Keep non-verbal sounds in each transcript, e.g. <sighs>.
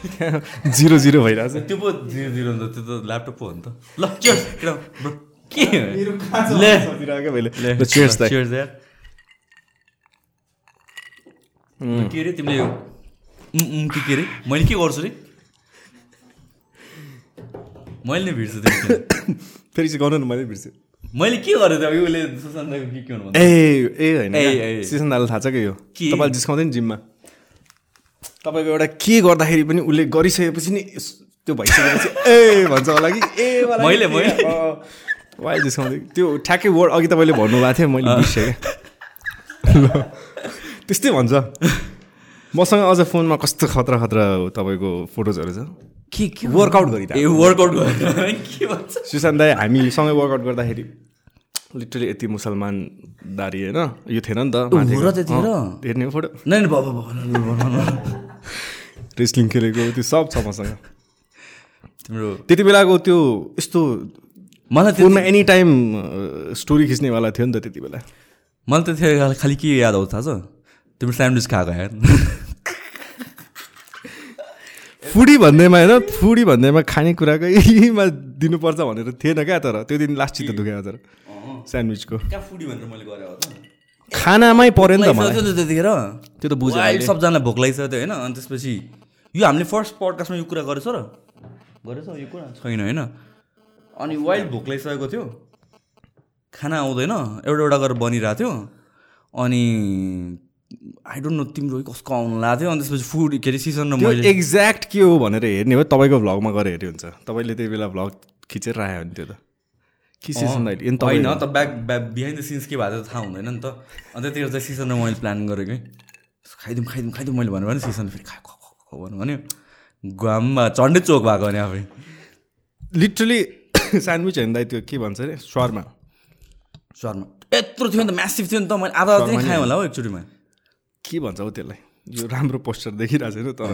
<laughs> Zero zero भइरहेछ। त्यो पो जिरो जिरो हुन्छ त्यो त ल्यापटप पो हो नि त। ल. के अरे तिमीले के के अरे? मैले के गर्छु रे? मैले नै भिड्छु त्यो <coughs> फेरि चाहिँ गर्नु न मैले बिर्सेँ मैले के गरेँ त? अघि उसले सुशान्तको के के भन्नु ए ए होइन थाहा छ कि यो? के? तपाईँले जिस्काउँदैन जिममा। तपाईँको एउटा के गर्दाखेरि पनि उसले गरिसकेपछि नि त्यो भइसकेपछि ए भन्छ होला कि। ए वाला मैले- मैले? त्यो ठ्याक्कै वर्ड अघि तपाईँले भन्नुभएको थियो मैले बिर्सेँ। त्यस्तै भन्छ। मसँग अझ फोनमा कस्तो खतरा खतरा तपाईँको फोटोजहरू छ? के के वर्कआउट ए गरिरहेको। वर्कआउट गरेर के भन्छ? सुशान्त दाई हामी सँगै वर्कआउट गर्दाखेरि लिटरली यति मुसलमान दारी होइन यो थिएन नि त हेर्ने फोटो। रेस्लिङ खेलेको त्यो सब छ मसँग। तिम्रो त्यति बेलाको त्यो यस्तो मलाई त्यो फोनमा एनी टाइम स्टोरी खिच्नेवाला थियो नि त त्यति बेला। मलाई त्यतिखेर खालि के याद आउँछ थाहा छ? तिम्रो स्यान्डविच खाएको यार फुडी भन्दैमा होइन फुडी भन्दैमा खानेकुराकैमा दिनुपर्छ भनेर थिएन क्या तर त्यो दिन लास्ट चित्त दुख्यो तर स्यान्डविचको कहाँ फुडी भनेर मैले गरेँ हो त? खानामै पऱ्यो नि त मलाई। थियो त त्यतिखेर। त्यो त बुझेँ वाइल्ड अहिले। सबजनालाई भोक लागिसक्यो थियो होइन? अनि त्यसपछि यो हामीले फर्स्ट पडकास्टमा यो कुरा गरेछ र? गरेछ? यो कुरा? छैन होइन? अनि वाइल्ड भोक लागिसकेको थियो। खाना आउँदैन। एउटा एउटा गरेर बनिरहेको थियो। अनि आई डोन्ट नो तिम्रो कसको आउनु लागेको थियो। अनि त्यसपछि फुड के अरे सिजन र त्यो मैले एक्ज्याक्ट के हो भनेर हेर्ने हो। तपाईँको भ्लगमा गएर हेऱ्यो हुन्छ। तपाईँले त्यही बेला भ्लग खिचेर राख्यो भने त्यो त। के दाइले होइन त back back behind the scenes के भएको थियो थाहा हुँदैन नि त। अन्त त्यतिखेर चाहिँ सिजनमा मैले प्लान गरेको है खाइदिउँ खाइदिउँ खाइदिउँ मैले भन्नु भने सिजन फेरि खा ख भन्नु भन्यो। घाममा चन्डै चोक भएको भने आफै। लिटरली स्यान्डविच <coughs> होइन दाइ त्यो के भन्छ अरे? स्वरमा। स्वरमा। यत्रो थियो नि त म्यासिभ थियो नि त मैले आधा आधा खाएँ होला हौ एकचोटिमा। के भन्छ हौ त्यसलाई? यो राम्रो पोस्टर देखिरहेको छैन तर।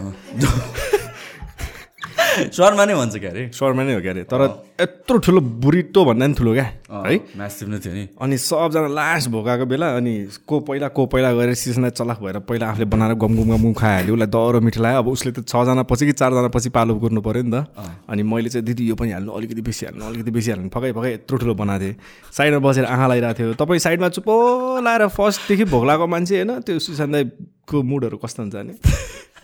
स्वरमा नै भन्छ क्या अरे स्वरमा नै हो क्या अरे तर यत्रो ठुलो बुरिटो भन्दा नि ठुलो क्या है? म्यासिभ नै थियो नि। अनि सबजना लास्ट भोकाएको बेला अनि को पहिला को पहिला गएर सिजनलाई चलाक भएर पहिला आफूले बनाएर गम गुम गम गुम खाइहाल्यो। उसलाई दह्रो मिठो लाग्यो। अब उसले त छजना पछि कि चारजना पछि पालो गर्नु पऱ्यो नि त। अनि मैले चाहिँ दिदी यो पनि हाल्नु अलिकति बेसी हाल्नु अलिकति बेसी हाल्नु। फकै फकै यत्रो ठुलो बनाएको थिएँ साइडमा बसेर आँखा लगाइरहेको थियो। तपाईँ साइडमा चुप्पो लाएर फर्स्टदेखि भोक लागेको मान्छे होइन त्यो सुशान्त दाईको मुडहरू कस्तो हुन्छ भने?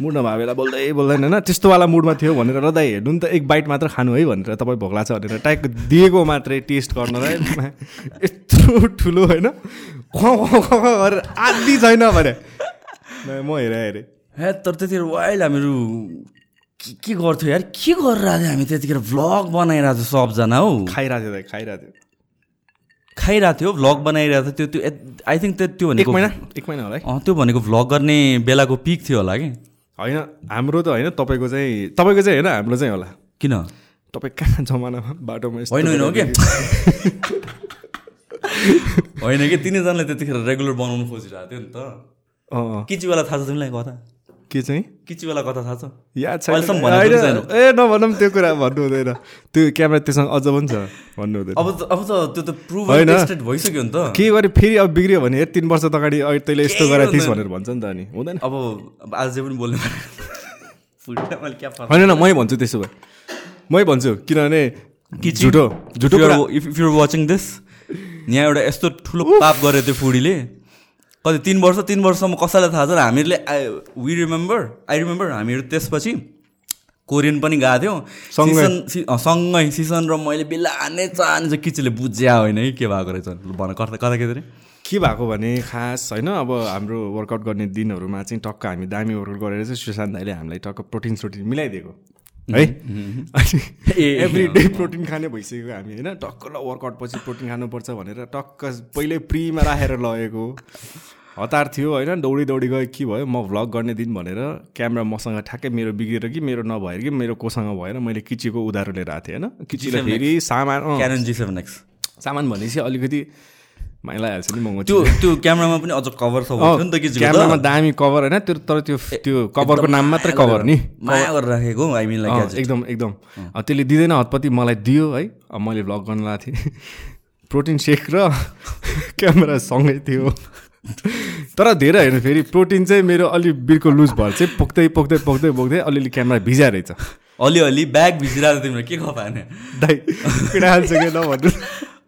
मुड नभए बेला बोल्दै बोल्दैन होइन। त्यस्तोवाला मुडमा थियो भनेर र दाइ हेर्नु नि त एक बाइट मात्र खानु है भनेर तपाईँ भोक लाग्छ भनेर ट्याक दिएको मात्रै टेस्ट गर्नलाई यत्रो ठुलो होइन। गरेर आदि छैन भने। म हेरेँ हेरेँ। हे तर त्यतिखेर वाइल्ड हामीहरू के के गर्थ्यो यार? के गरिरहेको थियो हामी त्यतिखेर? भ्लग बनाइरहेको थियो सबजना हौ। खाइरहेको थियो दाइ खाइरहेको थियो। खाइरहेको थियो भ्लग बनाइरहेको थियो त्यो त्यो आई थिङ्क त्यो त्यो एक भनेको महिना एक महिना होला है। त्यो भनेको भ्लग गर्ने बेलाको पिक थियो होला कि? होइन हाम्रो त होइन तपाईँको चाहिँ तपाईँको चाहिँ होइन हाम्रो चाहिँ होला। किन? तपाईँ कहाँ जमानामा बाटोमा होइन होइन हो गरेर- <laughs> होइन कि? तिनैजनाले त्यतिखेर रेगुलर बनाउनु खोजिरहेको थियो नि त। किचीवाला थाहा छ तिमीलाई कथा के चाहिँ? किचीवाला कथा थाहा छ? याद छैन। ए नभनौँ त्यो कुरा भन्नु हुँदैन। त्यो क्यामेरा त्योसँग अझ पनि छ। भन्नु हुँदैन। अब अब त त्यो त प्रुभ होइन। भइसक्यो नि त। के गरे फेरि अब बिग्रियो भने तिन वर्ष त अगाडि तैँले यस्तो गरेको थिइस्। भनेर भन्छ नि त अनि। हुँदैन। अब आज पनि बोल्ने होइन न मै भन्छु त्यसो भए। मै भन्छु किनभने झुटो झुटो इफ यु वाचिङ दिस यहाँ एउटा यस्तो ठुलो पाप गरेको थियो फुडीले। कति तिन वर्ष तिन वर्षसम्म कसैलाई थाहा छ हामीले वी रिमेम्बर आई रिमेम्बर हामीहरू त्यसपछि कोरियन पनि गएको थियौँ। सँगै। सिजन सि- अँ, सँगै सिजन र मैले बिलाने चाहने चाहिँ किचीले बुझ्या होइन है के भएको रहेछ भन कता कता के अरे के भएको भने खास होइन अब हाम्रो वर्कआउट गर्ने दिनहरूमा चाहिँ टक्क हामी दामी वर्कआउट गरेर चाहिँ सुशान्त दाइले हामीलाई टक्क प्रोटिन सोटिन मिलाइदिएको। है? अनि एभ्री डे प्रोटिन खाने भइसक्यो हामी होइन? टक्क ल वर्कआउट पछि प्रोटिन खानुपर्छ भनेर टक्क पहिल्यै प्रीमा राखेर लगेको। हतार थियो होइन? दौडी दौडी गयो के भयो? म भ्लग गर्ने दिन भनेर क्यामेरा मसँग ठ्याक्कै मेरो बिग्रेर कि मेरो नभएर कि मेरो कोसँग भएर मैले किचीको उधारो लिएर आएको थिएँ होइन? किचीलाई फेरि सामान सामान भनेपछि अलिकति लगाइहाल्छ नि महँगो त्यो त्यो क्यामेरामा पनि अझ कभर थियो नि त क्यामेरामा दामी कभर होइन त्यो तर त्यो त्यो कभरको नाम मात्रै कभर नि। माया गरेर राखेको एकदम एकदम। त्यसले दिँदैन हतपति मलाई दियो है। मैले भ्लग गर्न लगाएको थिएँ। <laughs> प्रोटिन सेक र <laughs> क्यामेरा सँगै थियो। <laughs> तर धेरै होइन फेरि प्रोटिन चाहिँ मेरो अलि बिर्को लुज भएर चाहिँ पोख्दै पोख्दै पोख्दै पोख्दै अलिअलि क्यामेरा भिजा रहेछ अलिअलि ब्याग भिजिरहेको तिम्रो के खपाने दाइ हाल्छ कि नभन्नु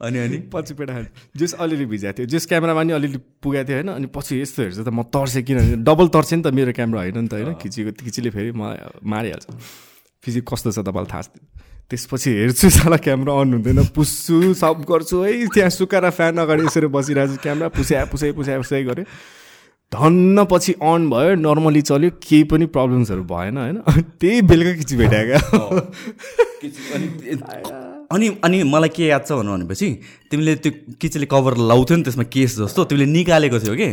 अनि अनि? पछि हाल्छ जस अलिअलि भिजाएको थियो। जस क्यामेरामा नि अलिअलि पुगेको थियो होइन। अनि पछि यस्तो हेर्छ त म तर्सेँ किनभने डबल तर्सेँ नि त मेरो क्यामेरा होइन नि त होइन। खिचेको खिचीले फेरि मलाई मारिहाल्छ। फिजिक कस्तो छ तपाईँलाई थाहा छ त्यसपछि हेर्छु <laughs> साला क्यामेरा अन हुँदैन। पुस्छु सब गर्छु। है त्यहाँ सुकाएर फ्यान अगाडि यसरी बसिरहेको छु। क्यामेरा पुस्या पुसाइ पुसाइ पुसाइ गरेँ धन्न पछि अन भयो। नर्मली चल्यो। केही पनि प्रब्लम्सहरू भएन होइन। <laughs> त्यही बेलुका खिची भेटाएको <laughs> अनि अनि मलाई के याद छ भनेपछि तिमीले त्यो किचेले कभर लाउँथ्यो नि त्यसमा केस जस्तो तिमीले निकालेको थियो कि?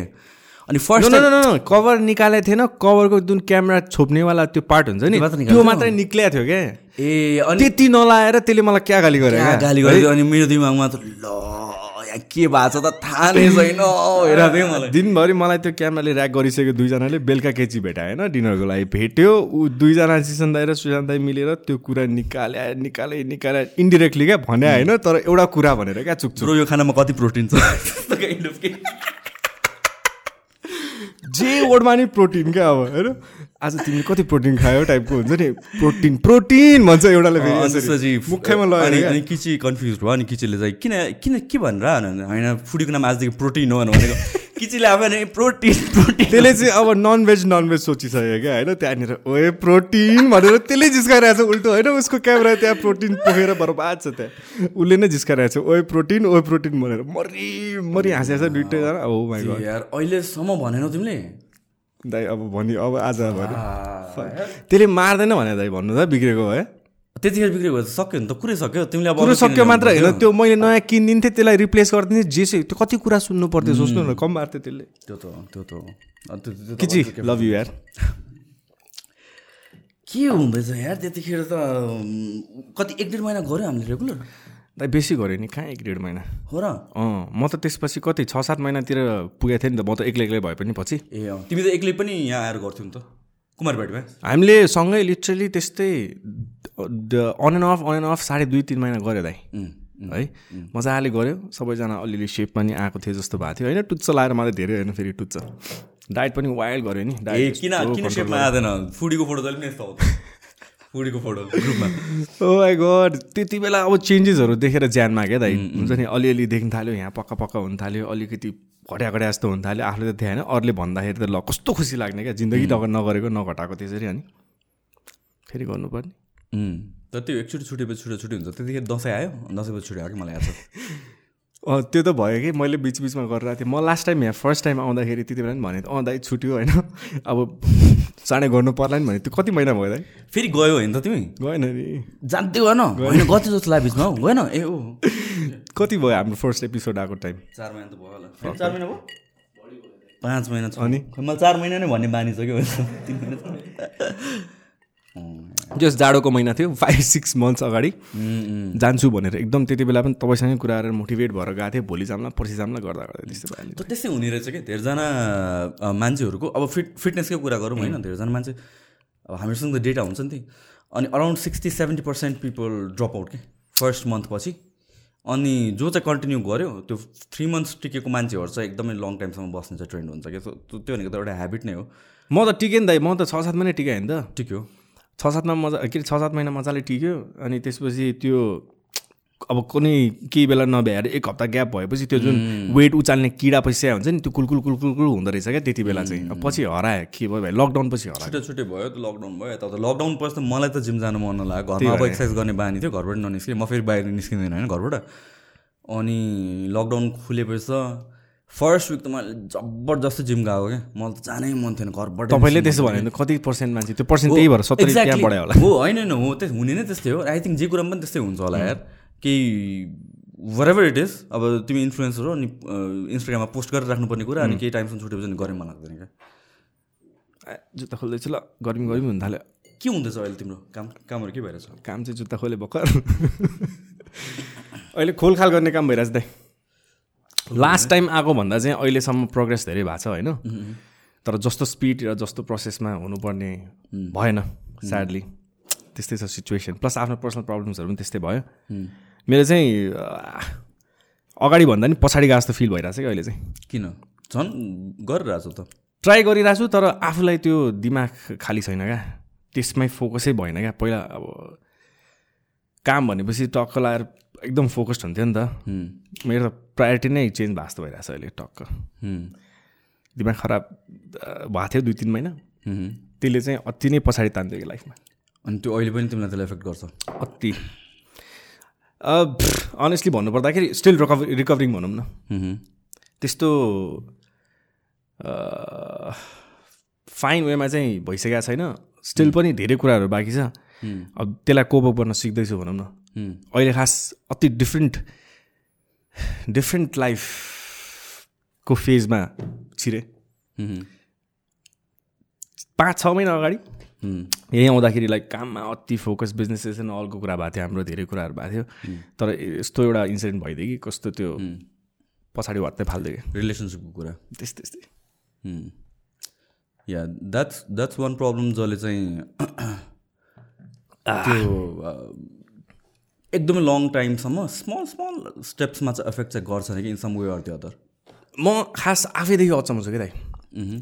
अनि फर्स्ट न कभर निकालेको थिएन। कभरको जुन क्यामेरा छोप्नेवाला त्यो पार्ट हुन्छ नि त्यो मात्र निक्लिएको थियो क्या ए अनि त्यति नलाएर त्यसले मलाई क्या गाली गरे गाली गरिदियो अनि मेरो दिमागमा त ल के भएको छ त? थाहा नै छैन। <laughs> हेर थियो मलाई। दिनभरि मलाई त्यो क्यामेराले ऱ्याक गरिसक्यो दुईजनाले। बेलुका केची भेटायो होइन डिनरको लागि भेट्यो। ऊ दुईजना सिसन दाई र सुशान्त दाई मिलेर त्यो कुरा निकाले निकाले निकाले इन्डिरेक्टली क्या भने होइन तर एउटा कुरा भनेर क्या चुक्छु यो खानामा कति प्रोटिन छ <laughs> <laughs> त्यस्तो kind of के। जे वर्डमा नि प्रोटिन क्या अब होइन? आज तिमीले कति प्रोटिन खायो टाइपको हुन्छ नि? प्रोटिन प्रोटिन भन्छ एउटाले फेरि मुखैमा लगाएर अनि किची कन्फ्युज भयो अनि किचीले चाहिँ किन किन के भनेर भने होइन फुडीको नाम आजदेखि प्रोटिन हो भनेको। <laughs> किचीले नै प्रोटिन प्रोटिन त्यसले चाहिँ अब नन भेज नन भेज सोचिसक्यो क्या होइन? त्यहाँनिर ओए प्रोटिन भनेर त्यसले जिस्काइरहेको छ उल्टो होइन? उसको क्यामेरा त्यहाँ प्रोटिन पोखेर बर्बाद छ त्यहाँ। उसले नै जिस्काइरहेको छ ओए प्रोटिन ओए प्रोटिन भनेर। मरि मरि हाँसेको छ दुइटैजना। हो गड यार अहिलेसम्म भनेनौ तिमीले? दाइ अब भनि अब आज भन्यो। <laughs> त्यसले मार्दैन भने दाइ भन्नु त बिग्रेको है त्यतिखेर बिग्रेको सक्यो नि त कुरै सक्यो? तिमीले अब कुरो सक्यो मात्र होइन। त्यो मैले नयाँ किनिदिन्थेँ त्यसलाई रिप्लेस गरिदिन्थेँ जे चाहिँ त्यो कति कुरा सुन्नु पर्थ्यो सोच्नु न कम मार्थ्यो त्यसले। त्यो त त्यो त हो। किची लभ यु यार। <laughs> के हुँदैछ यार त्यतिखेर त कति एक डेढ महिना गऱ्यो हामीले रेगुलर? दाइ बेसी गऱ्यो नि कहाँ एक डेढ महिना? हो र। अँ म त त्यसपछि कति छ सात महिनातिर पुगेको थिएँ नि त म त एक्लै एक्लै भए पनि पछि। ए अँ। तिमी त एक्लै पनि यहाँ आएर गर्थ्यौ नि त कुमारबारीमा हामीले सँगै लिटरली त्यस्तै on and off on and off साढे दुई तिन महिना गऱ्यो दाइ। है? मजाले गऱ्यो सबैजना अलिअलि सेप पनि आएको थियो जस्तो भएको थियो होइन? टुच्च लाएर मात्रै धेरै होइन फेरि टुच्च। डाइट पनि वाइल्ड गऱ्यो नि डाइट किन किन सेपमा आँदैन फुडीको फोटो जहिले पनि यस्तो <laughs> फुडीको फोटो ग्रुपमा। ओ माई गड त्यति बेला अब चेन्जेसहरू देखेर ज्यानमा क्या दाइ। हुन्छ नि अलिअलि देख्न थाल्यो यहाँ पक्का पक्का हुन थाल्यो अलिकति घट्या घट्या जस्तो हुन थाल्यो। आफूले त थिएन अरूले भन्दाखेरि त ल कस्तो खुसी लाग्ने क्या? जिन्दगी नगर नगरेको नघटाएको त्यसरी अनि फेरि गर्नुपर्ने। तर त्यो एकचोटि छुटेपछि छुटे छुट्टी हुन्छ। त्यतिखेर दसैँ आयो दसैँपछि छुट्यो कि मलाई याद छ? <laughs> त्यो त भयो कि मैले बिच बिचमा गरिरहेको थिएँ। म लास्ट टाइम यहाँ फर्स्ट टाइम आउँदाखेरि त्यति बेला नि भनेँ अँ दाइ छुट्यो होइन। अब चाँडै गर्नु पर्ला नि भने त्यो कति महिना भयो दाइ? फेरि गयो होइन त तिमी? गएन नि। जान्दै गएन। होइन गति जस्तो लाग्यो बिचमा हौ। गएन? ए ओ कति भयो हाम्रो फर्स्ट एपिसोड आएको टाइम चार महिना त भयो होला। चार महिना भयो? पाँच महिना छ? खै मलाई चार महिना नै भन्ने बानी छ कि तिन महिना जस जाडोको महिना थियो फाइभ सिक्स मन्थ्स अगाडि। जान्छु भनेर। एकदम त्यति बेला पनि तपाईँसँगै कुरा गरेर मोटिभेट भएर गएको थिएँ भोलि जाम्ला पर्सि जाम्ला गर्दा गर्दा त्यस्तो भयो। त। त्यस्तै हुने रहेछ कि? धेरैजना मान्छेहरूको अब फिट फिटनेसकै कुरा गरौँ होइन धेरैजना मान्छे अब हामीसँग त डेटा हुन्छ नि त्यही। अनि around sixty seventy percent people drop out के? फर्स्ट मन्थ पछि। अनि जो चाहिँ कन्टिन्यू गर्यो त्यो थ्री मन्थ्स टिकेको मान्छेहरू चाहिँ एकदमै लङ टाइमसम्म बस्ने चाहिँ ट्रेन्ड हुन्छ कि? त्यो भनेको त एउटा हेबिट नै हो। म त टिकेँ नि दाइ म त छ सात महिना टिकाएँ नि त। हो छ सातमा मजा के अरे छ सात महिना मजाले टिक्यो अनि त्यसपछि त्यो अब कुनै केही बेला नभ्याएर एक हप्ता ग्याप भएपछि त्यो जुन वेट उचाल्ने किडा पैसा हुन्छ नि त्यो कुलकुल कुलकुल कुल हुँदो रहेछ क्या त्यति बेला चाहिँ। पछि हरायो के भयो भाइ लकडाउन पछि हरायो। छुट्टै छुट्टै भयो त लकडाउन भयो यता त। लकडाउन पछि त मलाई त जिम जानु मन नलाग्यो घरमा अब एक्सर्साइज गर्ने बानी थियो घरबाट ननिस्केँ। म फेरि बाहिर निस्किँदैन होइन घरबाट। अनि लकडाउन खुलेपछि त फर्स्ट विक त मैले जबरजस्त जिम गएको क्या। मलाई त जानै मन थिएन घरबाट तपाईँले त्यसो भन्यो भने कति पर्सेन्ट मान्छे? त्यो पर्सेन्ट त्यही भएर सत्तरी त्यहाँ. बढायो होला। हो होइन होइन हो त्यस हुने नै त्यस्तै हो। आई थिङ्क जे कुरामा पनि त्यस्तै हुन्छ होला यार। केही वरेभर इट इज अब तिमी इन्फ्लुएन्सर हो अनि इन्स्टाग्राममा पोस्ट गरेर राख्नुपर्ने कुरा अनि केही टाइमसम्म छुटेपछि अनि गरेँ मन लाग्दैन क्या। जुत्ता खोल्दैछु ल गर्मी गर्मी हुन थाल्यो। के हुँदैछ अहिले तिम्रो काम कामहरू के भइरहेछ? काम चाहिँ जुत्ता खोले भर्खर। <laughs> अहिले खोलखाल गर्ने काम भइरहेछ दाइ। लास्ट टाइम आएको भन्दा चाहिँ अहिलेसम्म प्रोग्रेस धेरै भएको छ होइन? तर जस्तो स्पिड र जस्तो प्रोसेसमा हुनुपर्ने भएन स्याडली त्यस्तै छ सिचुएसन प्लस आफ्नो पर्सनल प्रब्लम्सहरू पनि त्यस्तै भयो। मेरो चाहिँ अगाडि भन्दा नि पछाडि गएको जस्तो फिल भइरहेछ कि अहिले चाहिँ। किन? झन् गरिरहेको छु त। ट्राई गरिरहेको छु तर आफूलाई त्यो दिमाग खाली छैन क्या। त्यसमै फोकसै भएन क्या। पहिला अब काम भनेपछि टक्क लगाएर एकदम फोकस्ड हुन्थ्यो नि त। मेरो त प्रायोरिटी नै चेन्ज भएको जस्तो भइरहेको छ अहिले टक्क। दिमाग खराब भएको थियो दुई तिन महिना। त्यसले चाहिँ अति नै पछाडि तान्थ्यो कि लाइफमा। अनि त्यो अहिले पनि तिमीलाई त्यसलाई एफेक्ट गर्छ? अति। अनेस्टली भन्नुपर्दाखेरि स्टिल रिकभर रिकभरिङ भनौँ न। त्यस्तो फाइन वेमा चाहिँ भइसकेको छैन। स्टिल पनि धेरै कुराहरू बाँकी छ। अब त्यसलाई कोपअप गर्न सिक्दैछु भनौँ न। अहिले खास अति डिफ्रेन्ट डिफ्रेन्ट लाइफको फेजमा छिरे पाँच छ महिना अगाडि यहीँ आउँदाखेरि लाइक काममा अति फोकस बिजनेसेस अलको कुरा भएको थियो हाम्रो धेरै कुराहरू भएको थियो तर यस्तो एउटा इन्सिडेन्ट भइदियो कि कस्तो त्यो। पछाडि वात्तै फाल्दियो कि रिलेसनसिपको कुरा त्यस्तै त्यस्तै yeah that's that's one problem जसले चाहिँ त्यो एकदमै लङ टाइमसम्म स्मल स्मल स्टेप्समा चाहिँ एफेक्ट चाहिँ गर्छ कि in some way or other म खास आफैदेखि अचम्म छु कि दाइ।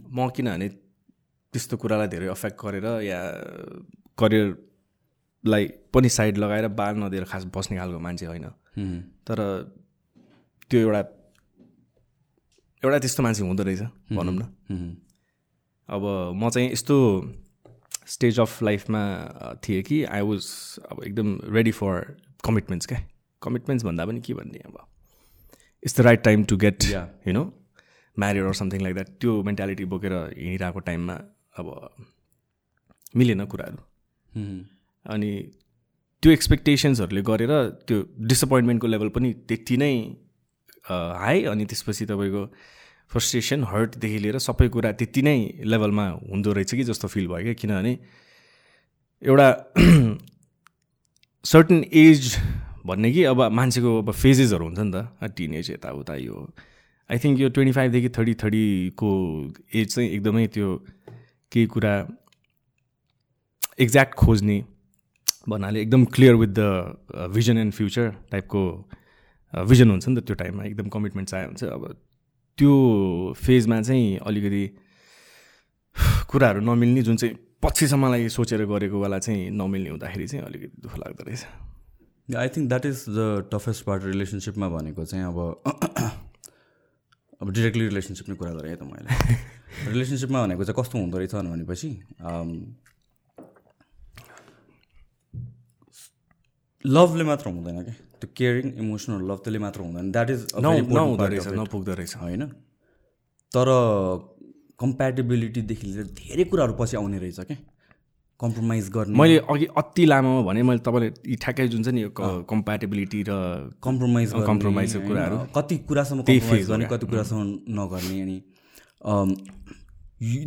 म किनभने त्यस्तो कुरालाई धेरै अफेक्ट गरेर या करियरलाई पनि साइड लगाएर बाल नदिएर खास बस्ने खालको मान्छे होइन। तर त्यो एउटा एउटा त्यस्तो मान्छे हुँदो रहेछ भनौँ न। अब म चाहिँ यस्तो स्टेज अफ लाइफमा थिएँ कि आई वाज अब एकदम रेडी फर कमिटमेन्ट्स क्या कमिटमेन्ट्स भन्दा पनि के भन्ने अब। It's the right time to get. You know married or something like that त्यो मेन्टालिटी बोकेर हिँडिरहेको टाइममा अब मिलेन कुराहरू। अनि त्यो एक्सपेक्टेसन्सहरूले गरेर त्यो डिसपोइन्टमेन्टको लेभल पनि त्यति नै हाई अनि त्यसपछि तपाईँको फ्रस्ट्रेसन हर्टदेखि लिएर सबै कुरा त्यति नै लेभलमा हुँदो रहेछ कि जस्तो फिल भयो क्या। किनभने एउटा सर्टन एज भन्ने कि अब मान्छेको अब फेजेसहरू हुन्छ नि त। टिन एज यताउता यो। आई थिङ्क यो ट्वेन्टी फाइभदेखि थर्टी थर्टीको एज चाहिँ एकदमै त्यो केही कुरा एक्ज्याक्ट खोज्ने भन्नाले एकदम clear with the vision and future टाइपको भिजन हुन्छ नि त त्यो टाइममा। एकदम कमिटमेन्ट चाहियो हुन्छ अब त्यो फेजमा चाहिँ अलिकति <sighs> कुराहरू नमिल्ने जुन चाहिँ पछिसम्मलाई सोचेर गरेको बेला चाहिँ नमिल्ने हुँदाखेरि चाहिँ अलिकति दुःख लाग्दो रहेछ। I think that is the toughest part रिलेसनसिपमा भनेको चाहिँ अब <coughs> अब डिरेक्टली रिलेसनसिप नै कुरा गरेँ है त मैले। <laughs> रिलेसनसिपमा भनेको चाहिँ कस्तो हुँदो रहेछ भनेपछि um, लभले मात्र हुँदैन क्या त्यो केयरिङ इमोसनल लभ त्यसले मात्र हुँदैन। द्याट इज नपुग्दो रहेछ। होइन? तर कम्प्याटेबिलिटीदेखि लिएर धेरै कुराहरू पछि आउने रहेछ क्या। कम्प्रोमाइज गर्ने। मैले अघि अति लामोमा भने मैले तपाईँले ठ्याक्कै जुन चाहिँ नि यो कम्प्याटेबिलिटी र कम्प्रोमाइज compromise को कुराहरू। कति कुरासम्म कम्प्रोमाइज गर्ने कति कुरासम्म नगर्ने अनि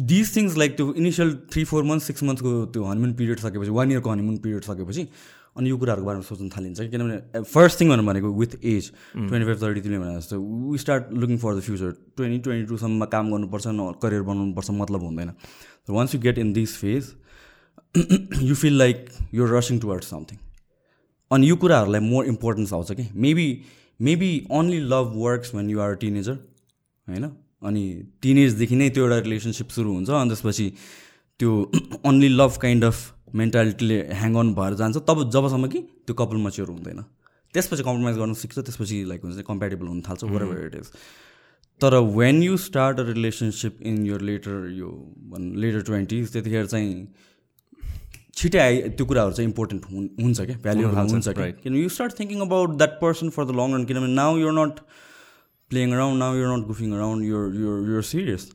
दिस थिङ्स लाइक त्यो initial three four month six मन्थ्सको त्यो हनीमुन पिरियड सकेपछि वान इयरको हनीमुन पिरियड सकेपछि अनि यो कुराहरूको बारेमा सोच्न थालिन्छ कि किनभने फर्स्ट थिङ भनेर भनेको with age twenty five thirty तिमीले भने जस्तो we start looking for the future twenty twenty टूसम्ममा काम गर्नुपर्छ न करियर बनाउनुपर्छ मतलब हुँदैन। Once you get in this phase you feel like you're rushing towards something अनि यो कुराहरूलाई मोर इम्पोर्टेन्स आउँछ कि? Maybe maybe only love works when you are teenager होइन? अनि टिनेजदेखि नै त्यो एउटा रिलेसनसिप सुरु हुन्छ अनि त्यसपछि त्यो ओन्ली लभ काइन्ड अफ मेन्टालिटीले ह्याङ अन भएर जान्छ। तब जबसम्म कि त्यो कपाल मच्योर हुँदैन। त्यसपछि कम्प्रोमाइज गर्न सिक्छ त्यसपछि लाइक हुन्छ कम्प्याटेबल हुन थाल्छ वर इट इज तर when you start a relationship in your later यो भन् लेटर ट्वेन्टिज त्यतिखेर चाहिँ छिटै आइ त्यो कुराहरू चाहिँ इम्पोर्टेन्ट हुन् हुन्छ क्या? भ्याल्यु हुन थाल्छ, हुन्छ क्या. किनभने you start thinking about that person for the long run किनभने now you're not playing around now you're not goofing around you're you're you're serious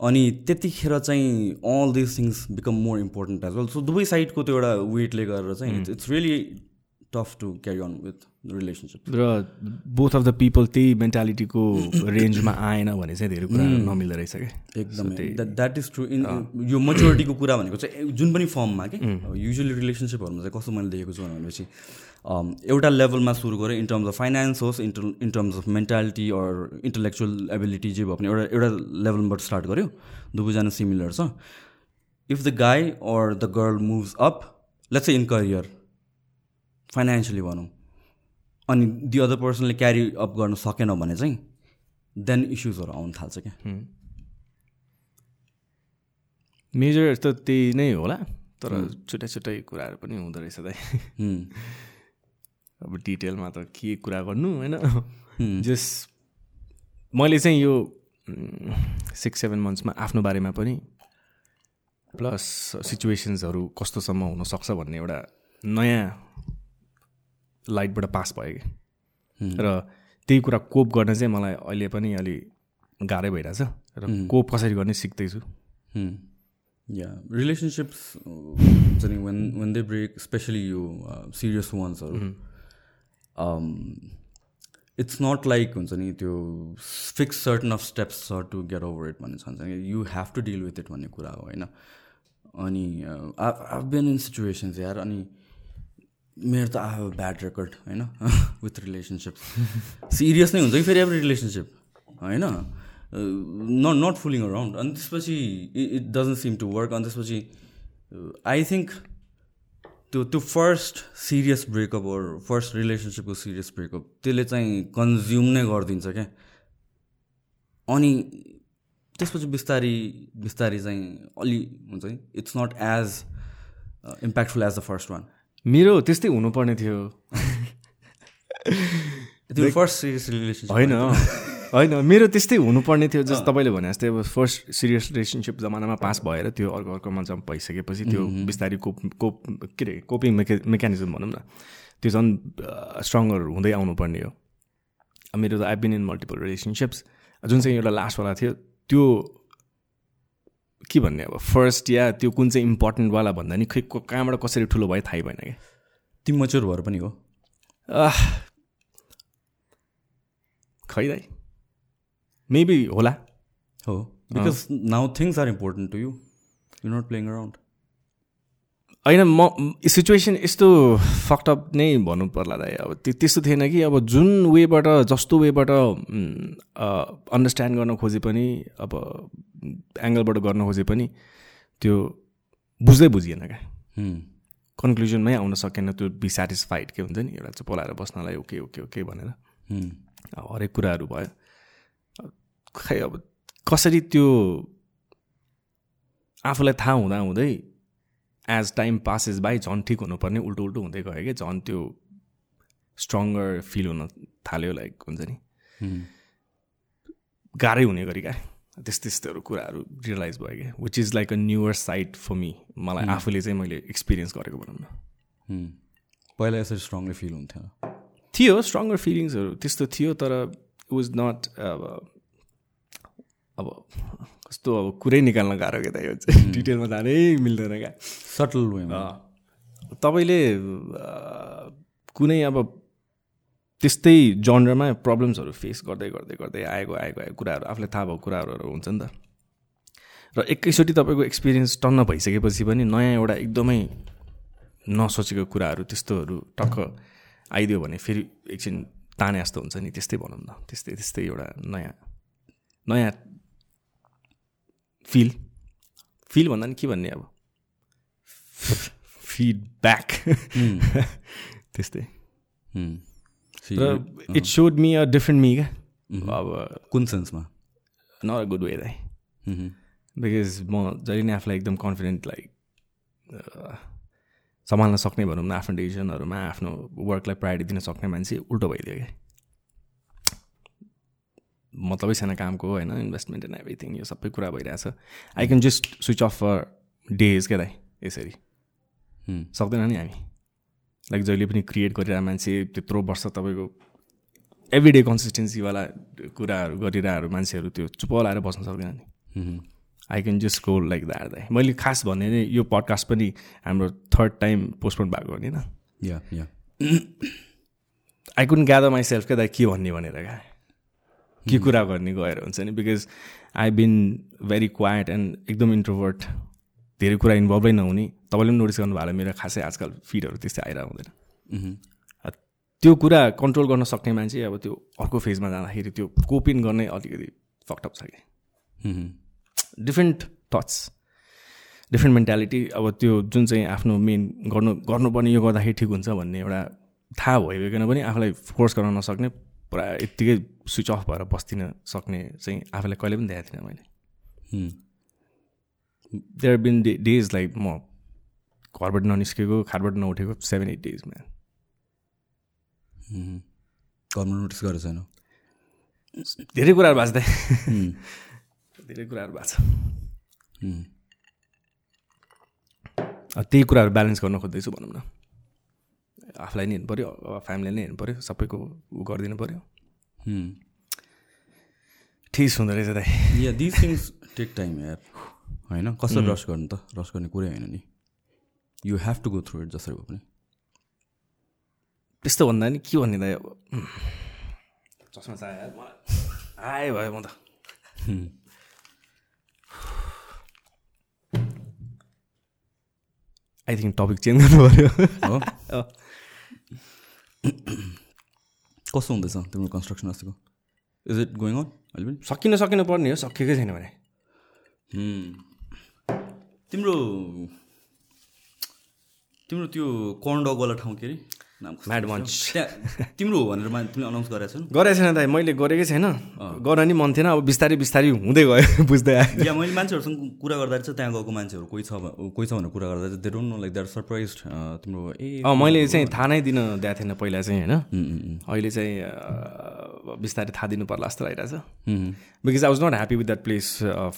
अनि त्यतिखेर चाहिँ all this things become more important as well so दुवै साइडको त्यो एउटा वेटले गरेर चाहिँ it's really tough to carry on with relationship र बोथ अफ द पिपल त्यही मेन्टालिटीको रेन्जमा <coughs> आएन भने चाहिँ धेरै कुराहरू नमिल्दो रहेछ क्या एकदमै। द्याट इज ट्रु इन यो मेच्योरिटीको कुरा भनेको चाहिँ जुन पनि फर्ममा कि? युजली रिलेसनसिपहरूमा चाहिँ कस्तो मैले देखेको छु भनेपछि एउटा लेभलमा सुरु गरेँ इन टर्म्स अफ फाइनेन्स होस् inter in terms of mentality or intellectual ability जे भए पनि एउटा एउटा लेभलबाट स्टार्ट गऱ्यो। दुवैजना सिमिलर छ। If the guy or the girl moves up let's in career financially भनौँ अनि दि अदर पर्सनले क्यारी अप गर्न सकेन भने चाहिँ देन इस्युजहरू आउनु थाल्छ क्या। मेजर त त्यही नै होला तर छुट्टै छुट्टै कुराहरू पनि हुँदो रहेछ हुँ, अब डिटेलमा त के कुरा गर्नु होइन? जस मैले चाहिँ यो सिक्स सेभेन मन्थ्समा आफ्नो बारेमा पनि प्लस सिचुएसन्सहरू कस्तोसम्म हुनसक्छ भन्ने एउटा नयाँ लाइटबाट पास भयो कि र त्यही कुरा कोप गर्न चाहिँ मलाई अहिले पनि अलि गाह्रै भइरहेछ। र कोप कसरी गर्ने सिक्दैछु। Hmm. Yeah, relationships, uh, हुन्छ नि when when they break, uh, it's not like हुन्छ नि त्यो फिक्स सर्टन अफ स्टेप्स छ टु गेट ओभर इट भन्ने छ you have to deal with it भन्ने कुरा हो होइन? अनि आई बिन इन सिचुएसन्स यार अनि मेरो त आई हेभ ब्याड रेकर्ड होइन? विथ रिलेसनसिप सिरियस नै हुन्छ कि फेरि एभ्री रिलेसनसिप होइन? नट नट फुलिङ अराउन्ड अनि त्यसपछि it doesn't seem to work अनि त्यसपछि आई थिङ्क त्यो त्यो first serious breakup or first रिलेसनसिपको serious breakup त्यसले चाहिँ कन्ज्युम नै गरिदिन्छ क्या। अनि त्यसपछि बिस्तारी बिस्तारी चाहिँ अलि हुन्छ नि it's not as impactful as the first one मेरो त्यस्तै हुनुपर्ने थियो। <laughs> त्यो फर्स्ट सिरियस रिलेसनसिप होइन। होइन मेरो त्यस्तै हुनुपर्ने थियो जस्तो तपाईँले भने जस्तै अब फर्स्ट सिरियस रिलेसनसिप जमानामा पास भएर त्यो अर्को अर्कोमा जम्प भइसकेपछि त्यो बिस्तारै कोप कोप के अरे कोपिङ मेके मेकानिजम भनौँ न त्यो झन् स्ट्रङ्गर हुँदै आउनुपर्ने हो। मेरो त I been in multiple relationships जुन चाहिँ एउटा लास्टवाला थियो त्यो के भन्ने अब फर्स्ट या त्यो कुन चाहिँ इम्पोर्टेन्टवाला भन्दा नि खै कहाँबाट कसरी ठुलो भयो थाहै भएन क्या तिमी मच्योर भएर पनि हो। खै दाइ। मेबी होला? हो. Because now things are important to you you not playing around होइन म सिचुएसन यस्तो फक्टअप नै भन्नु पर्ला दाइ। अब त्यो त्यस्तो थिएन कि अब जुन वेबाट जस्तो वेबाट अन्डरस्ट्यान्ड गर्न खोजे पनि अब एङ्गलबाट गर्न खोजे पनि त्यो बुझ्दै बुझिएन क्या। कन्क्लुजनमै आउन सकेन त्यो बी सेटिस्फाइड के हुन्छ नि? एउटा चाहिँ पोलाएर बस्नलाई ओके ओके ओके भनेर। अब हरेक कुराहरू भयो। खै अब कसरी त्यो आफूलाई थाहा हुँदा हुँदै एज टाइम पासेस बाई झन् ठिक हुनुपर्ने उल्टो उल्टो हुँदै गयो कि झन् त्यो स्ट्रङ्गर फिल हुन थाल्यो लाइक हुन्छ नि। गाह्रै हुने गरी क्या त्यस्तो त्यस्तोहरू कुराहरू रियलाइज भयो क्या which is like a newer side for me मलाई आफूले चाहिँ मैले एक्सपिरियन्स गरेको भनौँ न। पहिला यसरी स्ट्रङली फिल हुन्थ्यो। थियो स्ट्रङ्गर फिलिङ्सहरू त्यस्तो थियो तर इट वाज नट अब अब कस्तो अब कुरै निकाल्न गाह्रो क्या त यो चाहिँ? डिटेलमा जानै मिल्दैन क्या। सटल वेमा तपाईँले कुनै अब त्यस्तै जनरमा प्रब्लम्सहरू फेस गर्दै गर्दै गर्दै आएको आएको आएको कुराहरू आफूलाई थाहा भएको कुराहरू हुन्छ नि त। र एकैचोटि तपाईँको एक्सपिरियन्स टन्न भइसकेपछि पनि नयाँ एउटा एकदमै नसोचेको कुराहरू त्यस्तोहरू टक्क आइदियो भने फेरि एकछिन ताने जस्तो हुन्छ नि त्यस्तै भनौँ न। त्यस्तै त्यस्तै एउटा नयाँ नयाँ फिल फिल भन्दा नि के भन्ने अब फिडब्याक त्यस्तै र इट सोड मी अ डिफ्रेन्ट मी क्या अब कुन सेन्समा नट अ गुड वे दाइ बिकज म जहिले नै आफूलाई एकदम कन्फिडेन्ट लाइक सम्हाल्न सक्ने भनौँ न आफ्नो डिसिजनहरूमा आफ्नो वर्कलाई प्रायोरिटी दिन सक्ने मान्छे उल्टो भइदियो क्या मतलबै छैन कामको होइन? इन्भेस्टमेन्ट एन्ड एभ्रिथिङ यो सबै कुरा भइरहेछ। I can just switch off for days क्या दाइ यसरी। सक्दैन नि हामी। लाइक जहिले पनि क्रिएट गरिरहेको मान्छे त्यत्रो वर्ष तपाईँको एभ्री डे कन्सिस्टेन्सीवाला कुराहरू गरिरहेको मान्छेहरू त्यो चुप लाएर बस्न सक्दैन नि। I can just go like that दाइ। मैले खास भन्ने नै यो पडकास्ट पनि हाम्रो थर्ड टाइम पोस्टपोन भएको हो नि न yeah yeah I can gather myself क्या दाइ के भन्ने भनेर क्या? के कुरा गर्ने गएर हुन्छ नि? Because I been very quiet and एकदम इन्ट्रोभर्ट धेरै कुरा इन्भल्भै नहुने। तपाईँले पनि नोटिस गर्नुभयो होला मेरो खासै आजकल फिडहरू त्यस्तै आइरहेको हुँदैन। त्यो कुरा कन्ट्रोल गर्न सक्ने मान्छे अब त्यो अर्को फेजमा जाँदाखेरि त्यो कोपिन गर्ने अलिकति फक्टअप छ कि। डिफ्रेन्ट थट्स डिफ्रेन्ट मेन्टालिटी अब त्यो जुन चाहिँ आफ्नो मेन गर्नु गर्नुपर्ने यो गर्दाखेरि ठिक हुन्छ भन्ने एउटा थाहा भइकन पनि आफूलाई फोर्स गर्न नसक्ने पुरा यत्तिकै स्विच अफ भएर बस्दिनँ सक्ने चाहिँ आफूलाई कहिले पनि देखाएको थिइनँ मैले। There been day days like म घरबाट ननिस्केको खाटबाट नउठेको सेभेन एट डेजमा। घरमा नोटिस गरेको छैन? धेरै कुराहरू भएको छ धेरै कुराहरू भएको छ। त्यही कुराहरू ब्यालेन्स गर्न खोज्दैछु भनौँ न। आफूलाई नि हेर्नु पऱ्यो फ्यामिलीलाई नै हेर्नु पऱ्यो सबैको उ गरिदिनु पऱ्यो। ठिक हुँदो रहेछ दाइ। Yeah this things take time यार। होइन? कसरी रस गर्नु त? रस गर्ने कुरै होइन नि। You have to go through it जसरी भए पनि। त्यस्तो भन्दा नि के भन्ने दाइ अब? चस्मा चाहियो आयो भयो म त। आई थिङ्क टपिक चेन्ज गर्नु पऱ्यो हो। <laughs> <clears throat> कस्तो हुँदैछ तिम्रो कन्स्ट्रक्सन अस्तिको इज इट गोइङ अन अहिले पनि सकिन सकिनु पर्ने हो सकिएकै छैन भने। तिम्रो तिम्रो त्यो कर्नडगवाला ठाउँ के अरे? म्याड? मन्च तिम्रो हो भनेर तिमीले अनाउन्स गरेको छन् गरेको छैन दाइ मैले गरेकै छैन। गर्न नि मन थिएन अब बिस्तारै बिस्तारै हुँदै गयो <laughs> बुझ्दै आयो। या मैले मान्छेहरूसँग कुरा गर्दा चाहिँ त्यहाँ गएको मान्छेहरू कोही छ कोही छ भनेर कुरा गर्दा चाहिँ they don't know like that surprise तिम्रो ए अँ मैले चाहिँ थाहा नै दिन दिएको थिएन पहिला चाहिँ होइन? अहिले चाहिँ बिस्तारै थाहा दिनु पर्ला जस्तो लागिरहेछ। Because I was not happy with that place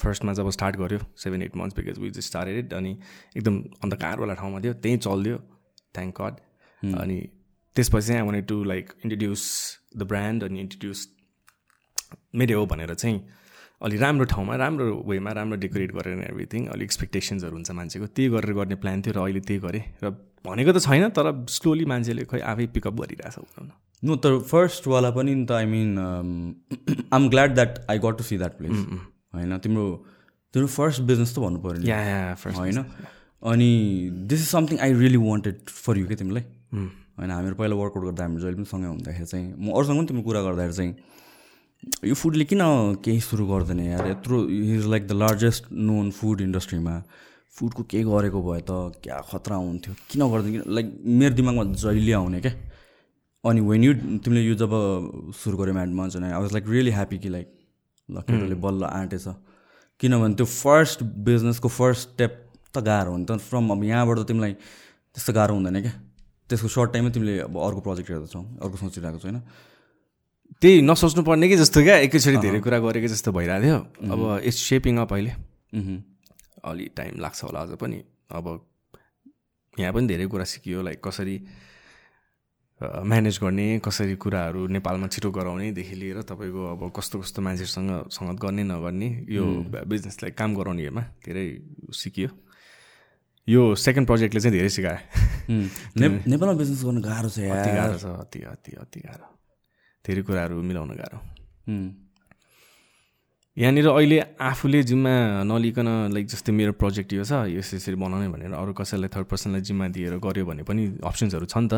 फर्स्टमा जब स्टार्ट गऱ्यो seven eight months because we started अनि एकदम अन्धकारवाला ठाउँमा थियो त्यहीँ चल्दियो थ्याङ्क गड अनि त्यसपछि चाहिँ I want to like introduce the brand अनि इन्ट्रोड्युस मेरो हो भनेर चाहिँ अलि राम्रो ठाउँमा राम्रो वेमा राम्रो डेकोरेट गरेर एभ्रिथिङ अलिक एक्सपेक्टेसन्सहरू हुन्छ मान्छेको। त्यही गरेर गर्ने प्लान थियो र अहिले त्यही गरेँ र भनेको त छैन तर स्लोली मान्छेले खै आफै पिकअप गरिरहेछ भनौँ न नो तर फर्स्टवाला पनि त I mean I am glad that I got to see that place होइन? तिम्रो तिम्रो फर्स्ट बिजनेस त भन्नु पऱ्यो होइन? अनि this is something I really wanted for you के तिमीलाई? होइन हामीहरू पहिला वर्कआउट गर्दा हामी जहिले पनि सँगै हुँदाखेरि चाहिँ म अरूसँग पनि तिम्रो कुरा गर्दाखेरि चाहिँ यो फुडले किन केही सुरु गर्दैन यार? यत्रो is like the largest known food इन्डस्ट्रीमा फुडको केही गरेको भए त? क्या खतरा हुन्थ्यो? किन गर्दैन? किन लाइक मेरो दिमागमा जहिले आउने क्या। अनि वेन यु तिमीले यो जब सुरु गऱ्यो म्याडमा चाहिँ I was like really happy कि लाइक ल केटाले बल्ल आँटेछ। किनभने त्यो फर्स्ट बिजनेसको फर्स्ट स्टेप त गाह्रो हो नि त। फ्रम अब यहाँबाट त तिमीलाई त्यस्तो गाह्रो हुँदैन क्या। त्यसको सर्ट टाइममै तिमीले अब अर्को प्रोजेक्ट हेर्दैछौ अर्को सोचिरहेको छैन त्यही नसोच्नु पर्ने कि जस्तो क्या एकैचोटि धेरै कुरा गरेको जस्तो भइरहेको थियो। अब इट्स सेपिङ अप अहिले। अलि टाइम लाग्छ होला अझ पनि। अब यहाँ पनि धेरै कुरा सिकियो लाइक कसरी म्यानेज गर्ने कसरी कुराहरू नेपालमा छिटो गराउनेदेखि लिएर तपाईँको अब कस्तो कस्तो मान्छेहरूसँग सङ्गत गर्ने नगर्ने यो बिजनेसलाई काम गराउनेहरूमा धेरै सिकियो। यो सेकेन्ड प्रोजेक्टले चाहिँ धेरै सिकायो। <laughs> नेपालमा बिजनेस गर्नु गाह्रो छ अति गाह्रो छ अति अति अति गाह्रो। धेरै कुराहरू मिलाउन गाह्रो। यहाँनिर अहिले आफूले जिम्मा नलिकन लाइक जस्तै मेरो प्रोजेक्ट यो छ यस यसरी बनाउने भनेर अरू कसैलाई थर्ड पर्सनलाई जिम्मा दिएर गऱ्यो भने पनि अप्सन्सहरू छ नि त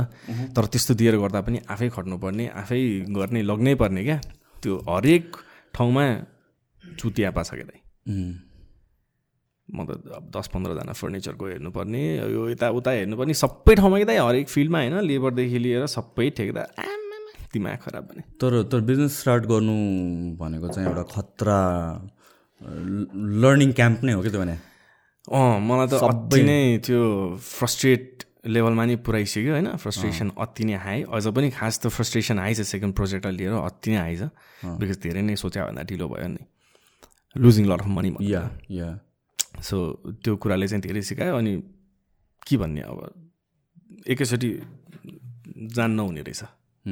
तर त्यस्तो दिएर गर्दा पनि आफै खट्नुपर्ने आफै गर्ने लग्नै पर्ने क्या? त्यो हरेक ठाउँमा चुतियापा छ क्या म त अब दस पन्ध्रजना फर्निचरको हेर्नुपर्ने यो यताउता हेर्नुपर्ने सबै ठाउँमा कि हरेक फिल्डमा होइन लेबरदेखि लिएर सबै आमामा दिमाग खराब भने। तर तर बिजनेस स्टार्ट गर्नु भनेको चाहिँ एउटा खतरा लर्निङ क्याम्प नै हो कि त्यो भने? अँ मलाई त अति नै त्यो फ्रस्ट्रेट लेभलमा नि पुऱ्याइसक्यो होइन फ्रस्ट्रेसन अति नै हाई अझ पनि खास त फ्रस्ट्रेसन हाई छ सेकेन्ड प्रोजेक्टलाई लिएर अति नै हाई छ। बिकज धेरै नै सोच्या भन्दा ढिलो भयो नि। Losing lot of money yeah yeah so त्यो कुराले चाहिँ धेरै सिकायो अनि के भन्ने अब एकैचोटि जान नहुने रहेछ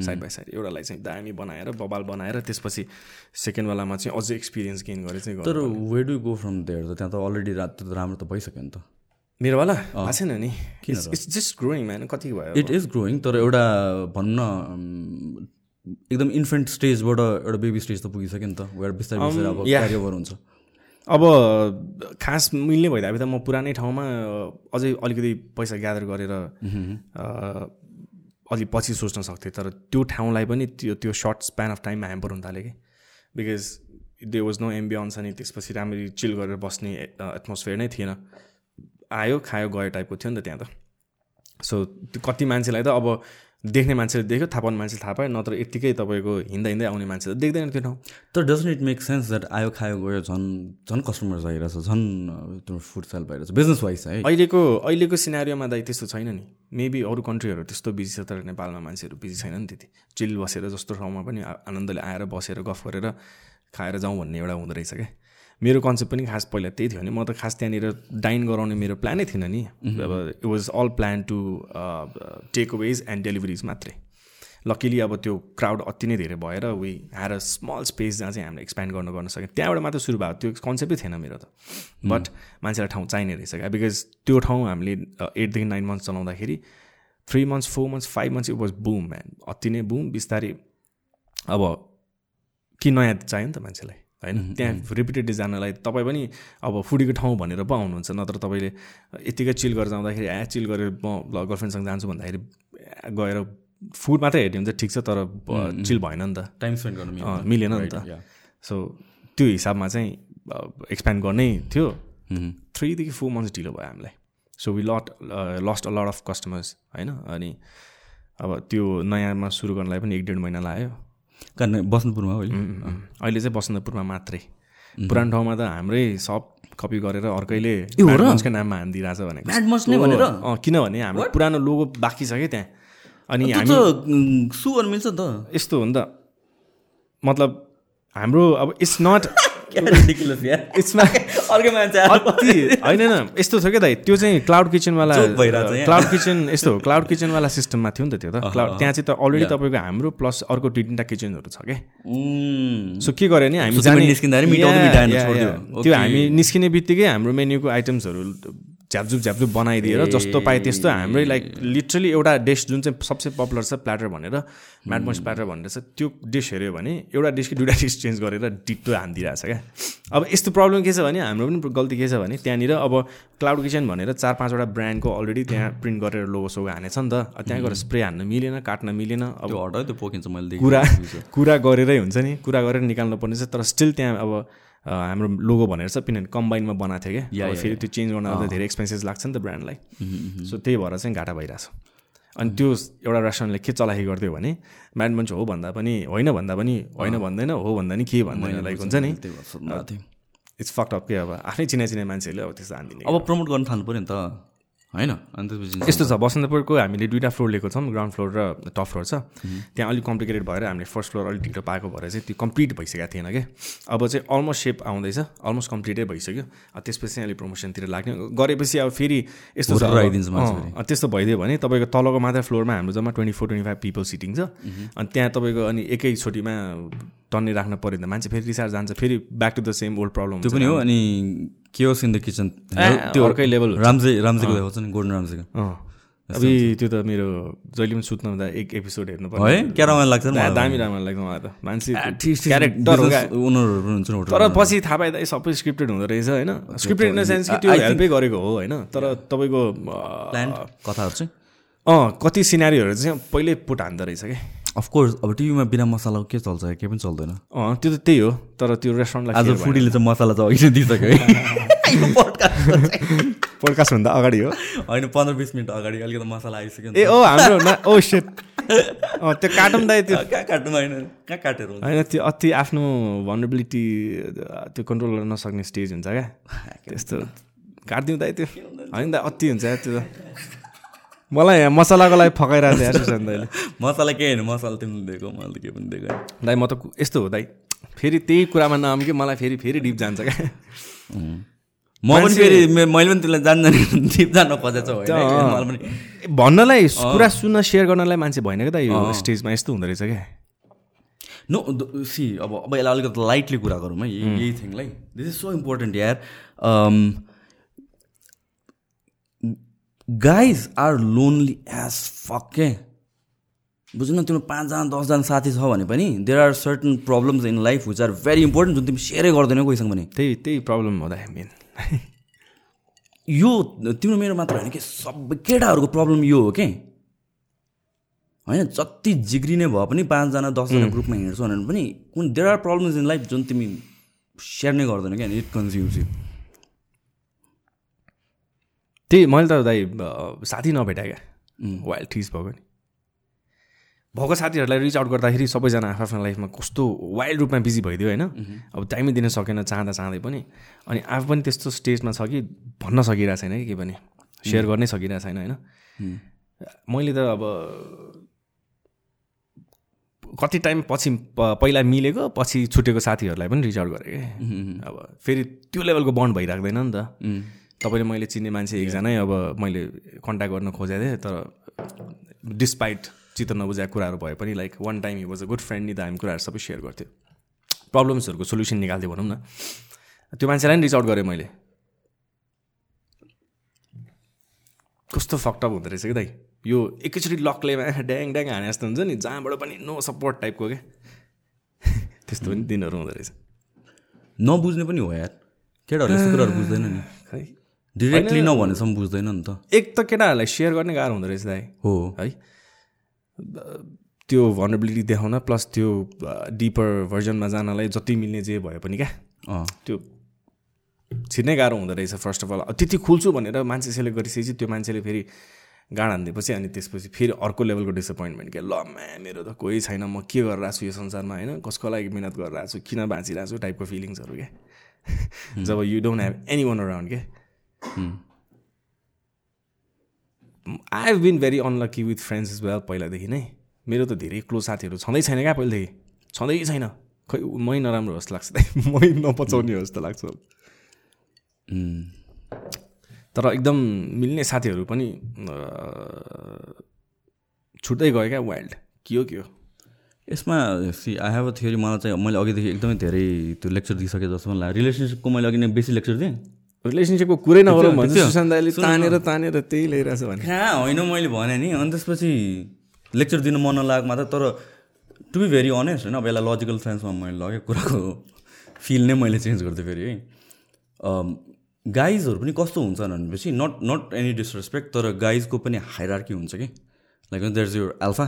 साइड बाई साइड एउटालाई चाहिँ दामी बनाएर बबाल बनाएर त्यसपछि सेकेन्डवालामा चाहिँ अझै एक्सपिरियन्स गेन गरेर चाहिँ तर we do go from there त? त्यहाँ त अलरेडी रात त राम्रो त भइसक्यो नि त। मेरोवाला? भएको छैन नि। इट्स जस्ट ग्रोइङ म्यान कति भयो इट इज ग्रोइङ तर एउटा भनौँ न उम्, एकदम इन्फेन्ट स्टेजबाट एउटा बेबी स्टेज त पुगिसक्यो नि त वेयर बिस्तारै बिस्तारै अब yeah. क्यारी ओभर हुन्छ। अब खास मिल्ने भइदिए त म पुरानै ठाउँमा अझै अलिकति पैसा ग्यादर गरेर अलि पछि सोच्न सक्थेँ। तर त्यो ठाउँलाई पनि त्यो त्यो सर्ट स्प्यान अफ टाइममा ह्याम्पर हुन थाल्यो कि। Because they was no ambience अनि त्यसपछि राम्ररी चिल गरेर बस्ने एटमोस्फियर नै थिएन। आयो खायो गयो टाइपको थियो नि त त्यहाँ त। सो त्यो कति मान्छेलाई त अब देख्ने मान्छेले देख्यो थाहा पाउने मान्छेले थाहा पायो नत्र यत्तिकै तपाईँको हिँड्दा हिँड्दै आउने मान्छे त देख्दैन त्यो ठाउँ। तर doesn't it make sense that आयो खायो गयो झन् झन् कस्टमर्स आइरहेछ झन् त्यो फुड सेल भइरहेछ बिजनेस वाइज है? अहिलेको अहिलेको सिनारीमा दाइ त्यस्तो छैन नि। मेबी अरू कन्ट्रीहरू त्यस्तो बिजी छ तर नेपालमा मान्छेहरू बिजी छैन नि त्यति। चिल बसेर जस्तो ठाउँमा पनि आनन्दले आएर बसेर गफ गरेर खाएर जाउँ भन्ने एउटा हुँदो रहेछ क्या। मेरो कन्सेप्ट पनि खास पहिला त्यही थियो नि। म त खास त्यहाँनिर डाइन गराउने मेरो प्लानै थिएन नि। अब it was all plan to take aways and deliveries मात्रै। लकिली अब त्यो क्राउड अति नै धेरै भएर we had a small space जहाँ चाहिँ हामीले एक्सप्यान्ड गर्न गर्न सक्यो। त्यहाँबाट मात्र सुरु भएको त्यो कन्सेप्टै थिएन मेरो त। बट मान्छेलाई ठाउँ चाहिने रहेछ क्या। बिकज त्यो ठाउँ हामीले एटदेखि नाइन मन्थ्स चलाउँदाखेरि three months four months five months it was boom man अति नै बुम बिस्तारै अब कि नयाँ चाहियो नि त मान्छेलाई? होइन? त्यहाँ रिपिटेडली जानलाई तपाईँ पनि अब फुडीको ठाउँ भनेर पो आउनुहुन्छ। नत्र तपाईँले यत्तिकै चिल गरेर जाँदाखेरि ए चिल गरेर म गर्लफ्रेन्डसँग जान्छु भन्दाखेरि गएर फुड मात्रै हेर्ने हुन्छ ठिक छ तर चिल भएन नि त। टाइम स्पेन्ड गर्नु मिलेन नि त। सो त्यो हिसाबमा चाहिँ एक्सप्यान्ड गर्नै थियो। थ्रीदेखि फोर मन्थ्स ढिलो भयो हामीलाई। So we lot lost a lot of customers होइन? अनि अब त्यो नयाँमा सुरु गर्नलाई पनि एक डेढ महिना लाग्यो। कारण बसन्तपुरमा हो अहिले। अहिले चाहिँ बसन्तपुरमा मात्रै। पुरानो ठाउँमा त हाम्रै सब कपी गरेर अर्कैले नाममा हानिदिइरहेछ भनेको नै भनेर? किनभने हाम्रो पुरानो लोगो बाँकी छ क्या त्यहाँ। अनि हामी मिल्छ नि त। यस्तो हो नि त। मतलब हाम्रो अब इट्स नट <laughs> <laughs> अर्कै मान्छे होइन होइन यस्तो छ क्या दाइ त्यो चाहिँ क्लाउड किचनवाला। क्लाउड किचन यस्तो हो क्लाउड किचनवाला सिस्टममा थियो नि त त्यो त। क्लाउड त्यहाँ चाहिँ त अलरेडी तपाईँको हाम्रो प्लस अर्को दुई तिनवटा किचनहरू छ क्या। सो के गर्यो भने हामी तिमीले निस्किँदाखेरि. त्यो हामी निस्किने बित्तिकै हाम्रो मेन्युको आइटम्सहरू झ्यापझुप झ्यापझुप बनाइदिएर जस्तो पाए त्यस्तो हाम्रै लाइक लिटरली एउटा डिस जुन चाहिँ सबसे पपुलर छ प्ल्याटर भनेर म्याडमोस प्ल्याटर भनेर छ त्यो डिस हेऱ्यो भने एउटा डिसको दुइटा डिस चेन्ज गरेर डिटो हानिदिइरहेछ क्या। अब यस्तो प्रब्लम के छ भने हाम्रो पनि गल्ती के छ भने त्यहाँनिर अब क्लाउड किचन भनेर चार पाँचवटा ब्रान्डको अलरेडी त्यहाँ प्रिन्ट गरेर लोगो सोगो हानेछ नि त। त्यहाँ गएर स्प्रे हान्न मिलेन काट्न मिलेन अब त्यो हटायो त्यो पोकिन्छ मैले कुरा कुरा गरेरै हुन्छ नि कुरा गरेर निकाल्नु पर्ने छ तर स्टिल त्यहाँ अब हाम्रो लोगो भनेर चाहिँ किनभने कम्बाइनमा बनाएको थियो क्या। फेरि त्यो चेन्ज गर्न धेरै एक्सपेन्सेस लाग्छ नि त ब्रान्डलाई सो त्यही भएर चाहिँ घाटा भइरहेछ अनि त्यो एउटा रेस्टुरेन्टले के चलाखी गरिदियो भने म्याड मान्छे हो भन्दा पनि होइन भन्दा पनि होइन भन्दैन हो भन्दा नि के भन्दैन लाइक हुन्छ नि। इट्स फक्ट अप के अब आफ्नै चिना चिना मान्छेहरूले अब त्यस्तो हानिदिने अब प्रमोट गर्न थाल्नु पऱ्यो नि त। होइन? अनि त्यसपछि यस्तो छ बसन्तपुरको हामीले दुइटा फ्लोर लिएको छौँ ग्राउन्ड फ्लोर र टप फ्लोर छ। त्यहाँ अलिक कम्प्लिकेटेड भएर हामीले फर्स्ट फ्लोर अलिक ढिलो पाएको भएर चाहिँ त्यो कम्प्लिट भइसकेको थिएन क्या अब चाहिँ अलमोस्ट सेप आउँदैछ अलमोस्ट कम्प्लिटै भइसक्यो। त्यसपछि चाहिँ अलिक प्रमोसनतिर लाग्ने। गरेपछि अब फेरि यस्तो त्यस्तो भइदियो भने तपाईँको तलको मात्रै फ्लोरमा हाम्रो जम्मा twenty four twenty five people sitting छ। अनि त्यहाँ तपाईँको अनि एकैचोटिमा टन्ने राख्न पऱ्यो भने मान्छे फेरि रिसार जान्छ फेरि back to the same old problem त्यो पनि हो अनि केओस इन द किचन त्यो अर्कै लेभल रामजे रामजेको देखाउँछ नि गोल्डन रामजेको अब त्यो त मेरो जहिले पनि सुत्नु हुँदा एक एपिसोड हेर्नु है? पर्यो क्या रमाइलो लाग्छ नि। दामी राम्रो लाग्छ मलाई त। मान्छे Artist, क्यारेक्टर हो क्या। business owner-हरू पनि हुन्छ नि होटल तर पछि थाहा पाएँ त सबै स्क्रिप्टेड हुँदो रहेछ होइन? स्क्रिप्टेड इन द सेन्स कि त्यो हेल्पै गरेको हो होइन? तर तपाईँको कथाहरू चाहिँ? अँ कति सिनारीहरू चाहिँ पहिल्यै पुट हान्दो रहेछ क्या अफकोर्स अब टिभीमा बिना मसलाको के चल्छ? केही पनि चल्दैन। अँ त्यो त त्यही हो तर त्यो रेस्टुरेन्टलाई आज फुडीले चाहिँ मसला चाहिँ अघि नै दिइसक्यो है। <laughs> पोडकास्टभन्दा अगाडि हो। होइन पन्ध्र बिस मिनट अगाडि अलिकति मसला आइसक्यो ए ओ हाम्रो ओ सेट त्यो काटौँ दाइ त्यो कहाँ काट्नु होइन कहाँ काटेर? होइन त्यो अति आफ्नो भनरेबिलिटी त्यो कन्ट्रोल गर्न नसक्ने स्टेज हुन्छ क्या। <laughs> त्यस्तो। काटिदिउँ दाइ त्यो। होइन दाइ अति हुन्छ त्यो त। मलाई यहाँ मसलाको लागि फकाइरहेको थियो दाइले। <laughs> मसला के होइन? मसला तिमीले दिएको मैले त के पनि दिएको। दाइ म त यस्तो हो दाइ फेरि त्यही कुरामा नाम कि मलाई फेरि फेरि डिप जान्छ क्या। म पनि फेरि मैले पनि त्यसलाई जान्दैन डिप जान खोजेको छ पनि भन्नलाई कुरा सुन्न सेयर गर्नलाई मान्छे भएन क्या त यो स्टेजमा यस्तो हुँदो रहेछ क्या। नो सी अब अब यसलाई अलिकति लाइटली कुरा गरौँ है यही थिङलाई दिस इज सो इम्पोर्टेन्ट यार। Guys are lonely as fuck के बुझ्नु न तिम्रो पाँचजना दसजना साथी छ भने पनि there are certain problems in life which are very important जुन तिमी सेयरै गर्दैनौ कोहीसँग भने त्यही त्यही प्रब्लम हो दाइ मेन <laughs> यो तिम्रो मेरो मात्र होइन कि सबै केटाहरूको प्रब्लम यो हो के? होइन जति जिग्रिने भए पनि पाँचजना दसजना ग्रुपमा हिँड्छौ भने पनि कुन there are problems in life जुन तिमी सेयर नै गर्दैन क्या इट कन्ज्युम्स यु त्यही मैले त दाइ साथी नभेटाएँ क्या। वाइल्ड ठिस भएको नि भएको साथीहरूलाई रिच आउट गर्दाखेरि सबैजना आफ्नो लाइफमा कस्तो वाइल्ड रूपमा बिजी भइदियो होइन। अब टाइमै दिन सकेन चाहँदा चाहँदै पनि। अनि आफू पनि त्यस्तो स्टेजमा छ कि भन्न सकिरहेको छैन कि के पनि। सेयर गर्नै सकिरहेको छैन होइन। मैले त अब कति टाइम पछि पहिला मिलेको पछि छुटेको साथीहरूलाई पनि रिच आउट गरेँ कि। अब फेरि त्यो लेभलको बन्ड भइराख्दैन नि त। तपाईँले मैले चिन्ने मान्छे एकजनै अब मैले कन्ट्याक्ट गर्न खोजेको थिएँ तर डिस्पाइट चित्त नबुझाएको कुराहरू भए पनि like one time he was a good friend नि त हामी कुराहरू सबै सेयर गर्थ्यो। प्रब्लम्सहरूको सोल्युसन निकाल्थ्यो भनौँ न। त्यो मान्छेलाई नि रिच आउट गरेँ मैले। कस्तो फक्टअप हुँदो रहेछ कि दाइ? यो एकैचोटि लकले <laughs> ड्याङ ड्याङ हाने जस्तो हुन्छ नि जहाँबाट पनि नो सपोर्ट टाइपको क्या त्यस्तो पनि दिनहरू हुँदो रहेछ नबुझ्ने पनि हो यार। केटाहरूले यस्तो कुराहरू बुझ्दैन नि। खै? डिरेक्टली नभनेसम्म बुझ्दैन नि त। एक त केटाहरूलाई सेयर गर्ने गाह्रो हुँदो रहेछ दाइ। हो। है। त्यो भनरेबिलिटी देखाउन प्लस त्यो डिपर भर्जनमा जानलाई जति मिल्ने जे भए पनि क्या। अँ। त्यो छिर्नै गाह्रो हुँदो रहेछ फर्स्ट अफ अल त्यति खुल्छु भनेर मान्छे सेलेक्ट गरिसकेपछि त्यो मान्छेले फेरि गाँड हानिदिएपछि अनि त्यसपछि फेरि अर्को लेभलको डिसपोइन्टमेन्ट क्या ल म्या मेरो त कोही छैन। म के गरिरहेको छु यो संसारमा होइन? कसको लागि मिहिनेत गरिरहेको छु? किन बाँचिरहेको छु? टाइपको फिलिङ्सहरू क्या जब you don't have any one around क्या I have been very unlucky with friends as well पहिलादेखि नै। मेरो त धेरै क्लोज साथीहरू छँदै छैन क्या पहिलादेखि। छँदै छैन। खै मै नराम्रो जस्तो लाग्छ <laughs> मै नपचाउने हो जस्तो लाग्छ। उम्, तर एकदम मिल्ने साथीहरू पनि छुट्दै गयो क्या वाइल्ड के हो के हो? यसमा see I have a theory मलाई चाहिँ मैले अघिदेखि एकदमै धेरै त्यो लेक्चर दिइसकेँ जस्तो मलाई रिलेसनसिपको मैले अघि नै बेसी लेक्चर दिएँ। रिलेसनसिपको कुरै नगरौँ भन्छ सुशान्त दाइले। तानेर तानेर त्यही ल्याइरहेछ भने। कहाँ होइन मैले भने नि। अनि त्यसपछि लेक्चर दिनु मन नलागेको मात्र तर टु बी भेरी अनेस्ट होइन अब यसलाई लजिकल सेन्समा मैले लगेँ कुराको फिल नै मैले चेन्ज गर्दै फेरि है। गाइजहरू पनि कस्तो हुन्छ भनेपछि नट नट एनी डिसरेस्पेक्ट तर गाइजको पनि हाइरार्की हुन्छ कि। Like there is your alpha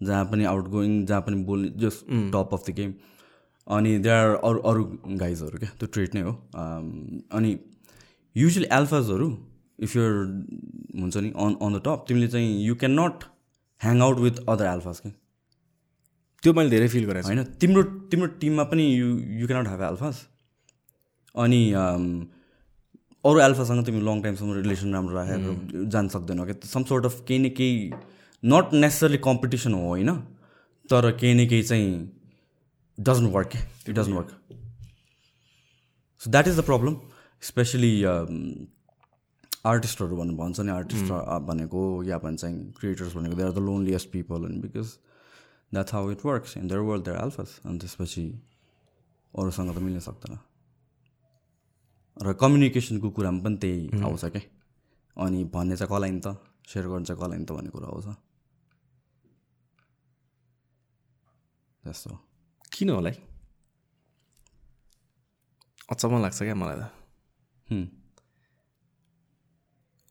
जहाँ पनि आउट गोइङ जहाँ पनि बोल्ने just top of the game अनि देयर आर अरू अरू गाइजहरू क्या त्यो ट्रेड नै हो। Um, अनि युजली एल्फाजहरू इफ युर हुन्छ नि अन अन द टप तिमीले चाहिँ you can not hang out with other alphas कि त्यो मैले धेरै फिल गरेको होइन तिम्रो तिम्रो टिममा पनि you you cannot have alphas अनि um, अरू एल्फासँग तिमी लङ टाइमसम्म रिलेसन राम्रो राखेर जान सक्दैनौ क्या। सम सोर्ट अफ केही न केही नट नेसेसरली कम्पिटिसन हो होइन तर केही न केही चाहिँ doesn't work it doesn't work so that is the problem specially आर्टिस्टहरू भन्नु भन्छ नि आर्टिस्ट भनेको या भन्छ क्रिएटर्स भनेको they are the loneliest people and because that's how it works in their world their alphas अनि त्यसपछि अरूसँग त मिल्न सक्दैन. र कम्युनिकेसनको कुरामा पनि त्यही आउँछ क्या अनि भन्ने चाहिँ कसलाई नि त? सेयर गर्नु चाहिँ कसलाई नि त भन्ने कुरा आउँछ? त्यस्तो किन होला है अचम्म लाग्छ क्या मलाई त।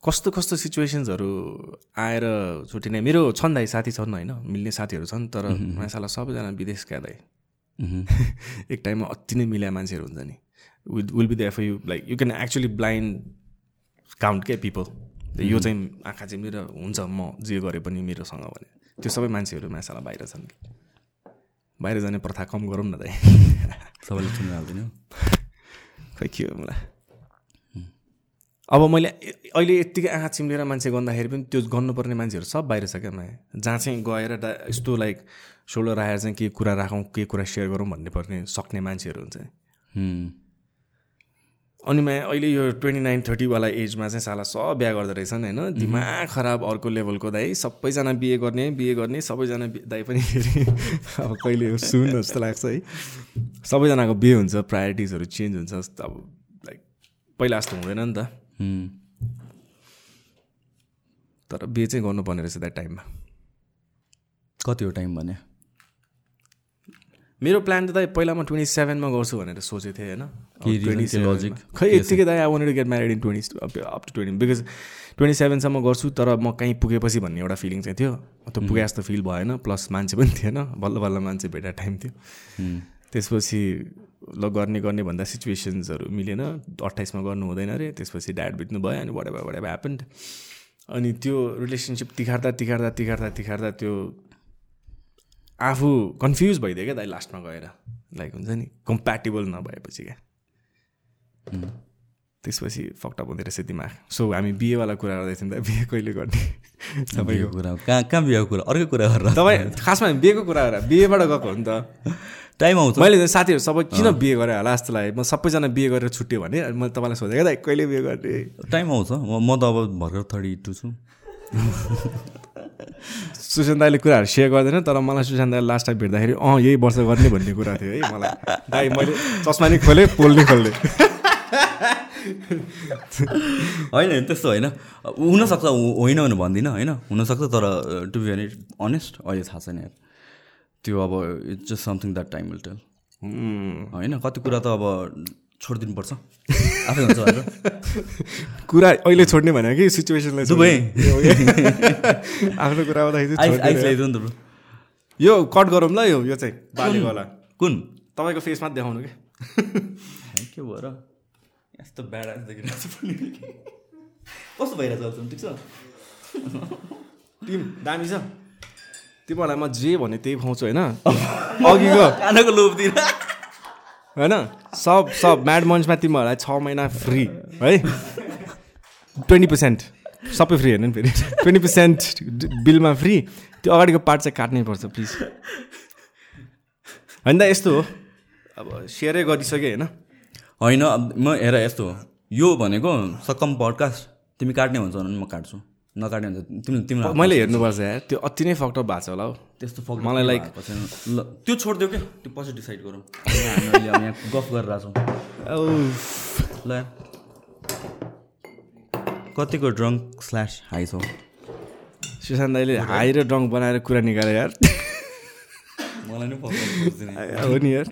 कस्तो कस्तो सिचुएसन्सहरू आएर छुट्टिने? मेरो छन् दाइ साथी छन् होइन मिल्ने साथीहरू छन् तर मासाला सबैजना विदेशका दाइ। मह्म। <laughs> एक टाइममा अति नै मिल्या मान्छेहरू हुन्छ नि। Will will be there for you like you can actually blind count के पिपल यो चाहिँ आँखा चाहिँ मेरो हुन्छ म जे गरे पनि मेरोसँग भने। त्यो सबै मान्छेहरू मासाला बाहिर छन्। कि बाहिर जाने प्रथा कम गरौँ न दाइ सबैले सुन्नु हाल्दैन खै के हो मलाई अब मैले अहिले यत्तिकै आँखा चिम्लेर मान्छे गर्दाखेरि पनि त्यो गर्नुपर्ने मान्छेहरू सब बाहिर छ क्या माया जहाँ चाहिँ गएर डा यस्तो लाइक सोल्डर राखेर चाहिँ के कुरा राखौँ के कुरा सेयर गरौँ भन्ने पर्ने सक्ने मान्छेहरू हुन्छ। अनि माया अहिले यो ट्वेन्टी नाइन थर्टीवाला एजमा चाहिँ साला सब बिहा गर्दो रहेछन् होइन? दिमाग खराब अर्को लेभलको दाइ सबैजना बिहे गर्ने बिहे गर्ने सबैजना दाइ पनि फेरि <laughs> अब कहिले सुन जस्तो लाग्छ है। सबैजनाको बिहे हुन्छ प्रायोरिटिजहरू चेन्ज हुन्छ जस्तो अब लाइक पहिला जस्तो हुँदैन नि त। तर बिहे चाहिँ गर्नुपर्ने रहेछ द्याट टाइममा। कति हो टाइम भने मेरो प्लान त दाइ पहिला म ट्वेन्टी सेभेनमा गर्छु भनेर सोचेको थिएँ होइन? के reason, के logic? खै यत्तिकै दाइ I want to get married in twenty up to twenty because twenty सेभेनसम्म गर्छु तर म कहीँ पुगेपछि भन्ने एउटा फिलिङ चाहिँ थियो। त्यो पुगे जस्तो फिल भएन प्लस मान्छे पनि थिएन बल्ल बल्ल मान्छे भेटा टाइम थियो। त्यसपछि ल गर्ने गर्ने भन्दा सिचुएसन्सहरू मिलेन अट्ठाइसमा गर्नु हुँदैन अरे त्यसपछि ड्याड बित्नु भयो अनि वाट वाट ह्यापन्ड अनि त्यो रिलेसनसिप तिखार्दा तिखार्दा तिखार्दा तिखार्दा त्यो आफू कन्फ्युज भइदियो क्या दाइ लास्टमा गएर? लाइक हुन्छ नि कम्प्याटेबल नभएपछि क्या। त्यसपछि फक्टअप हुँदो रहेछ दिमाग। सो हामी बिहेवाला कुरा गर्दैथ्यौँ त। बिहे कहिले गर्ने? <laughs> तपाईँको कुरा कहाँ कहाँ बिहेको कुरा? अर्कै कुरा गरेर तपाईँ खासमा हामी बिहेको कुरा गरेर बिहेबाट गएको हो नि त। टाइम आउँछ। मैले त साथीहरू सबै किन बिहे गरेँ होला जस्तो लाग्यो। म सबैजना बिहे गरेर छुट्यो भने मैले तपाईँलाई सोधेको दाइ कहिले बिहे गर्ने? टाइम आउँछ। म म त अब भर्खर थर्टी टू छु। <laughs> सुशान्त दाईले कुराहरू सेयर गर्दैन तर मलाई सुशान्त दाईले लास्ट टाइम भेट्दाखेरि अँ यही वर्ष गर्ने भन्ने कुरा थियो है मलाई। दाई मैले चस्मा नि खोलेँ पोल नि खोल्ने होइन त्यस्तो होइन। हुनसक्छ होइन भने भन्दिनँ होइन? हुनसक्छ तर टु बी भेरी अनेस्ट अहिले थाहा छैन यार। त्यो अब it's just something that time will tell होइन कति कुरा त अब छोडिदिनु पर्छ? आफै हुन्छ भनेर? <laughs> कुरा अहिले छोड्ने भनेको कि सिचुएसनलाई दुवै। <laughs> आफ्नो कुरा आउँदाखेरि। यो कट गरौँ ल यो यो चाहिँ बालीवाला। कुन? तपाईँको फेसमा देखाउनु कि? के भएर यस्तो ब्याड आइस देखिरहेको छ कस्तो भइरहेको छ ठिक छ? टिम दामी छ। तिमीहरूलाई म जे भने त्यही खुवाउँछु होइन? <laughs> अघिको। कानको लोभतिर होइन? सब सब म्याड मन्चमा तिमीहरूलाई छ महिना फ्री है? ट्वेन्टी पर्सेन्ट सबै फ्री हेर्नु नि फेरि। ट्वेन्टी पर्सेन्ट बिलमा फ्री त्यो अगाडिको पार्ट चाहिँ काट्नै पर्छ प्लिज होइन त यस्तो हो। अब सेयरै गरिसकेँ होइन? होइन म हेर यस्तो हो। यो भनेको सकम पडकास्ट तिमी काट्ने हुन्छ भने म काट्छु। नकाट्ने हुन्छ तिमी तिमीलाई मैले हेर्नुपर्छ यार त्यो अति नै फक्टप भएको छ होला हौ। त्यस्तो फक मलाई like- ल। त्यो छोडिदियो क्या त्यो पछि डिसाइड गरौँ। यहाँ गफ गरिरहेको छौँ ल। कतिको ड्रङ्क स्ल्यास हाई छ? सुशान्त दाईले हाई र ड्रङ्क बनाएर कुरा निकाल्यो यार। मलाई नै <laughs> हो नि यार।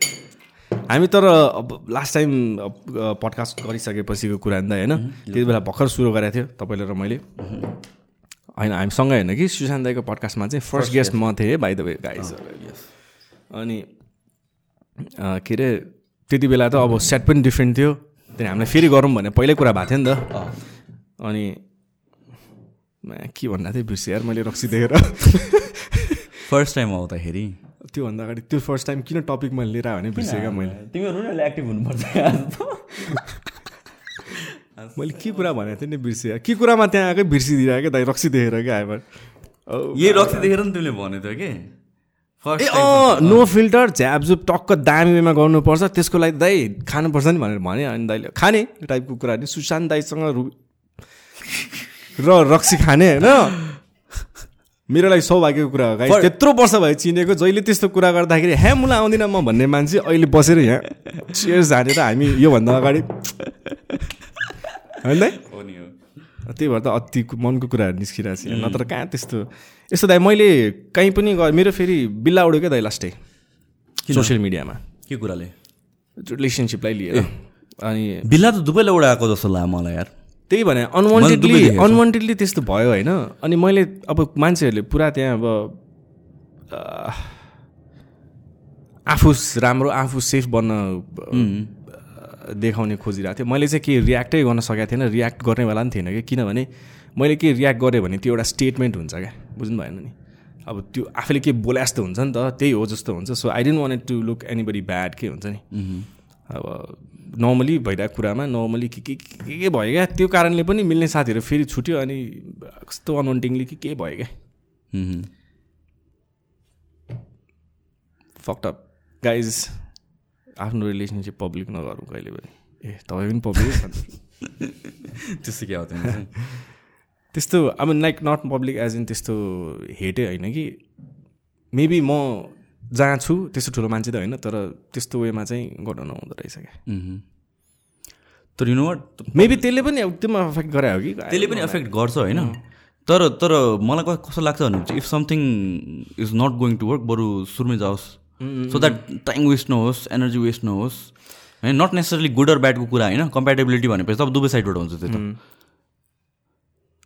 हामी तर अब लास्ट टाइम पडकास्ट गरिसकेपछिको कुरा नि त होइन? त्यति बेला भर्खर सुरु गरेको थियो तपाईँले र मैले। होइन हामी सँगै होइन कि सुशान्त दाईको पडकास्टमा चाहिँ फर्स्ट गेस्ट म थिएँ बाई द वे गाइज अनि के अरे त्यति बेला त अब सेट पनि डिफ्रेन्ट थियो। त्यहाँदेखि हामीलाई फेरि गरौँ भने पहिल्यै कुरा भएको थियो नि त। अनि के भन्दा थिएँ बिर्सेँ यार मैले रक्सी देखेर। फर्स्ट टाइम आउँदाखेरि? त्योभन्दा अगाडि त्यो फर्स्ट टाइम किन टपिक मैले लिएर आयो भने बिर्सेँ क्या मैले। तिमीहरू एक्टिभ हुनुपर्छ मैले के कुरा भनेको थिएँ नि बिर्सेँ के कुरामा त्यहाँ आएकै बिर्सिदिरहेको क्या दाइ रक्सी देखेर क्या आयो यही रक्सी देखेर नि तिमीले भनेको थियो कि? ए अँ नो फिल्टर झ्यापझुप टक्क दामी वेमा गर्नुपर्छ। त्यसको लागि दाइ खानुपर्छ नि भनेर भने। अनि दाइले खाने? टाइपको कुरा नि। सुशान्त दाइसँग रु <laughs> र रक्सी खाने होइन? मेरो लागि सौभाग्यको कुरा हो त्यत्रो वर्ष भयो चिनेको। जहिले त्यस्तो कुरा गर्दाखेरि हे मुला आउँदिनँ म भन्ने मान्छे अहिले बसेर यहाँ। चेयर्स झानेर हामी योभन्दा अगाडि। <laughs> होइन? त्यही भएर त अति मनको कुराहरू निस्किरहेको छ नत्र कहाँ त्यस्तो। यस्तो दाइ मैले कहीँ पनि गएँ मेरो फेरि बिल्ला उड्यो क्या दाइ लास्टै। सोसियल मिडियामा। के कुराले? रिलेसनसिपलाई लिएर। अनि बिल्ला त दुबईलाई उडाएको जस्तो लाग्यो मलाई यार। त्यही भने अनवान्टेडली। अनवान्टेडली त्यस्तो भयो होइन। अनि मैले अब मान्छेहरूले पुरा त्यहाँ अब आफू राम्रो आफू सेफ बन्न देखाउने खोजिरहेको थियो मैले चाहिँ के रियाक्टै गर्न सकेको थिएन रियाक्ट गर्नेवाला पनि थिएन कि किनभने मैले के रियाक्ट गरेँ भने त्यो एउटा स्टेटमेन्ट हुन्छ क्या बुझ्नु भएन नि? अब त्यो आफूले के बोला जस्तो हुन्छ नि त त्यही हो जस्तो हुन्छ। So I don't want to look anybody bad के हुन्छ नि? अब नर्मली भइरहेको कुरामा नर्मली के के के भयो क्या? त्यो कारणले पनि मिल्ने साथीहरू फेरि छुट्यो अनि कस्तो अनवान्टिङली के के भयो क्या. फक्टअप गाइज आफ्नो रिलेसनसिप पब्लिक नगरौँ कहिले पनि। ए तपाईँ पनि पब्लिक <laughs> त्यस्तो क्या हो तिमी चाहिँ? त्यस्तो अब like not public as in त्यस्तो हेटै होइन कि। मेबी म जहाँ छु त्यस्तो ठुलो मान्छे त होइन तर त्यस्तो वेमा चाहिँ गर्नु नहुँदो रहेछ क्या. तर यु नो वाट मेबी त्यसले पनि एकदम अफेक्ट गरे हो कि। त्यसले पनि एफेक्ट गर्छ होइन। तर तर मलाई क- कस्तो लाग्छ भने चाहिँ if something is not going to work बरु सुरुमै जाओस्। सो द्याट टाइम वेस्ट नहोस् एनर्जी वेस्ट नहोस् होइन नट नेसेसरली गुड अर ब्याडको कुरा होइन कम्प्याटेबिलिटी भनेपछि त अब दुवै साइडबाट हुन्छ त्यो त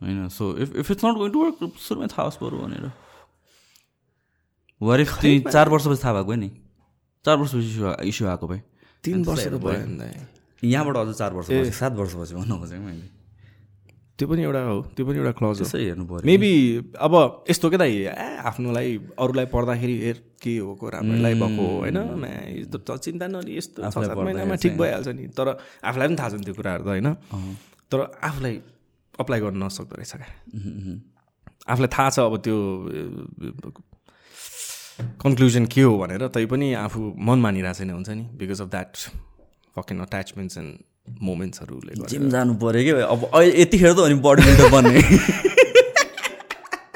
होइन so if if it's not going to work सुरुमै थाहा होस् बरु भनेर वार तिमी चार वर्षपछि थाहा भएको नि चार वर्षपछि इस्यु इस्यु आएको भए तिन वर्ष। यहाँबाट अझ चार वर्षपछि सात वर्षपछि भन्नु खोजेको मैले त्यो पनि एउटा हो त्यो पनि एउटा क्लज हो। त्यसै हेर्नु पऱ्यो। मेबी अब यस्तो के त ए आफ्नोलाई अरूलाई पढ्दाखेरि हेर के हो को राम्रोलाई भएको हो होइन? चिन्ता नलि यस्तो छ सात महिनामा ठिक भइहाल्छ नि। तर आफूलाई पनि थाहा छ नि त्यो कुराहरू त होइन? तर आफूलाई अप्लाई गर्न नसक्दो रहेछ क्या। आफूलाई थाहा छ अब त्यो कन्क्लुजन के हो भनेर तै पनि आफू मन मानिरहेको छैन हुन्छ नि? Because of that fucking attachments and मोमेन्ट्सहरूले gym जानु पऱ्यो कि अब अहिले यतिखेर त अनि बडी बिल्डर बन्ने।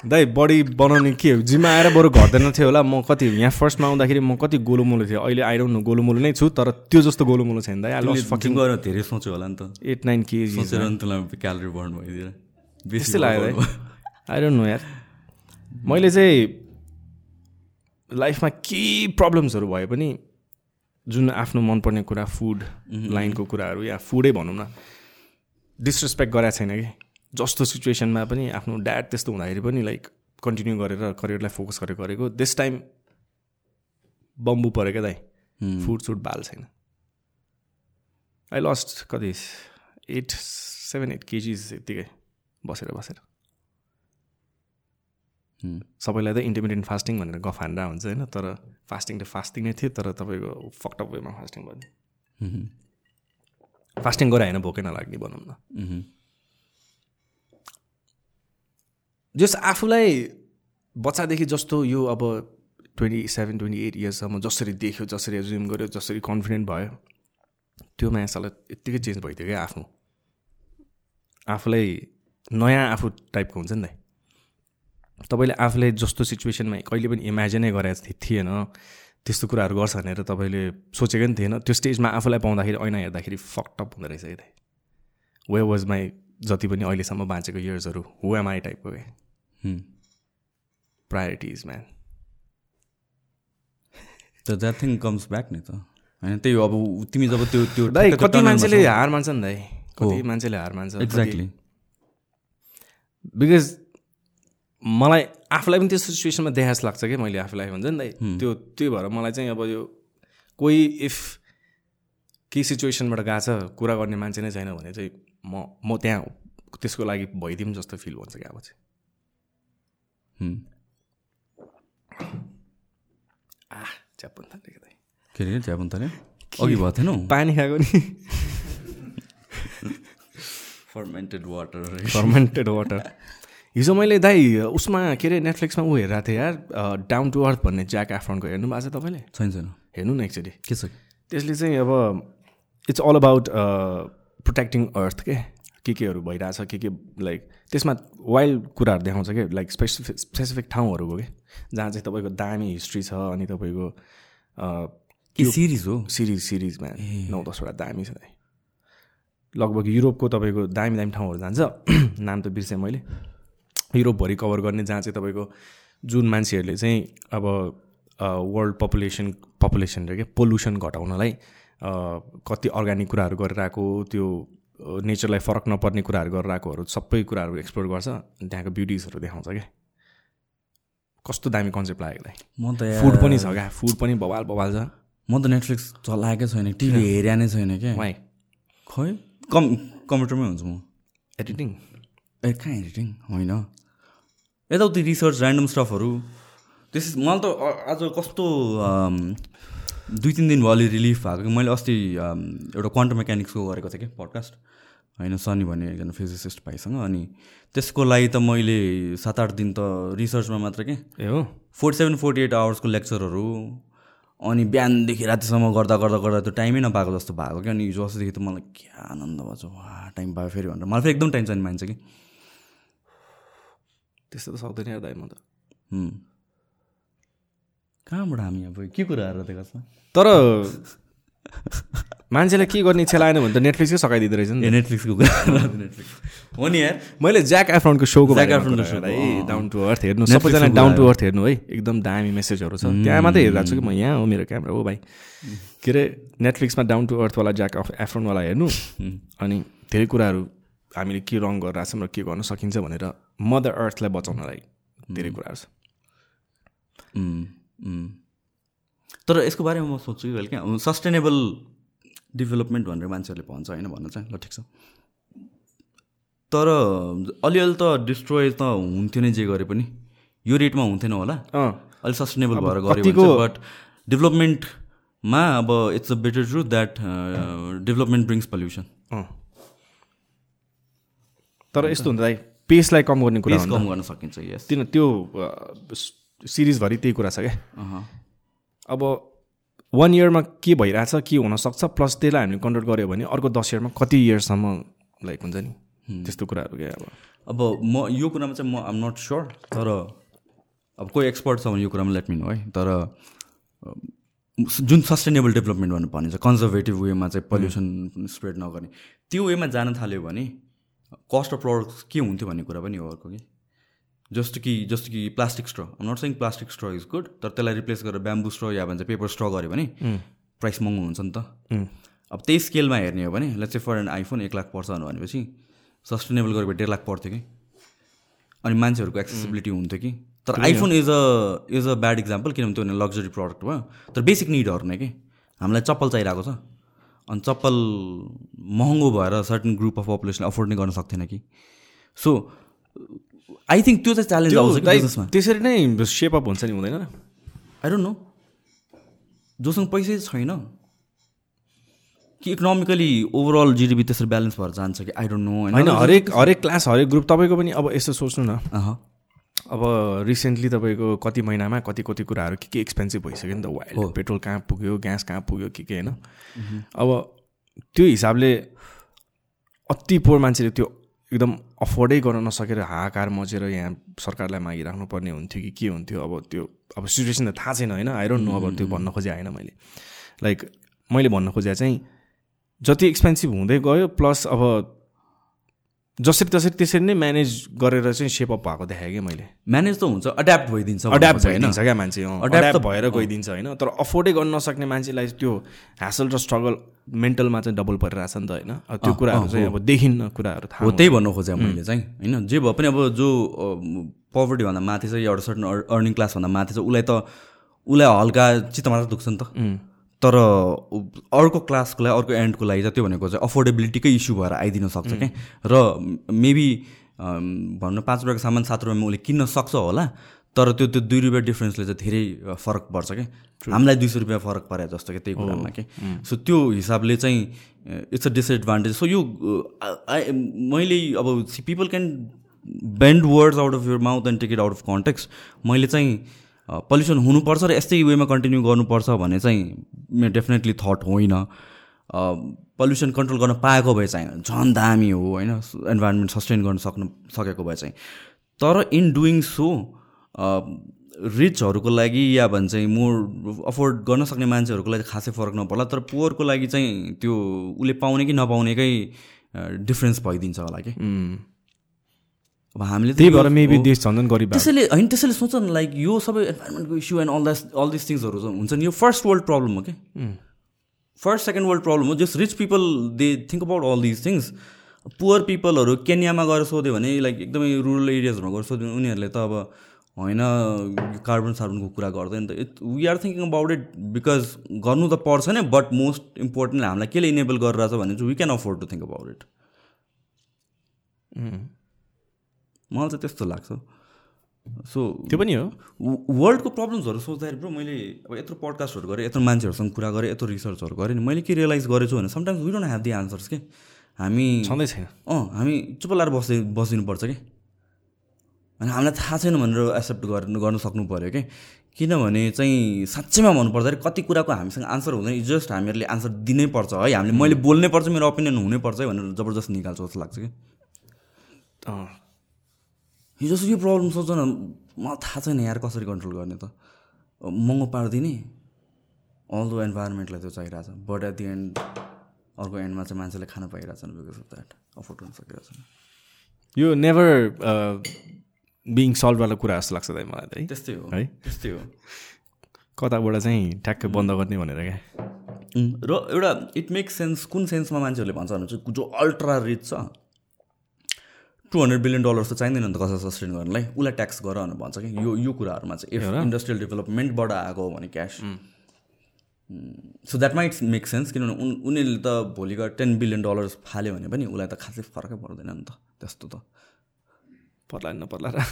दाइ बडी बनाउने के हो? जिममा आएर बरु घट्दैन थियो होला। म कति यहाँ फर्स्टमा आउँदाखेरि म कति गोलोमोलो थिएँ। अहिले आइरहनु न गोलोमोलो नै छु तर त्यो जस्तो गोलोमोलो छैन दाइ। आई लस फकिङ गरेर धेरै सोच्यो होला नि त। एट नाइन केजी त्यसलाई क्यालोरी बर्न भइदिएर। बेसी लाग्यो दाइ। आई डोन्ट नो यार। मैले चाहिँ लाइफमा केही प्रब्लम्सहरू भए पनि जुन आफ्नो मनपर्ने कुरा फुड लाइनको कुराहरू या फुडै भनौँ न डिसरेस्पेक्ट गरेको छैन कि? जस्तो सिचुएसनमा पनि आफ्नो ड्याड त्यस्तो हुँदाखेरि पनि लाइक कन्टिन्यू गरेर करियरलाई फोकस गरेर गरेको दिस टाइम बम्बु पऱ्यो क्या दाइ फुड सुड बाल छैन। आई लस्ट कति? एट सेभेन एट केजिज यत्तिकै बसेर बसेर। सबैलाई त इन्टरमिडियन्ट फास्टिङ भनेर गफ हान्दा हुन्छ होइन तर फास्टिङ त फास्टिङ नै थियो तर तपाईँको फक्टअप वेमा फास्टिङ भन्ने फास्टिङ गरेर होइन भोकै नलाग्ने भनौँ न। जस आफूलाई बच्चादेखि जस्तो यो अब ट्वेन्टी सेभेन ट्वेन्टी एट इयर्ससम्म जसरी देख्यो जसरी एज्युम गर्यो जसरी कन्फिडेन्ट भयो त्यो मायासालाई यत्तिकै चेन्ज भइदियो क्या आफ्नो आफूलाई नयाँ आफू टाइपको हुन्छ नि त। तपाईँले आफूले जस्तो सिचुएसनमा कहिले पनि इमेजिनै गरेको थिएन। त्यस्तो कुराहरू गर्छ भनेर तपाईँले सोचेको पनि थिएन। त्यो स्टेजमा आफूलाई पाउँदाखेरि ऐना हेर्दाखेरि फकटप हुँदो रहेछ कि वे वाज माई जति पनि अहिलेसम्म बाँचेको इयर्सहरू हु एम आई टाइपको क्या प्रायोरिटिज म्यान त द्याट थिङ कम्स ब्याक नि त। होइन त्यही हो अब तिमी जब त्यो त्यो दाइ कति मान्छेले हार मान्छ नि दाइ कति मान्छेले हार मान्छ एक्ज्याक्टली बिकज मलाई आफूलाई पनि त्यस्तो सिचुएसनमा देखा जस्तो लाग्छ कि मैले आफूलाई हुन्छ नि दाइ त्यो त्यही भएर मलाई चाहिँ अब यो कोही इफ केही सिचुएसनबाट गएको छ कुरा गर्ने मान्छे नै छैन भने चाहिँ म म त्यहाँ त्यसको लागि भइदिउँ जस्तो फिल हुन्छ कि अब चाहिँ। आ च्यापुन थालेको के अरे चियापन त अघि भएको थिएन पानी खाएको नि। फर्मेन्टेड वाटर फर्मेन्टेड वाटर हिजो मैले दाइ उसमा के अरे नेटफ्लिक्समा ऊ हेरेको थिएँ यार डाउन टु अर्थ भन्ने ज्याक एफ्रोनको हेर्नु भएको छ तपाईँले? छैन छैन। हेर्नु न एकचोटि। के छ? त्यसले चाहिँ अब it's all about protecting earth के के केहरू भइरहेछ के के लाइक त्यसमा वाइल्ड कुराहरू देखाउँछ क्या लाइक स्पेसिफिक स्पेसिफिक ठाउँहरूको के जहाँ चाहिँ तपाईँको दामी हिस्ट्री छ अनि तपाईँको सिरिज हो? सिरिज सिरिजमा नौ दसवटा दामी छ। लगभग युरोपको तपाईँको दामी दामी ठाउँहरू जान्छ। <clears throat> नाम त बिर्सेँ मैले। युरोपभरि कभर गर्ने जहाँ चाहिँ तपाईँको जुन मान्छेहरूले चाहिँ अब वर्ल्ड पपुलेसन पपुलेसन रे के? पोल्युसन घटाउनलाई कति अर्ग्यानिक कुराहरू गरेर आएको त्यो नेचरलाई फरक नपर्ने कुराहरू गरेर आएकोहरू सबै कुराहरू एक्सप्लोर गर्छ अनि त्यहाँको ब्युटिजहरू देखाउँछ क्या कस्तो दामी कन्सेप्ट लाग्यो म त फुड पनि छ क्या? फुड पनि बवाल बवाल छ। म त नेटफ्लिक्स चलाएकै छैन टिभी हेरे नै छैन क्या वाइ खै कम् कम्प्युटरमै हुन्छु म। एडिटिङ ए कहाँ एडिटिङ होइन। यताउति रिसर्च ऱ्यान्डम स्टफहरू त्यस मलाई त आज कस्तो दुई तिन दिन भयो अलि रिलिफ भएको कि? मैले अस्ति एउटा क्वान्टम मेकानिक्सको गरेको थिएँ कि पडकास्ट होइन सनी भन्ने एकजना फिजिसिस्ट भाइसँग। अनि त्यसको लागि त मैले सात आठ दिन त रिसर्चमा मात्र के? ए हो? फोर्टी सेभेन फोर्टी एट आवर्सको लेक्चरहरू अनि बिहानदेखि रातिसम्म गर्दा गर्दा गर्दा त्यो टाइमै नपाएको जस्तो भएको क्या अनि हिजो अस्तिदेखि त मलाई क्या आनन्द भएको छ वा टाइम पायो। फेरि भनेर। मलाई फेरि एकदम टाइम चाहिने मान्छ कि? त्यस्तो त सक्दैन यार दाइ म त। कहाँबाट हामी अब? के कुराहरू दिएको छ तर मान्छेलाई के गर्ने इच्छा लागेन भने त नेटफ्लिक्सै सघाइदिँदो रहेछ नि नेटफ्लिक्सको कुरा <laughs> नेटफ्लिक्स हो नि यार। मैले ज्याक एफ्रोनको सोको ज्याक एफ्रोनको गरेँ है। डाउन टु अर्थ हेर्नु। सबैजना डाउन टु अर्थ हेर्नु है। एकदम दामी मेसेजहरू छ। त्यहाँ मात्रै हेरिरहेको छु कि म? यहाँ हो मेरो क्यामेरा हो भाइ। के अरे नेटफ्लिक्समा डाउन टु अर्थवाला ज्याक अफ एफ्रोनवाला हेर्नु। अनि धेरै कुराहरू हामीले के रङ गरिरहेको छौँ र के गर्न सकिन्छ भनेर मदर अर्थलाई बचाउनलाई धेरै कुराहरू छ। तर यसको बारेमा म सोध्छु कि कहिले क्या? सस्टेनेबल डेभलपमेन्ट भनेर मान्छेहरूले भन्छ होइन भन्न चाहिँ? ल ठिक छ। तर अलिअलि त डिस्ट्रोय त हुन्थ्यो नै जे गरे पनि। यो रेटमा हुन्थेन होला। अलिक सस्टेनेबल भएर गऱ्यो बट डेभलपमेन्टमा अब it's a better truth that development brings pollution तर यस्तो हुन्छ दाइ पेसलाई कम गर्ने कुरा कम गर्न सकिन्छ यस। किन त्यो सिरिजभरि त्यही कुरा छ क्या। अब वान इयरमा के भइरहेछ के हुनसक्छ प्लस त्यसलाई हामीले कन्ट्रोल गऱ्यो भने अर्को दस इयरमा कति इयर्ससम्म लाइक हुन्छ नि त्यस्तो कुराहरू क्या अब। अब म यो कुरामा चाहिँ म आम नट स्योर तर अब कोही एक्सपर्ट छ भने यो कुरामा लेट मी नो है। तर जुन सस्टेनेबल डेभलपमेन्ट भन्नु भनिन्छ कन्जर्भेटिभ वेमा चाहिँ पल्युसन स्प्रेड नगर्ने त्यो वेमा जान थाल्यो भने कस्ट अफ प्रडक्ट्स के हुन्थ्यो भन्ने कुरा पनि हो अर्को कि? जस्तो कि जस्तो कि plastic straw not saying plastic straw is good तर त्यसलाई रिप्लेस गरेर ब्याम्बु स्ट्र या भन्छ पेपर स्ट्र गऱ्यो भने प्राइस महँगो हुन्छ नि त। अब त्यही स्केलमा हेर्ने हो भने let's say for an iPhone एक लाख पर्छ भनेपछि सस्टेनेबल गरेको डेढ लाख पर्थ्यो कि? अनि मान्छेहरूको एक्सेसिबिलिटी हुन्थ्यो कि? तर iPhone is a is a bad example किनभने त्यो भने लग्जरी प्रडक्ट भयो। तर बेसिक निडहरू नै कि? हामीलाई चप्पल चाहिरहेको छ। अनि चप्पल महँगो भएर सर्टन ग्रुप अफ पपुलेसनले अफोर्ड नै गर्न सक्थेन कि? सो आई थिङ्क त्यो चाहिँ च्यालेन्ज आउँछ बिजनेसमा त्यसरी नै सेप अप हुन्छ नि हुँदैन आई डोन्ट नो जोसँग पैसै छैन। कि इकोनोमिकली ओभरअल जिडिपी त्यसरी ब्यालेन्स भएर जान्छ कि? आई डोन्ट नो होइन हरेक हरेक क्लास हरेक ग्रुप तपाईँको पनि अब यसो सोच्नु न। अब रिसेन्टली तपाईँको कति महिनामा कति कति कुराहरू के के एक्सपेन्सिभ भइसक्यो नि त? वाइल्ड पेट्रोल कहाँ पुग्यो ग्यास कहाँ पुग्यो के के होइन? अब त्यो हिसाबले अति पोर मान्छेले त्यो एकदम अफोर्डै गर्न नसकेर हाहाकार मचेर यहाँ सरकारलाई मागिराख्नु पर्ने हुन्थ्यो कि के हुन्थ्यो? अब त्यो अब सिचुएसन त थाहा छैन होइन? डोन्ट नो अब त्यो भन्न खोजे होइन मैले। लाइक मैले भन्न खोजे चाहिँ जति एक्सपेन्सिभ हुँदै गयो प्लस अब जसरी तसरी त्यसरी नै म्यानेज गरेर चाहिँ सेप अप भएको देखाएँ कि मैले। म्यानेज त हुन्छ अड्याप्ट भइदिन्छ अड्याप्ट होइन? भइदिन्छ क्या मान्छे अड्याप्ट त- भएर गइदिन्छ होइन। तर अफोर्डै गर्न नसक्ने मान्छेलाई त्यो ह्यासल र स्ट्रगल मेन्टलमा चाहिँ डबल परिरहेछ नि त होइन। त्यो कुराहरू चाहिँ अब देखिन्न कुराहरू थाहा हो त्यही भन्नु खोजेँ मैले चाहिँ होइन? जे भए पनि अब जो पभर्टीभन्दा माथि छ एउटा सर्टन अर्निङ क्लासभन्दा माथि छ उसलाई त उसलाई हल्का चित्त मात्र दुख्छ नि त। तर अर्को क्लासको लागि अर्को एन्डको लागि चाहिँ त्यो भनेको चाहिँ अफोर्डेबिलिटीकै इस्यु भएर आइदिन सक्छ क्या। र मेबी भनौँ पाँच रुपियाँको सामान सात रुपियाँमा उसले किन्न सक्छ होला तर त्यो त्यो दुई रुपियाँ डिफ्रेन्सले चाहिँ धेरै फरक पर्छ क्या। हामीलाई दुई सय रुपियाँ फरक परे जस्तो कि त्यही कुरामा कि सो त्यो हिसाबले चाहिँ इट्स अ डिसएडभान्टेज सो यो मैले अब people can bend words out of your mouth and take it out of context मैले चाहिँ पल्युसन हुनुपर्छ र यस्तै वेमा कन्टिन्यू गर्नुपर्छ भन्ने चाहिँ मेरो डेफिनेटली थट होइन। पल्युसन कन्ट्रोल गर्न पाएको भए चाहिँ झन् दामी हो होइन? इन्भाइरोमेन्ट सस्टेन गर्न सक्नु सकेको भए चाहिँ। तर इन डुइङ सो रिचहरूको लागि या भन्छ मोर अफोर्ड गर्न सक्ने मान्छेहरूको लागि खासै फरक नपर्ला तर पुवरको लागि चाहिँ त्यो उसले पाउने कि नपाउनेकै डिफ्रेन्स भइदिन्छ होला कि। अब हामीले त्यही भएर मेबी। देश झन् गरिब। त्यसैले होइन त्यसैले सोच न लाइक यो सबै इन्भाइरोमेन्टको issue and all that's all this थिङ्सहरू हुन्छ नि। यो फर्स्ट वर्ल्ड प्रब्लम हो कि? फर्स्ट सेकेन्ड वर्ल्ड प्रब्लम हो। Just rich people they think about all this things poor पिपलहरू केन्यामा गएर सोध्यो भने लाइक एकदमै रुरल एरियाजहरूमा गएर सोध्यो भने उनीहरूले त अब होइन कार्बन सार्बनको कुरा गर्दैन त। It we are thinking about it because गर्नु त पर्छ नै बट मोस्ट इम्पोर्टेन्ट हामीलाई केले इनेबल गरिरहेछ भने चाहिँ we can afford to think about it मलाई चाहिँ त्यस्तो लाग्छ। सो त्यो पनि हो। वर्ल्डको प्रब्लम्सहरू सोच्दाखेरि ब्रो मैले अब यत्रो पडकास्टहरू गरेँ यत्रो मान्छेहरूसँग कुरा गरेँ यत्रो रिसर्चहरू गरेँ नि मैले के रियलाइज गरेछु भने sometimes we don't have the answers के? हामी छँदै छैन। अँ हामी चुप लाएर बस्दै बसिदिनुपर्छ कि? अनि हामीलाई थाहा छैन भनेर एक्सेप्ट गर्नु गर्नु सक्नु पऱ्यो कि? किनभने चाहिँ साँच्चैमा भन्नुपर्दाखेरि कति कुराको हामीसँग आन्सर हुँदैन जस्ट हामीहरूले आन्सर दिनै पर्छ है। हामीले मैले बोल्नै पर्छ मेरो ओपिनियन हुनैपर्छ है भनेर जबरजस्त निकाल्छ जस्तो लाग्छ कि? अँ, हिजो यो प्रब्लम सोच न मलाई थाहा छैन यार कसरी कन्ट्रोल गर्ने त। महँगो पारिदिने। अल द इन्भाइरोमेन्टलाई त्यो चाहिरहेछ। बट एट दि एन्ड अर्को एन्डमा चाहिँ मान्छेले खान पाइरहेछन् बिकज अफ द्याट अफोर्ड गर्न सकिरहेछन् यो नेभर बिङ सल्भवाला कुरा जस्तो लाग्छ दाइ मलाई त है त्यस्तै हो। है? त्यस्तै हो। कताबाट चाहिँ ठ्याक्कै बन्द गर्ने भनेर क्या? र एउटा इट मेक्स सेन्स कुन सेन्समा मान्छेहरूले भन्छ भने चाहिँ जो अल्ट्रा रिच छ। टु हन्ड्रेड बिलियन डलर्स त चाहिँदैन नि त कसै सस्टेन गर्नलाई। उसलाई ट्याक्स गर भनेर भन्छ कि। यो यो कुराहरूमा चाहिँ इफ इन्डस्ट्रियल डेभलपमेन्टबाट आएको हो भने cause so that might make sense किनभने उन उनीहरूले त भोलि गएर टेन बिलियन डलर्स फाल्यो भने पनि उसलाई त खासै फरकै पर्दैन नि त। त्यस्तो त। पर्ला नपर्ला र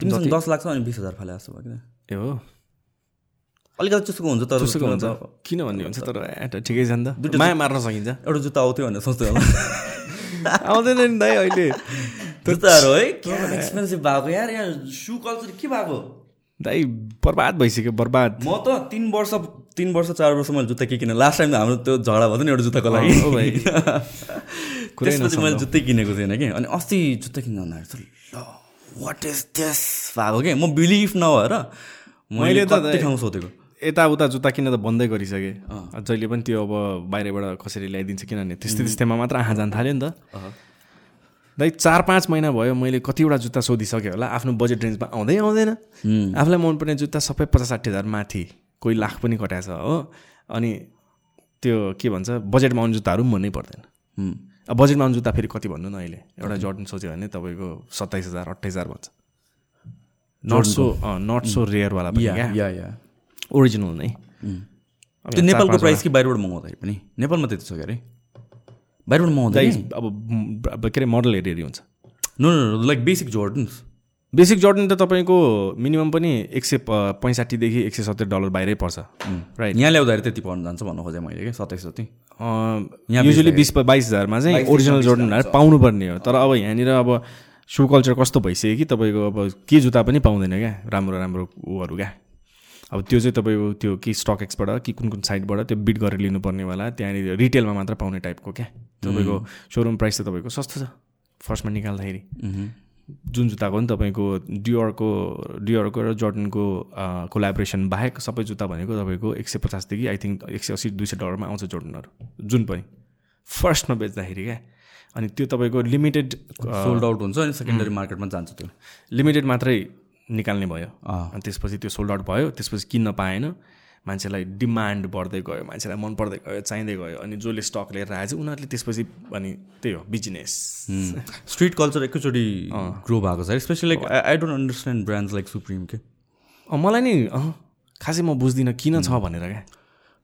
तिमीसँग दस लाख छ अनि बिस हजार फाले जस्तो भयो कि ए हो। अलिकति चुसुको हुन्छ तर चुसुको हुन्छ? किन भन्ने हुन्छ तर त ठिकै छ नि त। माया मार्न सकिन्छ। एउटा जुत्ता आउँथ्यो भनेर सोच्दै होला। <laughs> आउँदैन नि दाइ अहिले। जुत्ताहरू है <laughs> के एक्सपेन्सिभ भएको? यार यहाँ सु कल्चर के भएको? दाइ बर्बाद भइसक्यो बर्बाद। म त तिन वर्ष तिन वर्ष चार वर्ष मैले जुत्ता के किने लास्ट टाइम हाम्रो त्यो झगडा भयो नि एउटा जुत्ताको लागि। हो भाइ। <laughs> कुरै त्यसपछि मैले जुत्तै किनेको थिएन कि। अनि अस्ति जुत्ता किन्दा भन्दाखेरि ल वाट इज त्यस भएको कि? म बिलिभ नभएर मैले त ठाउँ सोधेको। यताउता जुत्ता किन्न त बन्दै गरिसकेँ। जहिले पनि त्यो अब बाहिरबाट कसरी ल्याइदिन्छ किनभने त्यस्तै त्यस्तैमा मात्र आँखा जान थाल्यो नि त। दाइ चार पाँच महिना भयो मैले कतिवटा जुत्ता सोधिसकेँ होला। आफ्नो बजेट रेन्जमा आउँदै आउँदैन। आफूलाई मनपर्ने जुत्ता सबै पचास साठी हजार माथि कोही लाख पनि कटाएछ हो। अनि त्यो के भन्छ बजेटमा आउने जुत्ताहरू पनि भन्नै पर्दैन। अब बजेटमा आउने जुत्ता फेरि कति भन्नु न अहिले? एउटा जर्डन सोच्यो भने तपाईँको सत्ताइस हजार अट्ठाइस हजार भन्छ। नट सो नट सो रेयरवाला पनि ओरिजिनल नै। त्यो नेपालको प्राइस कि बाहिरबाट मगाउँदाखेरि पनि। नेपालमा त्यति छ क्या अरे बाहिरबाट मगाउँदा दाइ अब के अरे मोडल हेरी हेरी हुन्छ। No no like basic Jordans basic Jordan त तपाईँको मिनिमम पनि एक सय पैँसाठीदेखि एक सय सत्तरी डलर बाहिरै पर्छ। राइट यहाँ ल्याउँदाखेरि त्यति पर्न जान्छ भन्नु खोजेँ मैले कि सत्ताइस जति। यहाँ युजली बिस बाइस हजारमा चाहिँ ओरिजिनल जर्डनहरू पाउनुपर्ने हो। तर अब यहाँनिर अब सु कल्चर कस्तो भइसक्यो कि तपाईँको अब के जुत्ता पनि पाउँदैन क्या राम्रो राम्रो उहरू क्या। अब त्यो चाहिँ तपाईँको त्यो कि स्टक एक्सबाट कि कुन कुन साइडबाट त्यो बिट गरेर लिनुपर्नेवाला त्यहाँनिर रिटेलमा मात्र पाउने टाइपको क्या? तपाईँको सोरुम प्राइस त तपाईँको सस्तो छ फर्स्टमा निकाल्दाखेरि। जुन जुत्ताको पनि तपाईँको डियोरको डियोरको र जर्डनको कोलाबोरेसन बाहेक सबै जुत्ता भनेको तपाईँको एक सय पचासदेखि आई थिङ्क एक सय असी दुई सय डलरमा आउँछ जर्डनहरू जुन पनि। फर्स्टमा बेच्दाखेरि क्या? अनि त्यो तपाईँको लिमिटेड सोल्ड आउट हुन्छ अनि सेकेन्डरी मार्केटमा जान्छ त्यो। लिमिटेड मात्रै निकाल्ने भयो। अनि त्यसपछि त्यो सोल्ड आउट भयो त्यसपछि किन्न पाएन। मान्छेलाई डिमान्ड बढ्दै गयो मान्छेलाई मन पर्दै गयो चाहिँदै गयो। अनि जसले स्टक लिएर आएछ उनीहरूले त्यसपछि अनि त्यही हो बिजनेस। स्ट्रिट कल्चर एकैचोटि ग्रो भएको छ। Specially like I don't understand brands like Supreme के मलाई नि खासै म बुझ्दिनँ किन छ भनेर क्या।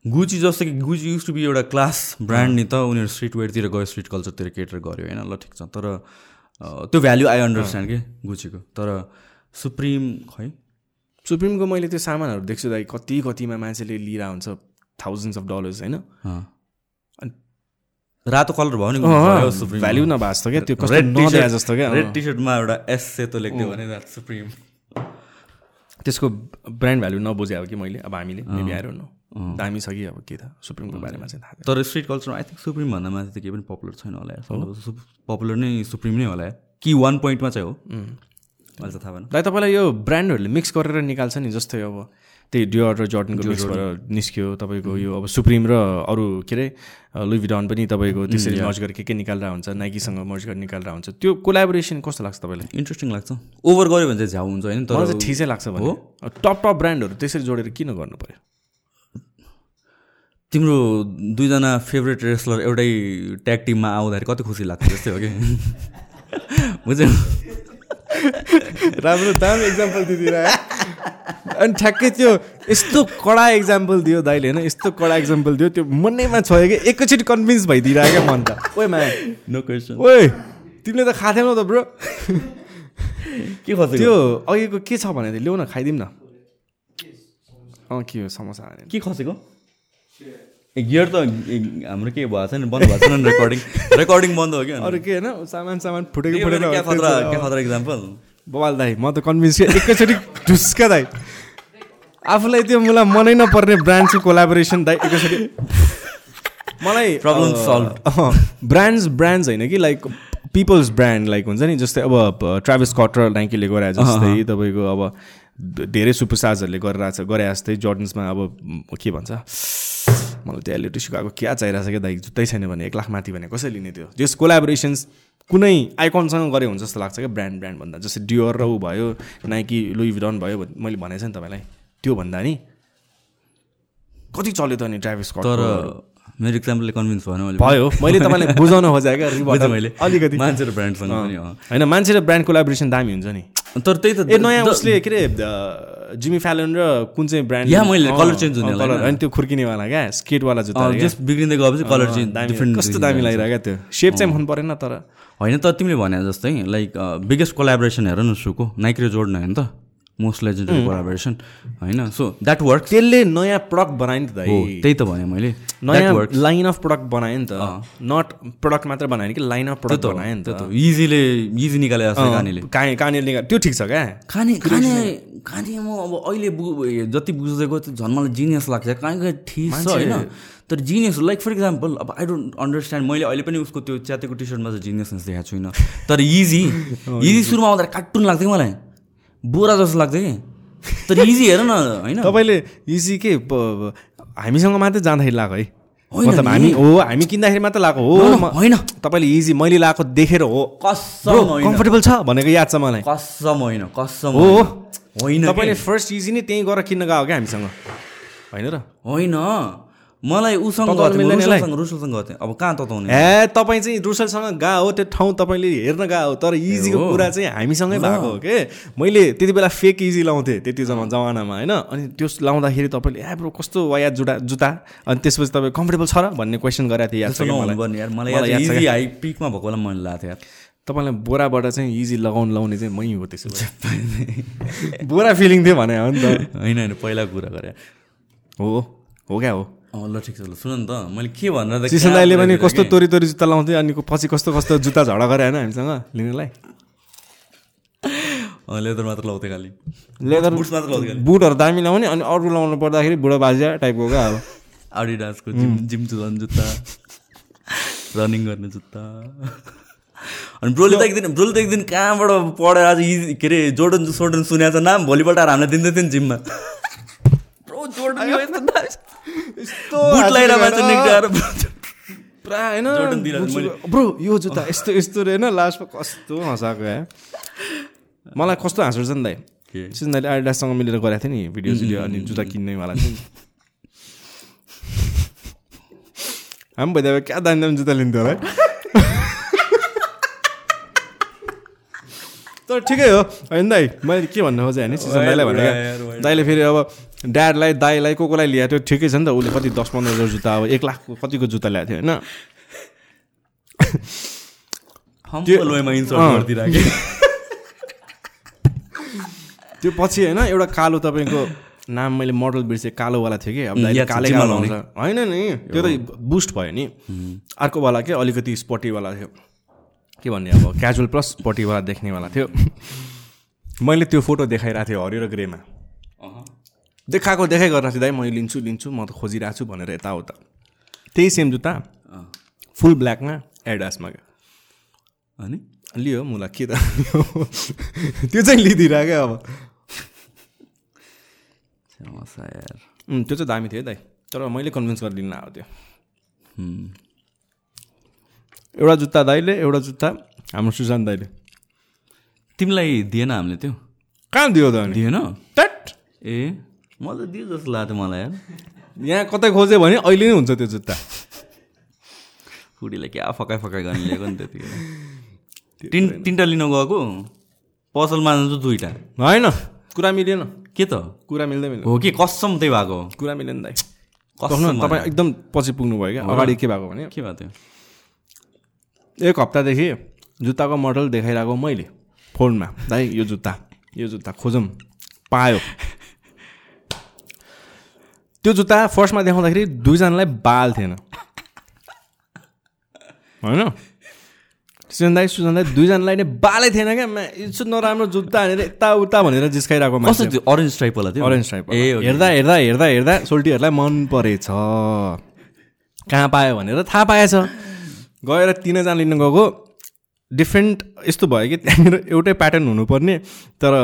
गुची जस्तो कि गुची युज टु बी एउटा क्लास ब्रान्ड नि त। उनीहरू स्ट्रिट वेयरतिर गयो स्ट्रिट कल्चरतिर केटर गऱ्यो होइन? ल ठिक छ। तर त्यो भ्याल्यु आई अन्डरस्ट्यान्ड कि? गुचीको तर सुप्रिम खै? सुप्रिमको मैले त्यो सामानहरू देख्छु दाइ कति कतिमा मान्छेले लिएर हुन्छ थाउजन्ड्स अफ डलर्स होइन? रातो कलर भयो नि भ्याल्यु नभए जस्तो क्या त्यो जस्तो क्या। रेड टी सर्टमा एउटा एस सेतो लेख्दियो भने सुप्रिम। त्यसको ब्रान्ड भ्याल्यु नबुझे अब कि मैले अब हामीले मेबी आएर न दामी छ कि अब के त सुप्रिमको बारेमा चाहिँ थाहा। तर स्ट्रिट कल्चरमा आई थिङ्क सुप्रिम भन्दा माथि त केही पनि पपुलर छैन होला पपुलर नै सुप्रिम नै होला कि वान पोइन्टमा चाहिँ हो। मैले त थाहा भएन। दाइ तपाईँलाई यो ब्रान्डहरूले मिक्स गरेर निकाल्छ नि जस्तै अब त्यही डियर र जर्डनको मिक्स निस्क्यो तपाईँको यो अब सुप्रिम र अरू के अरे लुभिडन पनि तपाईँको त्यसरी मर्ज गरेर के के निकालेर हुन्छ नाइकीसँग मर्ज गरेर निकालेर हुन्छ। त्यो कोलाबोरेसन कस्तो लाग्छ तपाईँलाई? इन्ट्रेस्टिङ लाग्छ। ओभर गऱ्यो भने चाहिँ झ्याउ हुन्छ होइन तर चाहिँ ठिसै लाग्छ भने। टप टप ब्रान्डहरू त्यसरी जोडेर किन गर्नु पर्यो? तिम्रो दुईजना फेभरेट रेसलर एउटै ट्याग टिममा आउँदाखेरि कति खुसी लाग्छ जस्तै हो कि? <laughs> बुझ्यौ <laughs> राम्रो दामी इक्जाम्पल दिदिरह अनि ठ्याक्कै त्यो यस्तो कडा इक्जाम्पल दियो दाइले होइन? यस्तो कडा इक्जाम्पल दियो त्यो मनैमा छ कि एकैचोटि कन्भिन्स भइदिइरह क्या मन त ओए मा नो क्वेसन ओए तिमीले त खाथेनौ त ब्रो। के खसेको? त्यो अघिको के छ भने ल्याउ न खाइदिउँ न। अँ के हो समोसा के खसेको? गियर त हाम्रो के भएको छैन बन्द भएको छैन रेकर्डिङ रेकर्डिङ बन्द हो कि अरू के होइन? सामान सामान फुटेको फुटेको इक्जाम्पल बवाल दाई म त कन्भिन्स एकैचोटि ढुस्का दाई। आफूलाई त्यो मलाई मनै नपर्ने ब्रान्डको कोलाबोरेसन दाई एकैचोटि। मलाई Problem solved. ब्रान्ड्स ब्रान्ड्स होइन कि लाइक पिपल्स ब्रान्ड लाइक हुन्छ नि जस्तै अब ट्राभल्स कट र नाइकीले गरे जस्तै तपाईँको अब धेरै सुपरस्टार्सहरूले गरिरहेको छ गरे जस्तै जर्डन्समा अब के भन्छ? मलाई त्यो एलिटी सुकाएको क्या चाहिरहेको छ क्या दाइ? जुत्तै छैन भने एक लाख माथि भने कसरी लिने त्यो? जस कोलाबोरेसन्स कुनै आइकनसँग गरे हुन्छ जस्तो लाग्छ क्या ब्रान्ड ब्रान्ड भन्दा। जस्तै डियोर र ऊ भयो नाइकी लुई भिडन भयो मैले भनेको छ नि तपाईँलाई त्यो भन्दा नि कति चल्यो त नि ट्राभल्स तर मेरो इक्जाम्पलले कन्भिन्स भएन मैले। भयो। मैले तपाईँलाई बुझाउन खोजेँ क्या। मैले। अलिकति। मान्छे र ब्रान्डसँग पनि। होइन मान्छे र ब्रान्ड कोलाबोरेसन दामी हुन्छ नि। तर त्यही त ए नयाँ उसले के अरे जिमी फ्यालन र कुन चाहिँ ब्रान्ड या मैले colour change हुने होला होइन त्यो खुर्किनेवाला क्या स्केटवाला जुत्ता। जस्ट बिग्रिँदै गएपछि कलर चेन्ज दामी। डिफ्रेन्ट कस्तो दामी लागिरहेको क्या त्यो। सेप चाहिँ मन परेन तर। होइन त तिमीले भने जस्तै लाइक बिगेस्ट कोलाबोरेसन हेर न सुको। नाइक र जोर्डन होइन त। मोस्ट लेजेन्डरी कोलाबोरेसन होइन? सो द्याट वर्क त्यसले नयाँ प्रडक्ट बनायो नि त त्यही त भने मैले। नयाँ वर्क लाइन अफ प्रडक्ट बनायो नि त। नट प्रडक्ट मात्र बनायो कि लाइन अफ प्रडक्ट बनायो नि त। इजीले इजी निकाले जस्तो कहानीले कहाँ कहाँनिर निका त्यो ठिक छ क्या? खाने खाने खाने म अब अहिले बु जति बुझेको झन् मलाई जिनियस लाग्छ। कहीँ कहीँ ठिक छ होइन? तर जिनियस लाइक फर इक्जाम्पल अब आई डोन्ट अन्डरस्ट्यान्ड मैले अहिले पनि उसको त्यो च्यातेको टी सर्टमा चाहिँ जिनियसनेस देखाएको छुइनँ। तर इजी इजी <laughs> सुरुमा आउँदा कार्टुन लाग्थ्यो मलाई। बोरा जस्तो लाग्थ्यो कि तर इजी हेर न होइन? तपाईँले इजी के हामीसँग मात्रै जाँदाखेरि लगाएको है? मतलब हामी हो हामी किन्दाखेरि मात्र लगाएको हो होइन। तपाईँले इजी मैले लगाएको देखेर हो। कसम कम्फर्टेबल छ भनेको याद छ मलाई। कसम होइन कसम हो। होइन? तपाईँले फर्स्ट इजी नै त्यहीँ गएर किन्न गएको क्या हामीसँग। होइन र? होइन। मलाई उसँग? रुसलसँग गएको थिएँ अब कहाँ तताउने? ए तपाईँ चाहिँ रुसलसँग गएको हो त्यो ठाउँ तपाईँले हेर्न गएको हो तर इजीको। कुरा चाहिँ हामीसँगै भएको हो के? मैले त्यति बेला फेक इजी लाउँथेँ त्यति जमा जमानामा होइन? अनि त्यो लाउँदाखेरि तपाईँले ए ब्रो कस्तो वाया जुटा जुत्ता? अनि त्यसपछि तपाईँ कम्फर्टेबल छ र? भन्ने क्वेसन गरेको थिएँ याद हाई पिकमा भएको बेला मैले लाएको थिएँ यार। तपाईँलाई बोराबाट चाहिँ इजी लगाउनु लाउने चाहिँ मै हो त्यसो <laughs> बोरा फिलिङ थियो भने हो नि त। होइन होइन पहिला कुरा गरेँ। हो हो क्या हो? ल ठिक छ ल सुन न त मैले के भनेर कहाँ दाईले पनि कस्तो? तोरी तोरी जुत्ता लाउँथ्यो अनि पछि कस्तो कस्तो जुत्ता झगडा गरे होइन हामीसँग लिनलाई? लेदर मात्र लाउँथेँ खालि। लेदर बुट्स मात्र लाउँथेँ खालि। बुटहरू दामी लाउने अनि अरू लाउनु पर्दाखेरि बुढो बाजिया टाइपको क्या अब आडिडासको जिम जिम चुलाउने जुत्ता रनिङ गर्ने जुत्ता। अनि ब्रोले त एक दिन ब्रोले त एक दिन कहाँबाट पढेर आज के अरे जोर्डन सोर्डन सुनेको छ नाम भोलिपल्ट आएर हामीलाई दिँदै थियो नि जिममा। ब्रो जोर्डन पुरा होइन। ब्रो यो जुत्ता यस्तो यस्तो रे होइन लास्टमा कस्तो हँसाएको या मलाई कस्तो हाँस उठ्छ नि दाइ? सिजन दाइले आइडाससँग मिलेर गरेको थियो नि। भिडियो सिडियो अनि जुत्ता किन्नेवाला थियो नि। हामी भइदियो क्या दामी दामी जुत्ता लिन्थ्यो होला है। तर ठिकै हो। होइन दाइ मैले के भन्नु खोजेँ होइन सिजन दाइलाई भने यार, क्या दाइले फेरि अब ड्याडलाई दाइलाई को कोलाई ल्याएको थियो। ठिकै छ नि त उसले कति दस पन्ध्र हजार जुत्ता अब एक लाखको कतिको जुत्ता ल्याएको थियो होइन? त्यो पछि होइन एउटा कालो तपाईँको नाम मैले मोडल बिर्सेँ कालोवाला थियो कि अब कालै होइन नि त्यो त बुस्ट भयो नि। अर्कोवाला के अलिकति स्पोटीवाला थियो। के भन्ने अब क्याजुअल प्लस स्पोटीवाला देख्नेवाला थियो। <laughs> मैले त्यो फोटो देखाइरहेको थिएँ हरियो र ग्रेमा। देखाएको देखाइ चाहिँ दाइ मैले लिन्छु लिन्छु म त खोजिरहेको छु भनेर यताउता। त्यही सेम जुत्ता फुल ब्ल्याकमा एडासमा क्या। अनि? लियो मुला के त त्यो चाहिँ लिइदिइरह क्या अब। त्यो चाहिँ दामी थियो है दाइ। तर मैले कन्भिन्स गरिदिनु आएको त्यो। एउटा जुत्ता दाइले एउटा जुत्ता हाम्रो सुशान्त दाइले। तिमीलाई दिएन हामीले त्यो? कहाँ दियो त दिएन? ट्याट ए। म त दियो जस्तो लाग्थ्यो मलाई यार यहाँ कतै खोज्यो भने अहिले नै हुन्छ त्यो जुत्ता। फुडीले क्या फकाइ फकाइ गर्ने ल्याएको नि त्यतिखेर। तिन तिनवटा लिन गएको? पसलमा चाहिँ दुईवटा। होइन कुरा मिलेन। के त? कुरा मिल्दै मिल्दैन। हो कि? कसम त्यही भएको। कुरा मिलेन दाइ कसम तपाईँ एकदम पछि पुग्नु भयो क्या अगाडि के भएको भने। के भएको थियो? एक हप्तादेखि जुत्ताको मोडल देखाइरहेको मैले फोनमा। दाइ यो जुत्ता। यो जुत्ता खोजौँ। पायो। त्यो जुत्ता फर्स्टमा देखाउँदाखेरि दुईजनालाई बाल थिएन। होइन? सुजन दाई सुजन दाई दुईजनालाई नै बालै थिएन क्या। यस्तो नराम्रो जुत्ता भनेर यताउता भनेर जिस्काइरहेको मान्छे। अरेन्ज टाइपवाला थियो अरेन्ज टाइप ए? हेर्दा हेर्दा हेर्दा हेर्दा सोल्टीहरूलाई मन परेछ। कहाँ पायो भनेर थाहा पाएछ। गएर तिनजना लिन गएको डिफ्रेन्ट यस्तो भयो कि त्यहाँनिर एउटै प्याटर्न हुनुपर्ने तर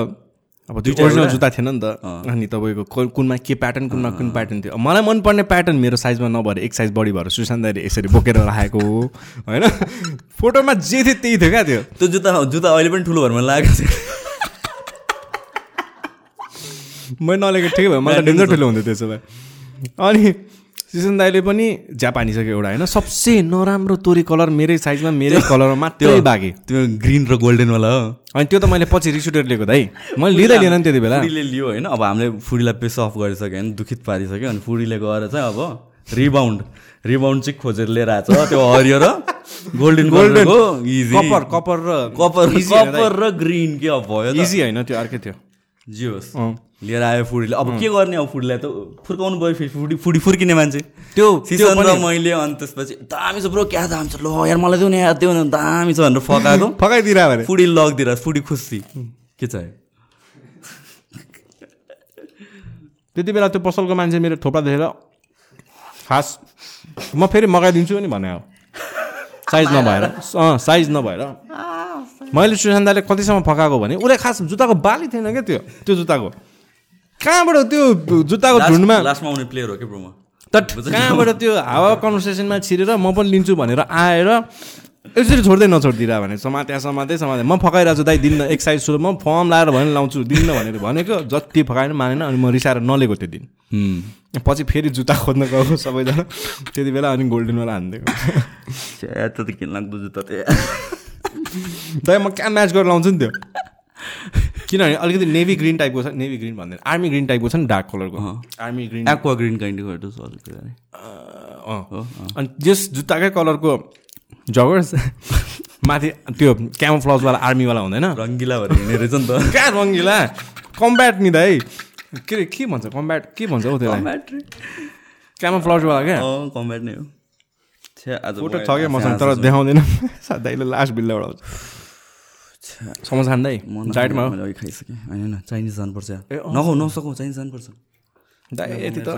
अब त्यो ओरिजिनल? जुत्ता थिएन नि त। अनि तपाईँको कुन- कुनमा के प्याटर्न कुनमा कुन प्याटर्न थियो? मलाई मनपर्ने प्याटर्न मेरो साइजमा नभएर एक साइज बढी भएर सुशान्त यसरी बोकेर राखेको हो। होइन? फोटोमा जे थियो त्यही थियो क्या त्यो। त्यो जुत्ता जुत्ता अहिले पनि ठुलो भरमा लागेको थियो। मैले नलेको ठिकै भयो मलाई डेन्जर ठुलो हुन्थ्यो त्यसो भए। अनि सिसन दाईले पनि झ्याप हानिसक्यो एउटा होइन सबसे नराम्रो तोरी कलर मेरै साइजमा मेरै कलरमा मात्रै बाँके त्यो ग्रिन र गोल्डनवाला हो। अनि त्यो त मैले पछि रिस उठेर लिएको दाइ मैले लिँदै लिएन नि त्यति बेला। फुडीले लियो होइन अब हामीले फुडीलाई पेस अफ गरिसक्यो होइन दुखित पारिसक्यो अनि फुडीले गएर चाहिँ अब रिबाउन्ड रिबाउन्ड चाहिँ खोजेर लिएर आएको छ। त्यो हरियो र गोल्डन गोल्डनको इजी कपर कपर र कपर कपर र ग्रिन के अब भयो इजी होइन त्यो अर्कै थियो। जे होस्। लिएर आयो फुडीले अब के गर्ने अब फुडीलाई त? फुर्काउनु पऱ्यो फेरि फुडी फुडी फुर्किने मान्छे। त्यो सिसन र मैले अनि त्यसपछि दामी छ ब्रो क्या दामी छ? ल यार मलाई देऊ न यार देऊ न दामी छ भनेर फकाएको। <laughs> फकाइदिएर भने। फुडी लगिदिएर फुडी खुसी। के चाहियो त्यति बेला त्यो पसलको मान्छे मेरो थोपा देखेर खास म फेरि मगाइदिन्छु नि भने साइज नभएर। अँ साइज नभएर। मैले सुशान्ताले कतिसम्म फकाएको भने उसले खास जुत्ताको बाली थिएन क्या त्यो त्यो जुत्ताको कहाँबाट त्यो जुत्ताको झुन्डमा लास्टमा आउने प्लेयर हो कि ब्रोमा त कहाँबाट त्यो हावा कन्भर्सेसनमा छिरेर म पनि लिन्छु भनेर आएर यसरी छोड्दै नछोडिदिएर भने समात्या समात्दै समात्या म फकाइरहेको छु दाइ दिन्न एक साइज सुरु म फर्म लाएर भने लाउँछु दिन्न भनेर भनेको जति फकाएन मानेन अनि म रिसाएर नलिएको त्यो दिन पछि फेरि जुत्ता खोज्न गएको सबैजना त्यति बेला अनि गोल्डनवाला हानिदिएको त त किन लाग्दो जुत्ता दाइ म कहाँ म्याच गरेर लाउँछु नि त्यो? किनभने अलिकति नेभी ग्रिन टाइपको छ। नेभी ग्रिन भन्दैन। आर्मी ग्रिन टाइपको छ नि डार्क कलरको आर्मी ग्रिन एक्वा ग्रिन अँ अनि त्यस जुत्ताकै कलरको जगर्स माथि त्यो क्यामोफ्लजवाला आर्मीवाला हुँदैन। रङ्गिला भएर हिँड्ने रहेछ नि त। कहाँ रङ्गिला? कम्ब्याट नि दाइ। के अरे के भन्छ? कम्ब्याट के भन्छ हौ ब्याट्री क्यामोफ्लजवाला क्या? कम्ब्याट नै हो। फोटो क्या मसँग तर देखाउँदैन। <laughs> दाइले लास्ट बिल उडाउँछ समोसा खाँदै डाइटमा। मैले खाइसकेँ। होइन चाइनिज जानुपर्छ। नखाउ नसकौ चाइनिज जानुपर्छ। दाइ यति त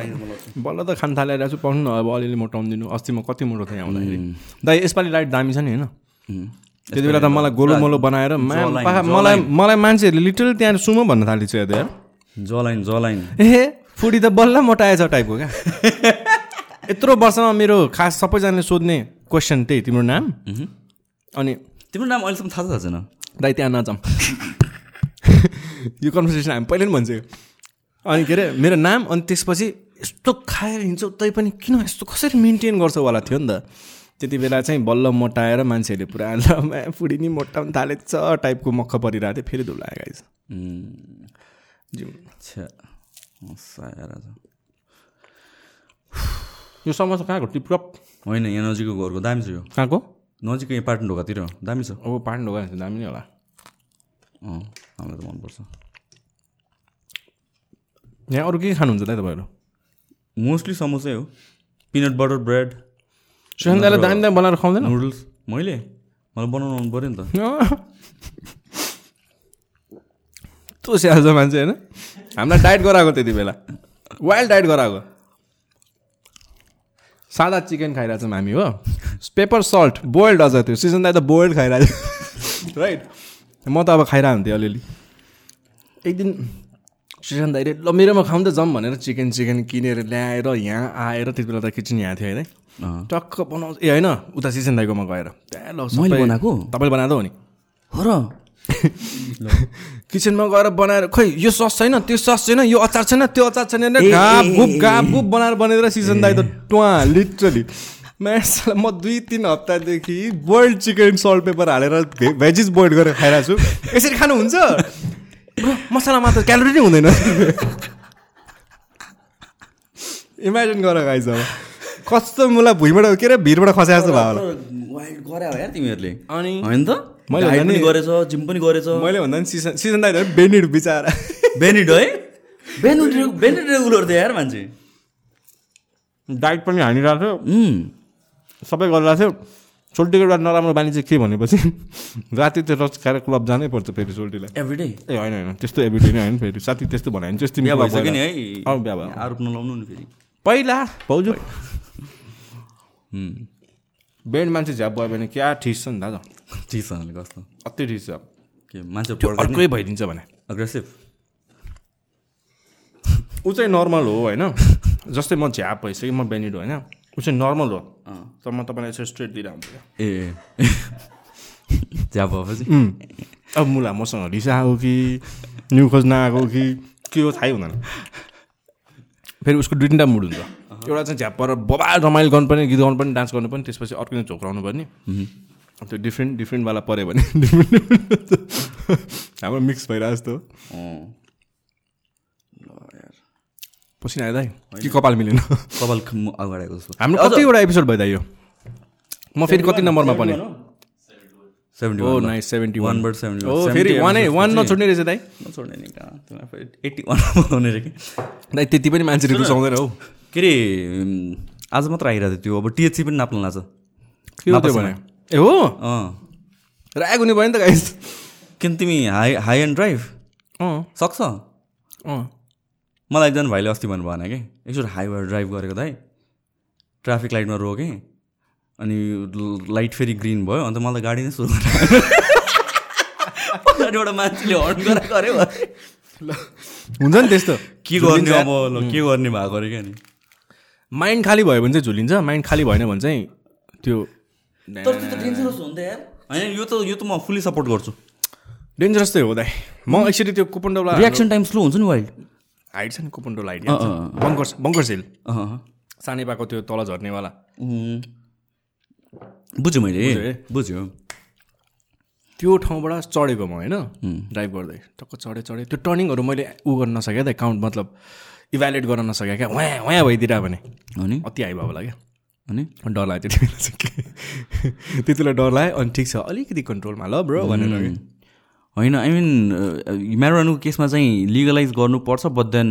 बल्ल त खान थालिरहेको छु पाउनु न अब अलिअलि मोटाउनु अस्ति म कति मोटो थिएँ आउँदाखेरि। दाइ यसपालि लाइट दामी छ नि होइन. त्यति बेला त मलाई गोलो मोलो बनाएर मलाई मलाई मान्छेहरूले लिटल त्यहाँ सुमो भन्न थालिन्छ यो त यार जलाइन जलाइन ए फुडी त बल्ल मोटाएछ टाइपको क्या? <laughs> यत्रो वर्षमा मेरो खास सबैजनाले सोध्ने क्वेसन त्यही तिम्रो नाम। अनि तिम्रो नाम अहिलेसम्म थाहा थाहा छैन? दाइ त्यहाँ नजाऊँ यो कन्भर्सेसन हामी पहिले पनि भन्छौँ। अनि के अरे मेरो नाम अनि त्यसपछि यस्तो खाएर हिँड्छौ तै पनि किन यस्तो कसरी मेन्टेन गर्छौ होला थियो नि त? त्यति बेला चाहिँ बल्ल मोटाएर मान्छेहरूले पुरा ल फुडी नि मोटाउनु थालेछ टाइपको मक्ख परिरहेको थियो फेरि धुला गाइस। उम्. यो समस्या कहाँको? टिपटप होइन यहाँ नजिकको घरको दामी छ यो। कहाँको? नजिकको यहाँ पाटन ढोकातिर। दामी छ। अब पानी ढोका दामी नै होला। अँ हामीलाई त मनपर्छ। यहाँ अरू के खानुहुन्छ दाइ तपाईँहरू? मोस्टली समोसै हो। Peanut butter bread. सुशान्तलाई दामी दामी बनाएर खुवाउँदैन नुडल्स। मैले? मलाई बनाउनु आउनु पऱ्यो नि त। त्यो स्याहाल्छ मान्छे होइन। हामीलाई डाइट गराएको त्यति बेला। वाइल्ड डाइट गराएको। सादा चिकन खाइरहेको छौँ हामी हो। पेपर सल्ट बोइल्ड अझ त्यो सिजन दाइ त बोइल्ड खाइरहेको राइट? म त अब खाइरहेको हुन्थेँ अलिअलि। एक दिन सिजन दाइले ल मेरोमा खाउँ त जाउँ भनेर चिकन चिकन किनेर ल्याएर यहाँ आएर त्यति बेला त किचन यहाँ थियो है अँ। टक्क बनाउँछ। ए होइन उता सिजन दाइकोमा गएर। त्यहाँ ल मैले बनाएको? तपाईँले बनाएको हो नि? हो र। <laughs> किचनमा गएर बनाएर खोइ यो सस छैन त्यो सस छैन यो अचार छैन त्यो अचार छैन घाप ए, घाप गुप बनाएर बनाइदिएर सिजन दाइ त टुवा लिटरली म दुई तिन हप्तादेखि बोइल्ड चिकन सल्ट पेपर हालेर भेजिस बोइल्ड गरेर खाइरहेको छु। यसरी खानुहुन्छ? ब्रो, मसलामा त क्यालोरी नै हुँदैन। इमेजिन गर गाइज अब। कस्तो मलाई भुइँबाट के अरे भिरबाट खस्या जस्तो भयो होला वाइल्ड गरे हो यार तिमीहरूले। अनि? होइन त? मैले पनि गरेछ जिम पनि गरेछ। मैले भन्दा नि सिजन सिजन दाइ बेनिड बिचारा। बेनिड है? बेनिड बेनिड रेगुलर थियो यार मान्छे। डाइट पनि हानिरहेको थियो. सबै गरिरहेको थियो। सोल्टीको एउटा नराम्रो बानी चाहिँ के भनेपछि राति त्यो रस खाएर क्लब जानै पर्छ फेरि सोल्टीलाई एभ्री डे ए होइन होइन। त्यस्तो एबिलिटी नै होइन फेरि। साथी त्यस्तो भन्यो भने चाहिँ तिमी बिहा भइसक्यो नि है। अँ, बिहा भयो। आरोप नलाउनु नि फेरि। पहिला भाउजू. बेन्ड मान्छे झ्याप भयो भने क्या ठिस छ नि दादा कस्तो? अति छ के मान्छे अर्कै भइदिन्छ भने। अग्रेसिभ ऊ चाहिँ नर्मल हो होइन? जस्तै म झ्याप भइसकेँ म बेनिड होइन? ऊ चाहिँ नर्मल हो। तर म तपाईँलाई यसो स्ट्रेट दिइरहेको हुन्छु ए झ्याप भएपछि? अब मुला मसँग रिस आएको कि न्यु खोज्न आएको कि के हो थाहै हुँदैन। फेरि उसको दुई तिनवटा मुड हुन्छ। एउटा चाहिँ झ्याप्पर बबा रमाइलो गर्नुपर्ने गीत गाउनु पनि डान्स गर्नु पनि त्यसपछि अर्को झोक्राउनु पर्ने त्यो डिफ्रेन्ट डिफ्रेन्टवाला पऱ्यो भने <laughs> डिफ्रेन्ट हाम्रो मिक्स भइरहेको जस्तो। पसिना आयो दाइ। कि कपाल मिलेन? कपाल अगाडि हाम्रो कतिवटा एपिसोड भयो दाइ यो म फेरि कति नम्बरमा पनि। Seventy one nice seventy one one but seventy oh फेरि वानै वान नछोड्ने रहेछ दाइ। नछोड्ने नि कहाँ? एट्टी वान बनाउने रे कि? दाइ त्यति पनि मान्छेले रुचाउँदैन हौ। के अरे आज मात्र आइरहेको थियो त्यो। अब टिएचसी पनि नाप्नु लाग्छ के हो त्यो भने? ए हो? अँ। राग हुने भयो नि त गाइस किन तिमी हाई हाई एन्ड ड्राइभ? अँ। सक्छ? अँ। मलाई एकजना भाइले अस्ति भन्नु भएन कि। एकचोटि हाइवे ड्राइभ गरेको दाइ ट्राफिक लाइटमा रोकेँ अनि लाइट फेरि ग्रिन भयो अन्त मलाई गाडी नै सुरु पछाडिबाट मान्छेले हर्न गरेर गऱ्यो हुन्छ नि त्यस्तो। के गर्ने अब? ल के गर्ने भएको अरे क्या नि? माइन्ड खाली भयो भने चाहिँ झुलिन्छ। माइन्ड खाली भएन भने चाहिँ त्यो तर त्यो त डेन्जरस हो नि त यार होइन यो त यो त म फुल्ली सपोर्ट गर्छु. डेन्जरस चाहिँ हो दाइ. म एक्चुली त्यो कुपन्डोला रियाक्सन टाइम स्लो हुन्छ नि वाइल्ड हाइट छ नि कुपन्डोला हाइट अँ, अँ, बङ्कर बङ्कर सेल अँ सानै पाएको त्यो तल झर्नेवाला. बुझ्यो मैले? बुझ्यो त्यो ठाउँबाट चढेको म होइन? ड्राइभ गर्दै। टक्क चढेँ चढेँ। त्यो टर्निङहरू मैले उ गर्न नसकेँ त काउन्ट मतलब इभ्यालुएट गर्न नसकेँ क्या। वहाँ वहाँ भइदिएर भने। अनि? अति हाई भयो होला क्या अनि? डर लाग्यो त्यति बेला चाहिँ त्यति बेला डर लाग्यो अनि ठिक छ अलिकति कन्ट्रोलमा ल ब्रो भनेर होइन आई मिन म्यारोनको केसमा चाहिँ लिगलाइज गर्नुपर्छ बट देन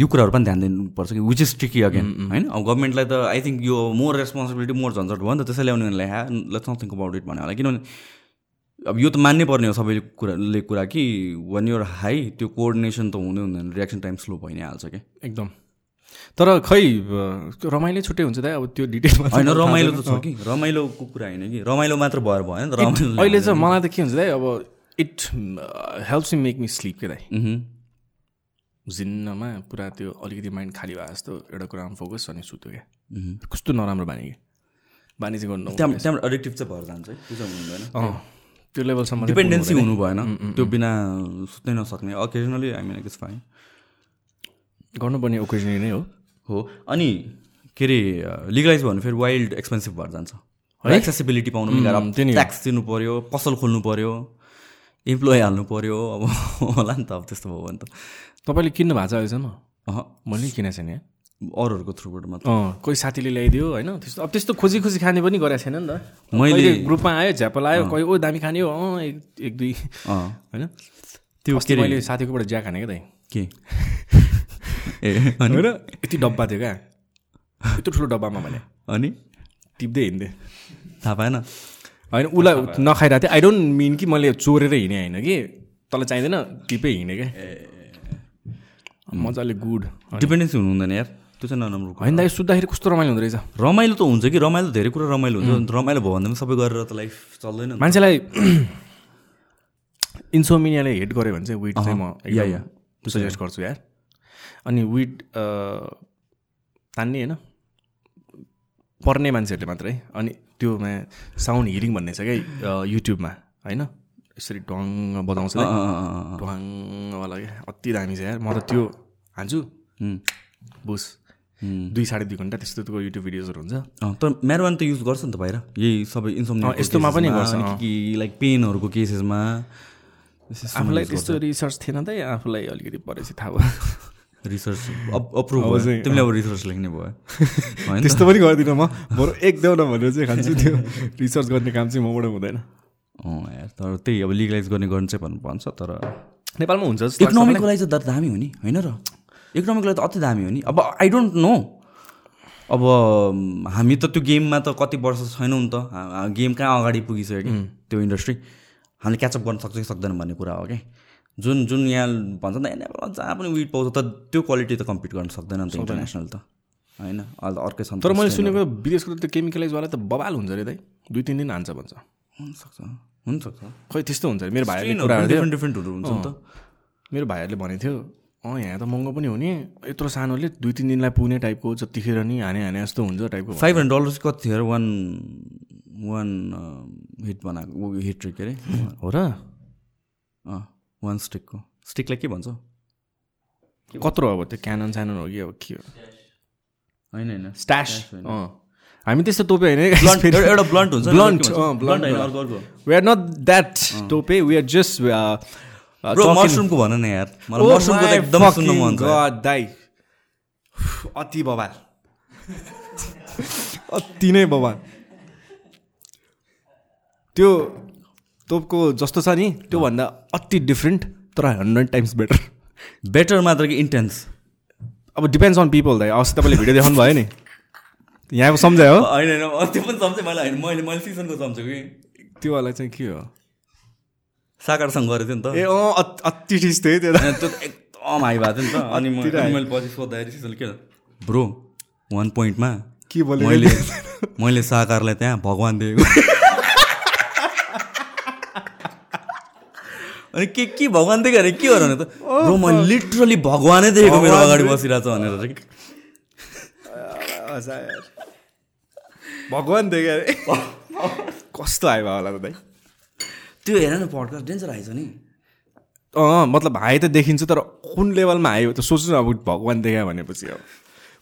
यो कुराहरू पनि ध्यान दिनुपर्छ कि विच इज ट्रिकी अगेन होइन? अब गभर्मेन्टलाई त आई थिङ्क यो मोर रेस्पोन्सिबिलिटी मोर झन्झट भयो नि त त्यसैले उनीहरूलाई ह्या let's not think about it भन्यो होला। किनभने अब यो त मान्नै पर्ने हो सबैले कुराले कुरा कि वान युर हाई त्यो कोअर्डिनेसन त हुँदै हुँदैन रियाक्सन टाइम स्लो भइ नै हाल्छ क्या एकदम। तर खै रमाइलो छुट्टै हुन्छ त अब त्यो डिटेलमा होइन रमाइलो त छ कि? रमाइलोको कुरा होइन कि? रमाइलो मात्र भएर भएन त रमाइलो अहिले चाहिँ मलाई त के हुन्छ दाइ अब it helps me make me sleep के दाइ। मह्म। जिन्नमा पुरा त्यो अलिकति माइन्ड खाली भयो जस्तो एउटा कुरामा फोकस अनि सुत्यो क्या। कस्तो नराम्रो बानी कि? बानी चाहिँ गर्नु त्यहाँ त्यहाँबाट एडिक्टिभ चाहिँ भएर जान्छ है त्यो लेभलसम्म डिपेन्डेन्सी हुनु भएन त्यो बिना सुत्नै नसक्ने। Occasionally I mean it's fine गर्नुपर्ने ओकेजनली नै हो। हो। अनि के अरे लिगलाइज भयो भने फेरि वाइल्ड एक्सपेन्सिभ भएर जान्छ। एक्सेसिबिलिटी पाउनु हो। ट्याक्स तिर्नु पऱ्यो पसल खोल्नु पऱ्यो इम्प्लोइ हाल्नु पऱ्यो अब <laughs> होला नि त अब त्यस्तो भयो भने त। तपाईँले किन्नु भएको छ अहिलेसम्म? अह। मैले किनेको छैन। यहाँ अरूहरूको थ्रुबाट मात्र। अँ कोही साथीले ल्याइदियो होइन? त्यस्तो अब त्यस्तो खोजी खोजी खाने पनि गरेको छैन नि त। मैले- ग्रुपमा आयो झ्यापल आयो कोही ओ दामी खाने हो अँ एक एक दुई अँ। <laughs> होइन? त्यो मैले साथीकोबाट ज्या खाने क्या दाइ। के? <laughs> ए अनि? होइन? यति डब्बा थियो क्या। यत्रो ठुलो डब्बामा भने अनि? टिप्दै हिँड्थेँ थाहा पाएन। होइन उसलाई नखाइरहेको थिएँ आई डोन्ट मिन कि मैले चोरेर हिँडेँ होइन कि? तँलाई चाहिँदैन टिपै हिँडेँ क्या। मजाले गुड। डिपेन्डेन्सी हुनु हुँदैन यार। त्यो चाहिँ नराम्रो होइन दाइ सुत्दाखेरि कस्तो रमाइलो हुँदो रहेछ? रमाइलो त हुन्छ कि? रमाइलो धेरै कुरा रमाइलो हुन्छ। रमाइलो भयो भने सबै गरेर त लाइफ चल्दैन। मान्छेलाई इन्सोमिनियाले हेट गर्यो भने चाहिँ विड चाहिँ म या, या। सजेस्ट गर्छु यार। अनि विड तान्ने होइन। पर्ने मान्छेहरूले मात्रै अनि त्योमा साउन्ड हिरिङ भन्ने छ क्या युट्युबमा होइन? यसरी ढङ बजाउँछ। ढङ्गवाला क्या अति दामी छ यार। म त त्यो हान्छु। हुँ, बुस। हुँ। दुई साढे दुई घन्टा त्यस्तोको युट्युब भिडियोजहरू हुन्छ। तर म्यारोवान त युज गर्छ नि त बाहिर यही सबै अँ, यस्तोमा पनि गर्छ। कि लाइक पेनहरूको केसेसमा आफूलाई त्यस्तो रिसर्च थिएन त आफूलाई अलिकति परेपछि थाहा भयो? <laughs> रिसर्च अप्रुभ भयो। तिमीले अब रिसर्च लेख्ने भयो। <laughs> त्यस्तो पनि गर्दिनँ म। बरु एकदम भनेर चाहिँ खान्छु त्यो रिसर्च गर्ने काम चाहिँ मबाट हुँदैन। अँ यार तर त्यही अब लिगलाइज गर्ने गर्नु चाहिँ भन्नु भन्छ तर नेपालमा हुन्छ इकोनोमिकको लागि चाहिँ दामी हो नि होइन र? इकोनोमिकको लागि त अति दामी हो नि। अब आई डोन्ट नो अब हामी त त्यो गेममा त कति वर्ष छैनौँ नि त। गेम कहाँ अगाडि पुगिसक्यो कि त्यो इन्डस्ट्री हामीले क्याचअप गर्न सक्छ कि सक्दैन भन्ने कुरा हो कि जुन जुन यहाँ भन्छ नि त नेपालमा जहाँ पनि विट पाउँछ त त्यो क्वालिटी त कम्पिट गर्न सक्दैन नि त इन्टरनेसनल त। होइन? अहिले त अर्कै छ तर मैले। सुनेको विदेशको त त्यो केमिकलाइजवाला त बबाल हुन्छ अरे दाइ। दुई तिन दिन हान्छ भन्छ। हुनसक्छ। हुनसक्छ। खै त्यस्तो हुन्छ अरे। मेरो भाइहरूले डिफ्रेन्ट डिफ्रेन्टहरू हुन्छ नि त। मेरो भाइहरूले भनेको थियो अँ यहाँ त महँगो पनि हुने यत्रो सानोले दुई तिन दिनलाई पुग्ने टाइपको जतिखेर नि हाने हाने जस्तो हुन्छ टाइपको फाइभ हन्ड्रेड डलर कति थियो अरे वान वान हिट बनाएको हिट के अरे। हो र? अँ। वान स्टिकको स्टिकलाई के भन्छ? कत्रो अब त्यो क्यानन स्यानन हो कि अब के हो? होइन होइन। स्ट्यास हामी त्यस्तो टोपे होइन। एउटा- blunt हुन्छ ब्लन्ट Blunt होइन, ब्लन्ट अर्को अर्को। We are not that dope we are just मसरुमको भन न यार। मलाई मसरुमको त एकदम सुन्नु मन छ। दाई अति बबाल <laughs> अति नै बबाल त्यो तोपको जस्तो छ नि त्योभन्दा अति डिफ्रेन्ट तर हन्ड्रेड टाइम्स बेटर बेटर मात्र कि इन्टेन्स अब डिपेन्ड्स अन पिपल दाइ अस्ति तपाईँले भिडियो देखाउनु भयो नि। यहाँको सम्झायो हो। होइन होइन त्यो पनि सम्झेँ मैले होइन मैले मैले सिजनको सम्झेँ कि। त्योवाला चाहिँ के हो? साकारसँग गरेको थियो नि त। ए अँ अत- ठिस थियो त्यो त्यो त एकदम हाई भएको थियो नि त। अनि मैले पछि सोद्धाखेरि सिजनले के ब्रो वान पोइन्टमा के बोलेको? मैले मैले साकारलाई त्यहाँ भगवान् दिएको अनि के के भगवान् दिएको अरे के हो त? ब्रो मैले लिटरली भगवानै देखेको मेरो अगाडि? बसिरहेको छ भनेर। <laughs> चाहिँ भगवान् देख्यो अरे <laughs> कस्तो आयो होला त दाइ? त्यो हेर न पडकास्ट डेन्जर आएछ नि। अँ मतलब हाई त देखिन्छ तर कुन लेभलमा हो त सोच्नु अब भगवान् देखायो भनेपछि अब।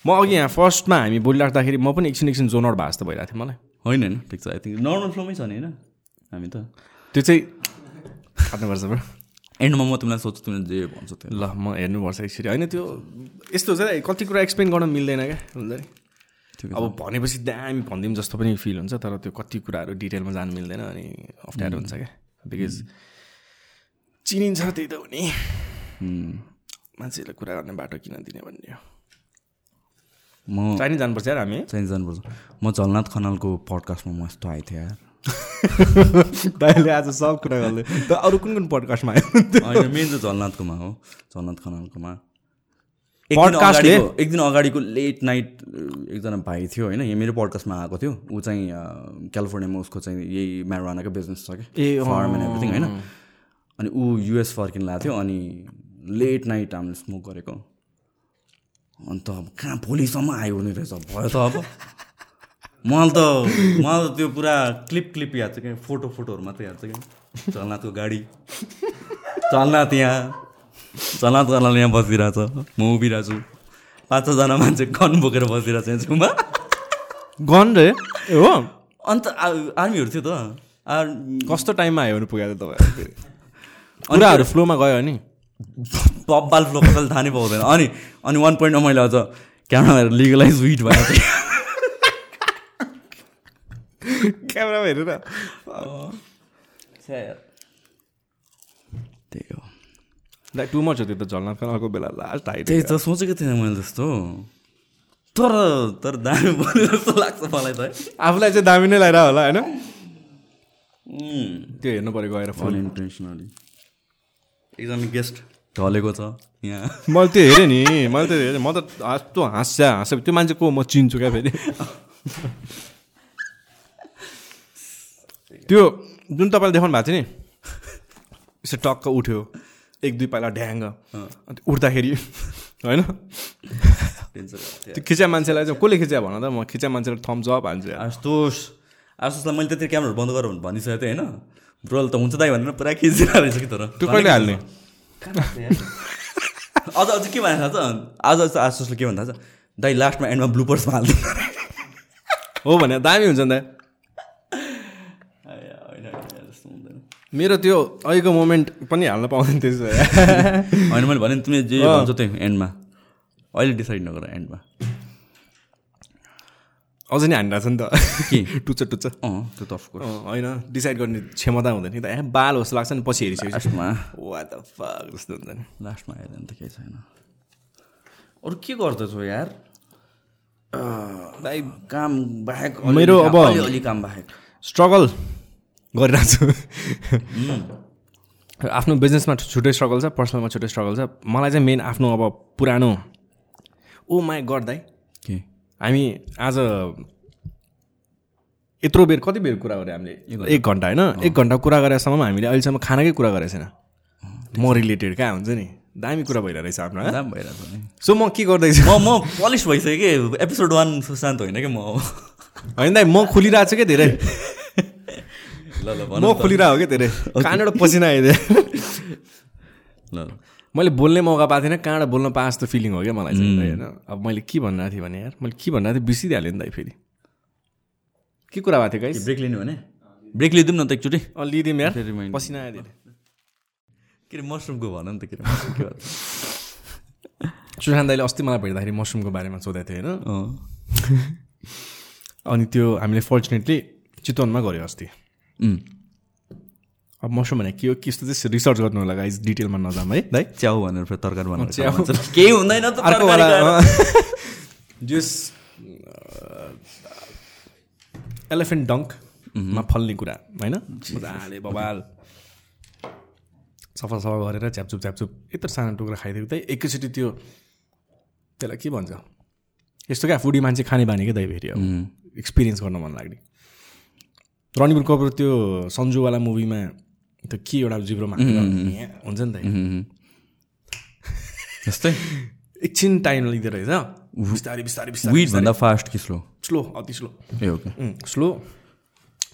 म अघि यहाँ फर्स्टमा हामी बोलिराख्दाखेरि म पनि एकछिन एकछिन जोन आउट भएको जस्तो भइरहेको थियो मलाई। होइन होइन ठिक छ। आई थिङ्क नर्मल फ्लोमै छ नि होइन? हामी त त्यो चाहिँ खानुपर्छ ब्रो एन्डमा म तिमीलाई सोध्छु तिमीले जे भन्छ त्यो। ल म हेर्नुपर्छ एकचोटि होइन त्यो यस्तो हुन्छ कति कुरा एक्सप्लेन गर्न मिल्दैन क्या हुन्छ नि। अब भनेपछि दामी भनिदिउँ जस्तो पनि फिल हुन्छ तर त्यो कति कुराहरू डिटेलमा जानु मिल्दैन अनि अप्ठ्यारो हुन्छ क्या। बिकज चिनिन्छ त्यही त हो नि। मान्छेहरूले कुरा गर्ने बाटो किन दिने भन्ने हो। म चाहिने जानुपर्छ यार हामी। चाहिँ जानुपर्छ। म झलनाथ खनालको पडकास्टमा म यस्तो आएको थिएँ यार। <laughs> दाइले आज सब कुरा गर्दै त अरू कुन कुन पडकास्टमा आयो? होइन मेन चाहिँ झलनाथकोमा हो झलनाथ खनालकोमा। एक दिन? अगाडिको- एक दिन अगाडिको लेट नाइट एकजना भाइ थियो होइन यहाँ मेरो पडकास्टमा आएको थियो। ऊ चाहिँ क्यालिफोर्नियामा उसको चाहिँ यही म्यारोनाको बिजनेस छ कि ए। फार्म एन्ड एभ्रिथिङ होइन। अनि ऊ युएस फर्किन लाएको थियो अनि लेट नाइट हामीले स्मोक गरेको। अन्त अब कहाँ भोलिसम्म आयो हुने रहेछ भयो त अब। मलाई त मलाई त त्यो पुरा क्लिप क्लिप याद छ क्या फोटो फोटोहरू मात्रै याद छ क्या चलनाथको गाडी। चलनाथ यहाँ चलनाथ गर्नाले यहाँ बसिरहेछ। म उभिरहेको छु पाँच छजना मान्छे गन बोकेर बसिरहेको छ यहाँ छेउमा गन रे? हो? अन्त आर्मीहरू थियो त। आर कस्तो टाइममा आयो भने पुगेको तपाईँ? कुराहरू फ्लोमा गयो नि। पब्बाल फ्लो कसैले थाहा नै पाउँदैन अनि अनि वान पोइन्टमा मैले अझ क्यामेरा लिगलाइज विट भएको थिएँ क्यामेरामा हेरेर त्यही हो दाइ टु मच हो त्यो त झलनाथ खनालको बेला लास्ट आइ त्यही त सोचेको थिएन मैले त्यस्तो तर तर दामी बोल्यो जस्तो लाग्छ मलाई त है आफूलाई चाहिँ दामी नै लगाएर होला होइन त्यो हेर्नु पऱ्यो गएर फोन अनइन्टेन्सनली एकजना गेस्ट ढलेको छ यहाँ मैले त्यो हेरेँ नि मैले त्यो हेरेँ म त यस्तो हाँस्छ हाँस्छ त्यो मान्छे को म चिन्छु क्या फेरि त्यो जुन तपाईँले देखाउनु भएको थियो नि यसो टक्क उठ्यो एक दुई पाइला ढ्याङ्ग अन्त उठ्दाखेरि होइन? त्यो खिच्या मान्छेलाई चाहिँ कसले खिच्या भन त? म खिच्या मान्छेलाई थम्स अप हाल्छु। आशुतोष आशुतोषलाई मैले त्यति क्यामेराहरू बन्द गर भनेर भनिसकेको थिएँ होइन? ब्रोल त हुन्छ दाइ भनेर पुरा खिचिरहेको रहेछ कि तर? त्यो कहिले हाल्ने? <laughs> अझ अझ के भने थाहा छ? आज चाहिँ आशुतोषले के भन्छ थाहा छ? दाइ लास्टमा एन्डमा ब्लुपर्समा हाल्नु हो भने दामी हुन्छ नि त होइन जस्तो हुँदैन मेरो त्यो अहिलेको मोमेन्ट पनि हाल्न पाउँदैन त्यसो। <laughs> होइन मैले भने नि तिमीले जे भन्छ त्यही एन्डमा। अहिले डिसाइड नगर एन्डमा। अझ नि हानिरहेको छ नि त। के? <laughs> टुच्च टुच्च। अँ त्यो त अफकोर्स होइन डिसाइड गर्ने क्षमता हुँदैन नि त। ए बाल जस्तो लाग्छ नि पछि हेरिसकेपछि। लास्टमा। वा त फक जस्तो हुन्छ नि। लास्टमा आएर त केही छैन। अरू के गर्दैछौ यार? काम बाहेक मेरो अब- अलि काम बाहेक। स्ट्रगल। गरिरहेको छु। <laughs> आफ्नो बिजनेसमा छुट्टै स्ट्रगल छ पर्सनलमा छुट्टै स्ट्रगल छ। मलाई चाहिँ मेन आफ्नो अब पुरानो। ओ माई के? हामी आज यत्रो बेर कति बेर कुरा गऱ्यो हामीले? एक घन्टा। होइन? एक घन्टा कुरा गरेसम्म हामीले अहिलेसम्म खानाकै कुरा गरेको छैन। म रिलेटेड कहाँ हुन्छ नि? दामी कुरा भइरहेको रहेछ आफ्नो दाम भइरहेछ नि। सो म के गर्दैछु? म म पलिस भइसक्यो कि? एपिसोड वान सुशान्त होइन कि म? होइन दाइ म खोलिरहेको छु क्या धेरै? <laughs> म खोलिरहेको क्या धेरै कहाँबाट पसिना आइदियो ल। मैले बोल्ने मौका पाएको थिएन कहाँबाट बोल्न पाएँ जस्तो फिलिङ हो क्या मलाई चाहिँ होइन? अब मैले के भनिरहेको थिएँ भने यार मैले के भनिरहेको थिएँ बिर्सिदिइहालेँ नि त फेरि। के कुरा भएको थियो गाइस ब्रेक लिने भने? ब्रेक लिइदिउँ न त एकचोटि। अँ लिइदिउँ यार। पसिना धेरै के अरे मसरुमको भन नि त के अरे <laughs> सुशान्त दाइले अस्ति मलाई भेट्दाखेरि मसरुमको बारेमा सोधेको थियो होइन? <laughs> अनि त्यो हामीले फर्चुनेटली चितवनमा गऱ्यो अस्ति। अब मसरुम भने के हो के यस्तो चाहिँ रिसर्च गर्नु होला गाइस डिटेलमा नजाम है। <laughs> दाइ। च्याउ भनेर फेरि तरकारी भनेर च्याउ। केही हुँदैन। जस एलिफेन्ट डङ्कमा फल्ने कुरा होइन? मजाले बबाल सफा सफा गरेर च्यापचुप च्यापचुप यत्रो सानो टुक्रा खाइदिएको त एकैचोटि त्यो त्यसलाई के भन्छ? यस्तो क्या फुडी मान्छे खाने बानी क्या दाइ फेरि अब। एक्सपिरियन्स गर्न मन लाग्ने। रणबीर कपुर त्यो सन्जुवाला मुभीमा त्यो के एउटा जिब्रोमा हुन्छ नि त जस्तै? एकछिन टाइम लिँदो रहेछ। बिस्तारै बिस्तारै बिस्तारै फास्ट कि स्लो स्लो अति स्लो ए ओके। स्लो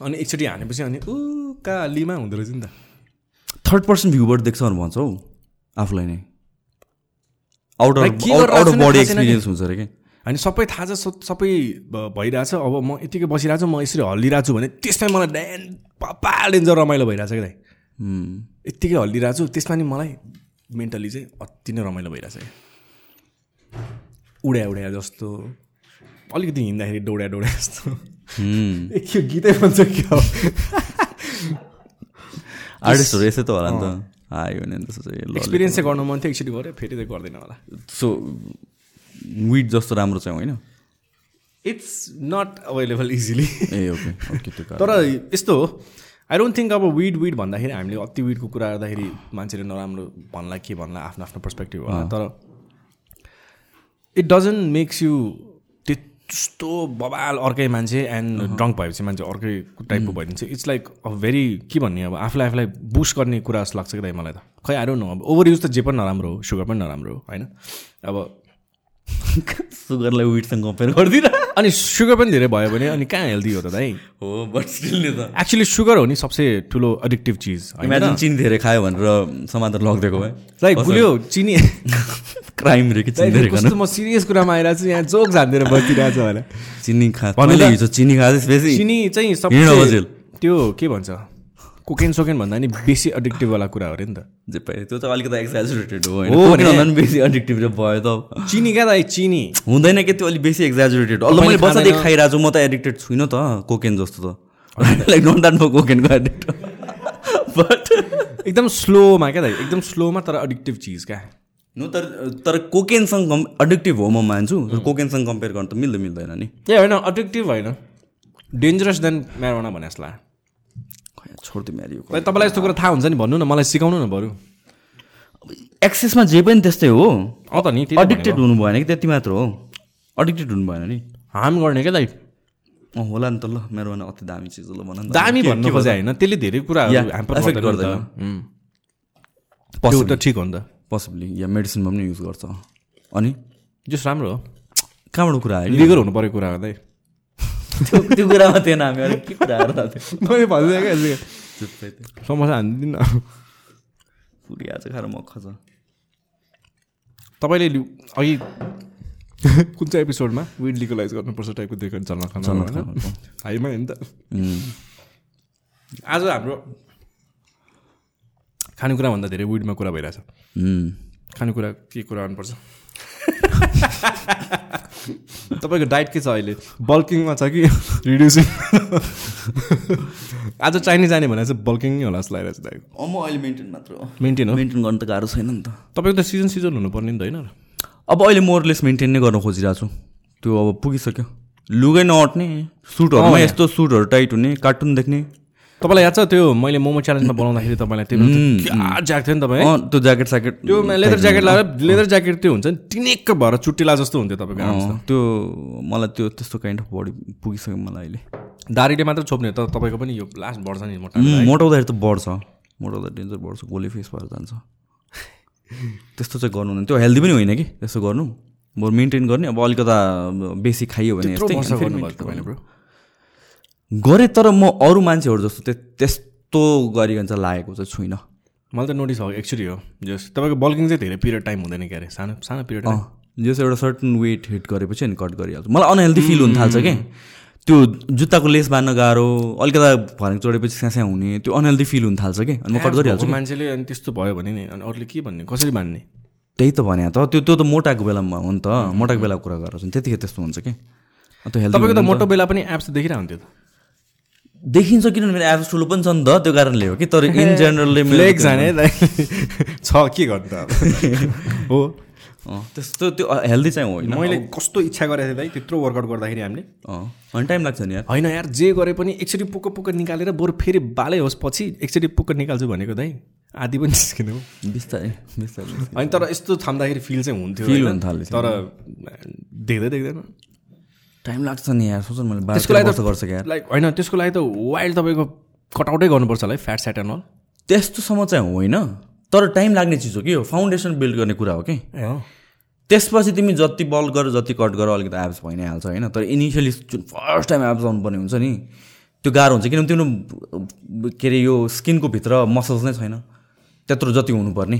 अनि एकचोटि हानेपछि अनि ऊ कालीमा हुँदो रहेछ नि त। थर्ड पर्सन भ्यूबाट देख्छ भनेर भन्छ हौ आफूलाई नै। आउट अफ बडी एक्सपिरियन्स हुन्छ अरे कि? अनि सबै थाहा छ सबै भइरहेछ। अब म यतिकै बसिरहेको छु म यसरी हल्लिरहेको छु भने त्यसमै मलाई ड्यान पापा डेन्जर रमाइलो भइरहेछ क्या दाइ यत्तिकै हल्लिरहेको छु त्यसमा नि मलाई मेन्टली चाहिँ अति नै रमाइलो भइरहेछ क्या उड्या उड्या जस्तो अलिकति हिँड्दाखेरि डौड्या डौड्या जस्तो। के <laughs> गीतै भन्छ क्या आर्टिस्टहरू यस्तै त होला नि त। आयो भने एक्सपिरियन्स चाहिँ गर्नु मन थियो एकचोटि गऱ्यो फेरि चाहिँ गर्दैन होला। सो विट जस्तो राम्रो चाहिँ होइन? इट्स नट अभाइलेबल इजिली ए ओके ओके त्यो। तर यस्तो हो आई डोन्ट थिङ्क अब विड विड भन्दाखेरि हामीले अति विडको कुरा गर्दाखेरि मान्छेले नराम्रो भन्ला के भन्ला आफ्नो आफ्नो पर्सपेक्टिभ होला। तर इट डजन्ट मेक्स यु त्यस्तो बबाल अर्कै मान्छे एन्ड ड्रङ्क भएपछि मान्छे अर्कै टाइपको भइदिन्छ। इट्स लाइक अ भेरी के भन्ने अब आफूलाई आफूलाई बुस्ट गर्ने कुरा जस्तो लाग्छ कि दाइ मलाई त। खै आएर न अब ओभर युज त जे पनि नराम्रो हो सुगर पनि नराम्रो हो होइन? अब <laughs> सुगरलाई विटसँग कम्पेयर गरिदिएर अनि सुगर पनि धेरै भयो भने अनि कहाँ हेल्दी हो त दाइ हो बट स्टिल त। एक्चुली सुगर हो नि सबसे ठुलो एडिक्टिभ चिज इमेजिन चिनी धेरै खायो भनेर समाधान लगिदिएको भए। लाइक भुल्यो चिनी क्राइम रे कि चिनी धेरै खानु। म सिरियस कुरामा आइरहेको छु यहाँ जोक झान्दिएर बसिरहेको छ भने चिनी खा मैले। हिजो चिनी बेसी। चिनी चाहिँ बजेल। त्यो के भन्छ? कोकेन सोकेन भन्दा नि बेसी एडिक्टिभ वाला कुरा हो अरे नि त। जे पायो त्यो चाहिँ अलिकति एक्जाजुरेटेड हो होइन। बेसी एडिक्टिभ भयो त। चिनी क्या दाइ चिनी। हुँदैन कि त्यो अलिक बेसी एक्जाजुरेटेड अल्ल मैले बच्चादेखि। खाइरहेको छु म त एडिक्टेड छुइनँ त कोकेन जस्तो त। लाइक डोन्ट द्याट म कोकेनको एडिक्ट बट एकदम स्लोमा क्या दाइ एकदम स्लोमा तर एडिक्टिभ चिज क्या। नो तर तर कोकेनसँग कम् एडिक्टिभ हो म मान्छु। कोकेनसँग कम्पेयर गर्नु त मिल्दै मिल्दैन नि। ए होइन एडिक्टिभ होइन। डेन्जरस देन म्यारोना भने जस्तो लाग्यो। खै, छोड्दै म्यारियो दाइ, तपाईँलाई यस्तो कुरा थाहा हुन्छ नि भन्नु न मलाई सिकाउनु न बरु। एक्सेसमा जे पनि त्यस्तै हो। अँ त नि एडिक्टेड हुनु भएन कि त्यति मात्र हो। एडिक्टेड हुनु भएन नि। हार्म गर्ने क्या दाइ। अँ होला नि त ल मेरो भने अति दामी चिज ल भन। दामी भन्नु खोजे? होइन त्यसले धेरै कुराहरू या, ह्याम्पर affect गर्दैन त। ठिक हो नि त। Possibly, या मेडिसिनमा पनि युज गर्छ। अनि? जस राम्रो हो। कहाँबाट कुरा आयो नि? लिगल हुनु परेको कुरा हो दाइ। त्यो त्यो कुरामा थिएन हामी अलिक के कुरा आएर मैले भन्दै क्या यसले। समस्या हानिदिनु न पुरी आज खाएर मख छ तपाईँले अघि कुन चाहिँ एपिसोडमा विड लिगलाइज गर्नुपर्छ टाइपको देखियो चल्न खान हाइमा नि त आज हाम्रो खानेकुरा भन्दा धेरै विडमा कुरा भइरहेछ। खानेकुरा के कुरा गर्नुपर्छ <laughs> तपाईँको डाइट के छ अहिले? बल्किङमा छ कि रिड्युसिङ <laughs> आज चाइनिज जाने भने चाहिँ बल्किङ नै होला जस्तो लागिरहेको छ तपाईँको अँ, म अहिले मेन्टेन मात्र हो। मेन्टेन हो? मेन्टेन गर्नु त गाह्रो छैन नि त। तपाईँको त सिजन सिजन हुनुपर्ने नि त होइन अब अहिले मोरलेस मेन्टेन नै गर्न खोजिरहेको छु। त्यो अब पुगिसक्यो। लुगै नअट्ने सुटहरूमा यस्तो सुटहरू टाइट हुने कार्टुन देख्ने। तपाईँलाई याद छ त्यो मैले मोमो च्यालेन्जमा <laughs> बनाउँदाखेरि तपाईँलाई त्यो ज्याक थियो नि तपाईँ? त्यो ज्याकेट स्याकेट त्यो लेदर ज्याकेट लगाएर लेदर ज्याकेट त्यो हुन्छ नि टिनेक्क भएर चुट्टिला जस्तो हुन्थ्यो तपाईँको त। त्यो मलाई त्यो त्यस्तो काइन्ड अफ बडी पुगिसक्यो मलाई अहिले। दारीले मात्र छोप्ने तर तपाईँको पनि यो लास्ट बढ्छ नि मोटा मोटाउँदाखेरि त बढ्छ। मोटाउँदा डेन्जर बढ्छ गोली फेस भएर जान्छ। त्यस्तो चाहिँ गर्नु हुँदैन। त्यो हेल्दी पनि होइन कि? त्यस्तो गर्नु। बरु मेन्टेन गर्ने अब अलिकता बेसी खाइयो भने यस्तै वर्ष अनि फेरि गर्नुभएको maintain तपाईँले ब्रो गरेँ तर म अरू मान्छेहरू जस्तो त्य- त्यस्तो गरिकन चाहिँ लागेको चाहिँ छुइनँ। मैले त नोटिस भएको एक्चुली हो। जस तपाईँको बल्किङ चाहिँ धेरै पिरियड टाइम हुँदैन क्या अरे सानो सानो पिरियड जस एउटा सर्टन वेट हिट गरेपछि अनि कट गरिहाल्छ। मलाई अनहेल्दी फिल हुन थाल्छ कि? त्यो जुत्ताको लेस बाँध्न गाह्रो अलिकता भर्क चढेपछि स्यास्या हुने त्यो अनहेल्दी फिल हुन थाल्छ कि? अनि म कट गरिहाल्छु मान्छेले अनि त्यस्तो भयो भने नि अनि अरूले के भन्ने? कसरी मान्ने त्यही त भने त त्यो त्यो त मोटाको बेलामा हो नि त। मोटाको बेलाको कुरा गरेर त्यतिखेर त्यस्तो हुन्छ कि? अन्त हेल्थ तपाईँको त मोटो बेला पनि एप्स देखिरहेको हुन्थ्यो त। देखिन्छ किनभने मेरो एप्स ठुलो पनि छ नि त त्यो कारणले हो कि तर इन <laughs> जेनरलले <laughs> छ के गर्नु त <laughs> हो। अँ, त्यस्तो त्यो हेल्दी चाहिँ होइन। मैले कस्तो इच्छा गरेको थिएँ त्यत्रो वर्कआउट गर्दाखेरि हामीले। अनि टाइम लाग्छ नि यार। होइन यार जे गरे पनि एकचोटि पुक्क पुक्क निकालेर बरु फेरि बालै होस् पछि एकचोटि पुक्क निकाल्छु भनेको दाइ। आधी पनि निस्किनु। बिस्तारै बिस्तारै अनि तर यस्तो थाम्दाखेरि फिल चाहिँ हुन्थ्यो होइन? हुन थाल्यो। तर देख्दै देख्दैन। टाइम लाग्छ नि यार सोच मैले त्यसको लागि वर्ष गर्छ क्या। लाइक होइन त्यसको लागि त वाइल्ड तपाईँको कटआउटै गर्नुपर्छ होला है फ्याट स्याट एन्ड अल त्यस्तोसम्म चाहिँ होइन तर टाइम लाग्ने चिज हो कि यो फाउन्डेसन बिल्ड गर्ने कुरा हो कि। त्यसपछि तिमी जति बल गर जति कट गर अलिकति एप्स भइ नै हाल्छ होइन। तर इनिसियली जुन फर्स्ट टाइम एप्स आउनुपर्ने हुन्छ नि त्यो गाह्रो हुन्छ। किनभने तिम्रो के अरे यो स्किनको भित्र मसल्स नै छैन। त्यत्रो जति हुनुपर्ने।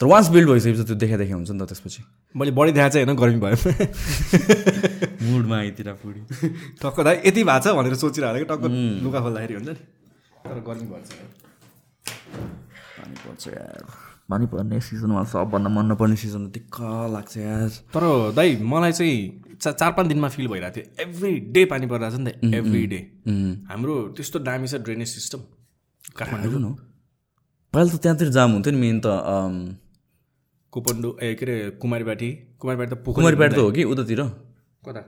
तर वान्स बिल्ड भइसकेपछि त्यो देखा देखा हुन्छ नि त त्यसपछि। मैले बढी देखाएको चाहिँ होइन गर्मी भयो। मुडमा आइतिर पुडी टक्क दाइ यति भएको छ भनेर सोचिरहेको कि टक्क लुगा खोल्दाखेरि हुन्छ नि। तर गर्मी भन्छ पानी पर्छ यार। पानी पर्ने सिजनमा सबभन्दा मन नपर्ने सिजन दिक्क लाग्छ यार। तर दाइ मलाई चाहिँ चा चार पाँच दिनमा फिल भइरहेको थियो। एभ्री डे पानी परिरहेको छ नि त एभ्री डे हाम्रो त्यस्तो दामी छ ड्रेनेज सिस्टम काठमाडौँ न। पहिला त त्यहाँतिर जाम हुन्थ्यो नि मेन त कोपन्डो ए के अरे कुमारीबाटी कुमारीबाटी त पोखरी कुमारीपेट त हो कि उतातिर? कता?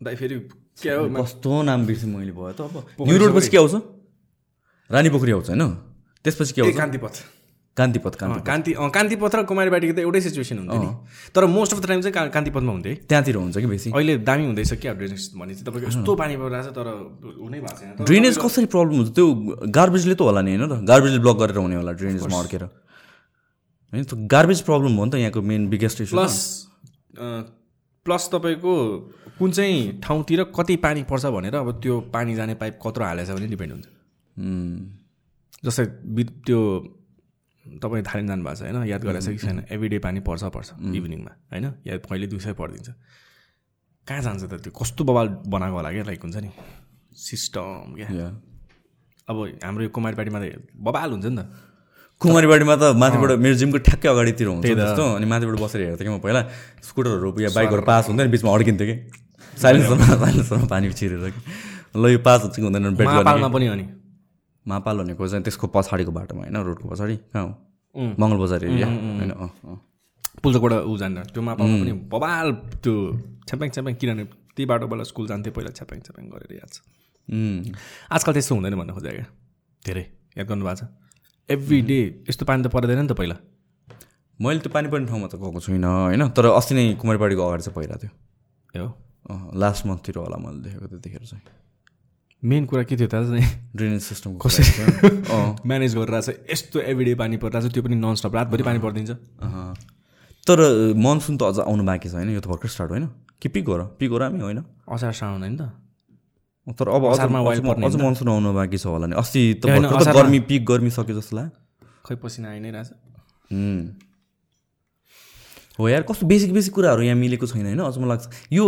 दाइ फेरि के हो? कस्तो नाम बिर्सेँ मैले भयो त? अब न्यु रोडपछि के आउँछ? रानी पोखरी आउँछ होइन? त्यसपछि के आउँछ? कान्तिपथ। कान्तिपथ कान्ति कान्तिपथ र कुमारीबाटीको त एउटै सिचुएसन हुन्थ्यो नि। तर मोस्ट अफ द टाइम चाहिँ कान्तिपथमा हुन्थ्यो है। त्यहाँतिर हुन्छ कि बेसी? अहिले दामी हुँदैछ क्या ड्रेनेज भने चाहिँ? तपाईँको यस्तो पानी परिरहेको छ तर हुनै भएको छैन। ड्रेनेज कसरी प्रब्लम हुन्छ? त्यो गार्बेजले त होला नि होइन त? गार्बेजले ब्लक गरेर हुने होला ड्रेनेजमा अड्केर होइन त्यो गार्बेज प्रब्लम हो नि त यहाँको main biggest issue plus plus तपाईँको कुन चाहिँ ठाउँतिर कति पानी पर्छ भनेर अब त्यो पानी जाने पाइप कत्रो हालेछ भने डिपेन्ड हुन्छ। जस्तै बि त्यो तपाईँ थालिम जानुभएको छ होइन याद गरेको छ कि छैन? एभ्री डे पानी पर्छ पर्छ इभिनिङमा होइन? या कहिले दुई सय परिदिन्छ। कहाँ जान्छ त त्यो? कस्तो बवाल बनाएको होला क्या? लाइक हुन्छ नि। सिस्टम क्या। अब हाम्रो यो कुमारपाटीमा त बबाल हुन्छ नि त। कुमारीबारीमा त माथिबाट मेरो जिमको ठ्याक्कै अगाडितिर हुन्छ त्यस्तो अनि माथिबाट बसेर हेर्थेँ कि म पहिला स्कुटरहरू या बाइकहरू पास हुँदैन बिचमा अड्किन्थ्यो कि। साइलेन्सरमा <laughs> साइलेन्सरमा पानी छिरेर कि। ल यो पास हुन्छ कि हुँदैन गर्ने महापालमा पनि अनि मापाल भनेको चाहिँ त्यसको पछाडिको बाटोमा होइन रोडको पछाडि कहाँ हो? मङ्गल बजार एरिया होइन पुल्चोकबाट ऊ जान्न त्यो मापालमा पनि बबाल त्यो छ्याप्याङ छ्याप्याङ किनभने त्यही बाटोबाट स्कुल जान्थेँ पहिला छ्याप्याङ छ्याप्याङ गरेर याद छ। आजकल त्यस्तो हुँदैन भन्न खोजेको धेरै। याद गर्नुभएको छ? एभ्री डे यस्तो पानी त पर्दैन नि त पहिला। मैले त्यो पानी पर्ने ठाउँमा त गएको छुइनँ होइन? तर अस्ति नै कुमारीबारीको अगाडि चाहिँ पहिला थियो। ए हो? अँ लास्ट मन्थतिर होला मैले देखेको त्यतिखेर चाहिँ। मेन कुरा के थियो त चाहिँ? ड्रेनेज सिस्टमको कसरी? अँ म्यानेज गरिरहेको छ यस्तो एभ्री डे पानी परिरहेको छ त्यो पनि नन स्टप रातभरि पानी परिदिन्छ। तर मनसुन त अझ आउनु बाँकी छ होइन यो त भर्खर स्टार्ट होइन? कि पिक हो र पिक हो र हामी होइन। असार साउन होइन त। तर अब अझ मनसुन आउनु बाँकी छ होला नि। अस्ति त गर्मी पिक गर्मी सक्यो जस्तो लाग्यो। खै पसिना आइ नै रहेछ। हो। यार कस्तो बेसिक बेसिक कुराहरू यहाँ मिलेको छैन होइन? अझ मलाई लाग्छ यो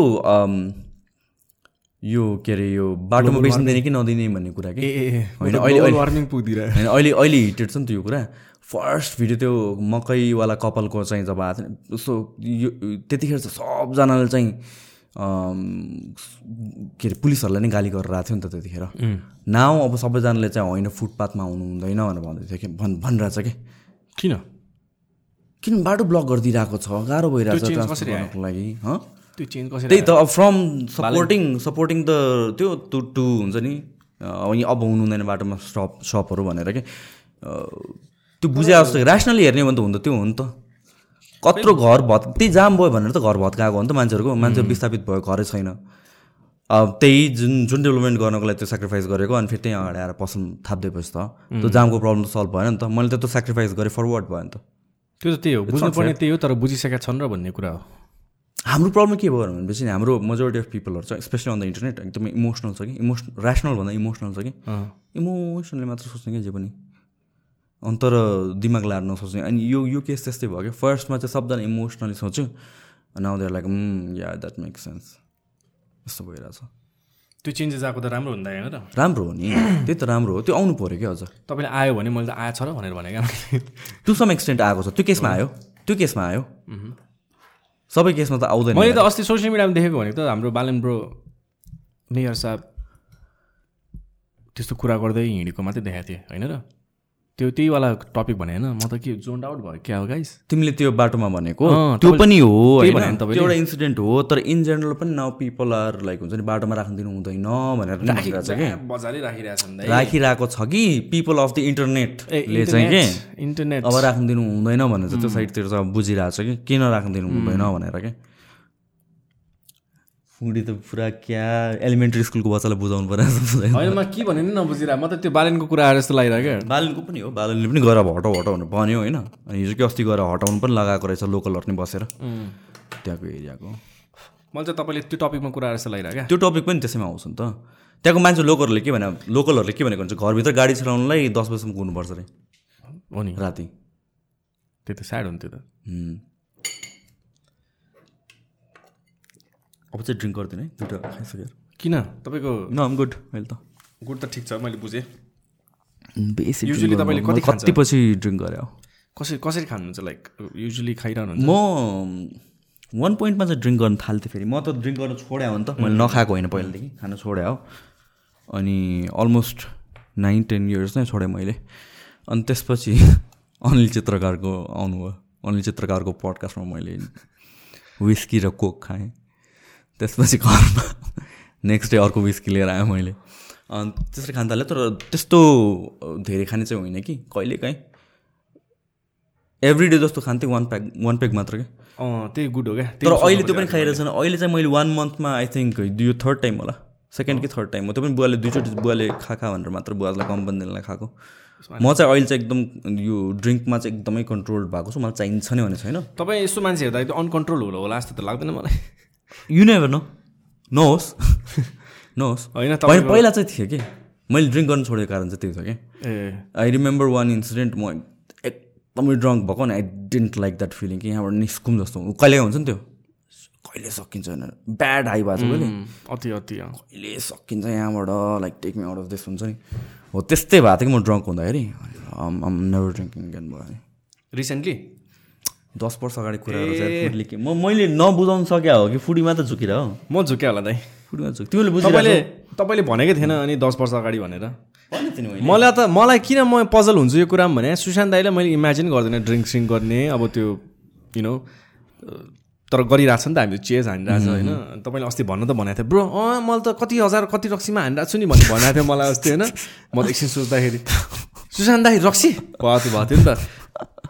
यो के अरे यो बाटोमा बेचिँदैन कि नदिने भन्ने कुरा कि? होइन, होइन अहिले- अहिले- वार्मिङ पुगिदिएर होइन अहिले अहिले हिटेड छ नि त यो कुरा। फर्स्ट भिडियो त्यो मकैवाला कपालको चाहिँ जब आएको थियो उसो यो त्यतिखेर चाहिँ सबजनाले चाहिँ के अरे पुलिसहरूलाई नै गाली गरेर आएको थियो नि त त्यतिखेर। नाउ अब सबैजनाले चाहिँ होइन फुटपाथमा आउनु हुँदैन भनेर भन्दै थियो कि। भन् भनिरहेछ कि। किन? किन बाटो ब्लक गरिदिइरहेको छ? गाह्रो भइरहेको छ ट्रान्सपोर्ट? गर्नको लागि हँ? त्यो चेन्ज कसरी त्यही त अब फ्रम सपोर्टिङ सपोर्टिङ द त्यो टु टु हुन्छ नि। अब यहाँ अब हुनु हुँदैन बाटोमा स्टप सपहरू भनेर के। त्यो बुझे जस्तो ऱ्यासनली हेर्ने हो भने त त त्यो हो नि त। कत्रो घर भत् त्यही जाम भयो भनेर त घर भत्काएको हो नि त मान्छेहरूको। मान्छेहरू विस्थापित भयो घरै छैन। अब त्यही जुन जुन डेभलपमेन्ट गर्नको लागि त्यो सेक्रिफाइस गरेको अनि फेरि त्यहीँ अगाडि आएर पसल थापिदिएपछि त। त्यो जामको प्रब्लम त सल्भ भएन नि त। मैले त त्यो सेक्रिफाइस गरेँ फरवर्ड भयो नि त। त्यो त त्यही हो। बुझ्नुपर्ने त्यही हो तर बुझिसकेका छन् र भन्ने कुरा हो। हाम्रो प्रब्लम के भयो भनेपछि हाम्रो मेजोरिटी अफ पिपलहरू छ स्पेसली अन द इन्टरनेट एकदमै इमोसनल छ कि। इमोसन ऱ्यासनल भन्दा इमोसनल छ कि। इमोसनली मात्र सोच्ने क्या जे पनि। अनि तर दिमाग लाएर नसोच्ने अनि यो यो केस त्यस्तै भयो क्या? फर्स्टमा चाहिँ सबजना इमोसनली सोच्यो अनि आउँदै like yeah that make sense यस्तो भइरहेछ। त्यो चेन्जेस आएको त राम्रो हुँदा होइन र राम्रो हो नि। <clears throat> त्यही त राम्रो हो। त्यो आउनु पऱ्यो क्या अझ। तपाईँले आयो भने मैले त आएछ र भनेर भने क्या। टु सम एक्सटेन्ट आएको छ। त्यो केसमा आयो। त्यो केसमा आयो। सबै केसमा त आउँदैन मैले त अस्ति सोसियल मिडियामा देखेको भनेको त हाम्रो बालन ब्रो मेयर साहब त्यस्तो कुरा गर्दै हिँडेको मात्रै देखाएको थिएँ होइन र? त्यो त्यहीवाला टपिक भने होइन म त के जोन्ड आउट भयो क्या हो गाइस तिमीले त्यो बाटोमा भनेको? त्यो पनि हो। त्यो एउटा इन्सिडेन्ट हो तर इन जेनरल पनि नाउ पिपल आर लाइक हुन्छ नि बाटोमा राख्नु दिनु हुँदैन भनेर भनिरहेको छ कि? बजारै राखिरहेछ राखिरहेको छ कि? पिपल अफ द इन्टरनेटले चाहिँ के? इन्टरनेट अब राख्नु दिनु हुँदैन भनेर त्यो साइडतिर चाहिँ अब बुझिरहेको छ कि? किन राख्नु दिनु हुँदैन भनेर क्या फुडी त पुरा क्या? एलिमेन्ट्री स्कुलको बच्चालाई बुझाउनु पर्यो। होइन म के भने नि नबुझिरहेको म त त्यो बालनको कुरा आएर जस्तो लागिरहेको क्या। बालनको पनि हो। बालनले पनि गएर हटाउ हटाउ भनेर भन्यो होइन। अनि हिजो कि अस्ति गएर हटाउनु पनि लगाएको रहेछ लोकलहरू नि बसेर। त्यहाँको एरियाको। मैले चाहिँ तपाईँले त्यो टपिकमा कुरा आएर जस्तो लागिरहेको क्या। त्यो टपिक पनि त्यसैमा आउँछ नि त। त्यहाँको मान्छे लोकलहरूले के भने लोकलहरूले के भनेको हुन्छ? घरभित्र गाडी चलाउनुलाई दस बजीसम्म कुर्नुपर्छ अरे। हो नि। राति। त्यो त स्याड हुन्थ्यो त। अब चाहिँ ड्रिङ्क गर्दैन है दुइटा खाइसक्यो किन तपाईँको न आम गुड अहिले त गुड त ठिक छ मैले बुझेँ बेसी Usually तपाईँले कति? कति पछि ड्रिङ्क गरे हो कसरी कसरी खानुहुन्छ लाइक युजली खाइरहनुहुन्छ म वान पोइन्टमा चाहिँ ड्रिङ्क गर्न थाल्थेँ फेरि म त ड्रिङ्क गर्न छोड्या हो नि त मैले नखाएको होइन पहिलादेखि खान छोड्या हो अनि अलमोस्ट नाइन टेन इयर्स नै छोडेँ मैले अनि त्यसपछि अनिल चित्रकारको आउनुभयो अनिल चित्रकारको पडकास्टमा मैले विस्की र कोक खाएँ त्यसपछि घरमा नेक्स्ट डे अर्को विस्की लिएर आएँ मैले। अनि त्यसरी खान थालेँ तर त्यस्तो धेरै खाने चाहिँ होइन कि कहिले काहीँ। एभ्री डे जस्तो खान्थेँ वान प्याक वान प्याक मात्र क्या अँ त्यही गुड हो क्या तर अहिले त्यो पनि खाइरहेको छैन। अहिले चाहिँ मैले वान मन्थमा आई थिङ्क यो थर्ड टाइम होला? सेकेन्ड कि थर्ड टाइम हो। त्यो पनि बुवाले दुईचोटि बुवाले खा खा भनेर मात्र बुवालाई कम्पनीलाई खाएको। म चाहिँ अहिले चाहिँ एकदम यो ड्रिङ्कमा चाहिँ एकदमै कन्ट्रोल भएको छु। मलाई चाहिन्छ नै भने छैन। तपाईँ यस्तो मान्छे हेर्दा एकदम अनकन्ट्रोल होला होला जस्तो त लाग्दैन मलाई। यु नेभर नो नहोस् नहोस् होइन होइन पहिला चाहिँ थियो कि? मैले ड्रिङ्क गर्न छोडेको कारण चाहिँ त्यही थियो कि? ए। आई रिमेम्बर वान इन्सिडेन्ट म एकदमै ड्रङ्क भएको नि I didn't like that feeling कि यहाँबाट निस्कुम जस्तो कहिले हुन्छ नि त्यो? कहिले सकिन्छ भनेर। ब्याड हाई भएको छ अति अति। कहिले सकिन्छ यहाँबाट? Like take me out of this हुन्छ नि। हो त्यस्तै भएको थियो कि म ड्रङ्क हुँदाखेरि। नेभर ड्रिङ्किङ भयो रिसेन्टली दस वर्ष अगाडि कुराहरू चाहिँ फुडले के म मैले नबुझाउनु सक्या हो कि फुडीमा त झुकिर हो? म झुक्या होला दाइ। फुडीमा झुक। तिमीले तपाईँले बुझिरहेको तपाईँले भनेकै थिएन अनि दस वर्ष अगाडि भनेर। मलाई त मलाई किन म पजल हुन्छु यो कुरामा भने सुशान्त दाईलाई मैले इमेजिन गर्दैन ड्रिङ्क सिङ्क गर्ने अब त्यो यु नो तर गरिरहेको छ नि त हामीले चेज हानिरहेको छ होइन? तपाईँले अस्ति भन्नु त भनेको थियो ब्रो अँ मैले त कति हजार कति रक्सीमा हानिरहेको छु नि भन्ने भनेको थियो मलाई अस्ति होइन? म त एकछिन सोच्दाखेरि सुशान्त दाई रक्सी? भयो त्यो भएको थियो नि त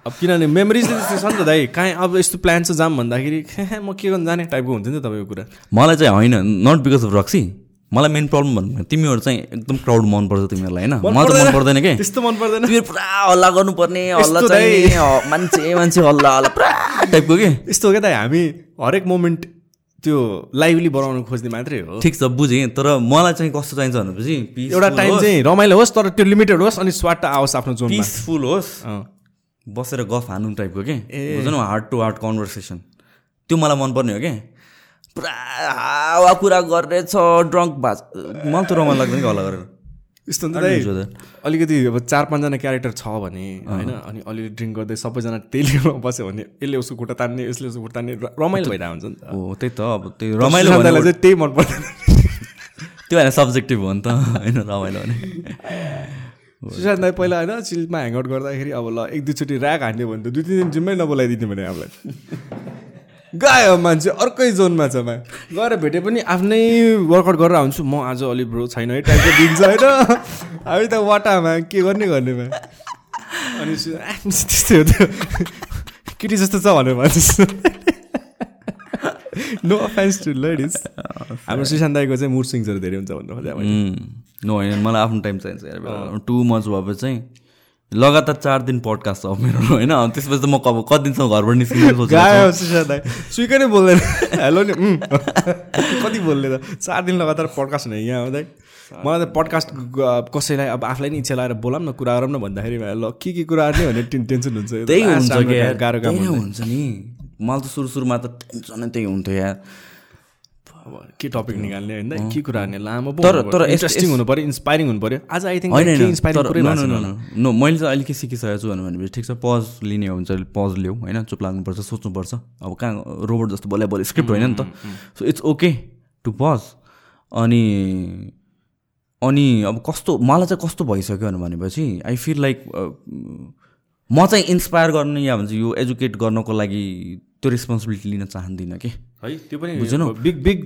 अब किनभने मेमोरिज त्यस्तो छ नि त दाई कहीँ अब यस्तो प्लान छ जाम भन्दाखेरि <laughs> म के गर्नु जाने? टाइपको हुन्थ्यो नि त तपाईँको कुरा। मलाई चाहिँ होइन नट बिकज अफ रक्सी मलाई मेन प्रब्लम भन्नु तिमीहरू चाहिँ एकदम क्राउड मनपर्छ तिमीहरूलाई होइन? मलाई त मन पर्दैन के? त्यस्तो मन पर्दैन तिमीहरू पुरा हल्ला गर्नुपर्ने हल्ला चाहिँ मान्छे मान्छे हल्ला हल्ला पुरा टाइपको के यस्तो हो क्या दाइ हामी हरेक मोमेन्ट त्यो लाइभली बनाउनु खोज्ने मात्रै हो। ठिक छ बुझेँ तर मलाई चाहिँ कस्तो चाहिन्छ भनेपछि एउटा टाइम चाहिँ रमाइलो होस् तर त्यो लिमिटेड होस् अनि स्वाट आओस् आफ्नो जोनमा। पिसफुल होस्। बसेर गफ हान्नु टाइपको के? बुझ्नु न हार्ट टु हार्ट कन्भर्सेसन। त्यो मलाई मनपर्ने हो क्या पुरा हावा कुरा गरेछ ड्रङ्क भाज। मलाई त रमाइलो लाग्दैन कि हल्ला गरेर? यस्तो। अलिकति अब चार पाँचजना क्यारेक्टर छ भने होइन अनि अलिअलि ड्रिङ्क गर्दै सबैजना त्यही लिएर बस्यो भने यसले उसको खुट्टा तान्ने यसले उसको खुट्टा तान्ने रमाइलो भइरहेको हुन्छ नि त। हो त्यही त अब त्यो रमाइलो चाहिँ त्यही मन पर्दैन <laughs> त्यो होइन सब्जेक्टिभ हो नि त <laughs> होइन रमाइलो भने। <laughs> सुशान्त दाई पहिला होइन चिल्डमा ह्याङआउट गर्दाखेरि अब ल एक दुईचोटि ऱ्याक हान्यो भने त दुई तिन दिन जिम्मै नबोलाइदिने भने हामीलाई गयो मान्छे अर्कै जोनमा छ मा। गएर भेटे पनि आफ्नै वर्कआउट गरेर हुन्छु म आज अलि ब्रो छैन है टाइपको दिन्छ होइन। हामी त वाटामा के गर्ने गर्नेमा अनि त्यस्तै हो त्यो केटी जस्तो छ भनेर भन्छ नो अफेन्स टु लेडिज हाम्रो सुशान्त दाईको चाहिँ मुड स्विङ्सहरू धेरै हुन्छ भन्नु खोजेँ। नो होइन मलाई आफ्नो टाइम चाहिन्छ टु मच भएपछि चाहिँ लगातार चार दिन पडकास्ट छ मेरो होइन? त्यसपछि त म अब कति दिनसम्म घरबाट निस्किनु स्विकै नै बोल्दैन। हेलो नि। कति बोल्ने त? चार दिन लगातार पडकास्ट हुने यहाँ आउँदै मलाई त पडकास्ट कसैलाई अब आफूलाई नि इच्छा लगाएर बोलाम न कुरा गरौँ न भन्दाखेरि ल के के कुराहरू नै भने टेन- टेन्सन हुन्छ। त्यही हुन्छ गाह्रो त्यही हुन्छ। नि। मलाई त सुरु सुरुमा त टेन्सनै त्यही हुन्थ्यो यार। अब के टपिक निकाल्ने होइन? के कुरा गर्ने? लामो तर- तर इन्ट्रेस्टिङ हुनु पऱ्यो इन्सपाइरिङ हुनु पऱ्यो आज आई थिङ्क. नो मैले चाहिँ अहिले के सिकिसकेको छु भनेपछि ठिक छ पज लिने हुन्छ पज लिऊ होइन? चुप लाग्नुपर्छ सोच्नुपर्छ। अब कहाँ रोबोट जस्तो बोल्या बोले स्क्रिप्ट होइन नि त। So it's okay to pause अनि अनि अब कस्तो मलाई चाहिँ कस्तो भइसक्यो भनेपछि आई फिल लाइक म चाहिँ इन्सपायर गर्ने या भन्छ यो एजुकेट गर्नको लागि त्यो रेस्पोन्सिबिलिटी लिन चाहदिनँ कि? है त्यो पनि बुझेनौ? बिग बिग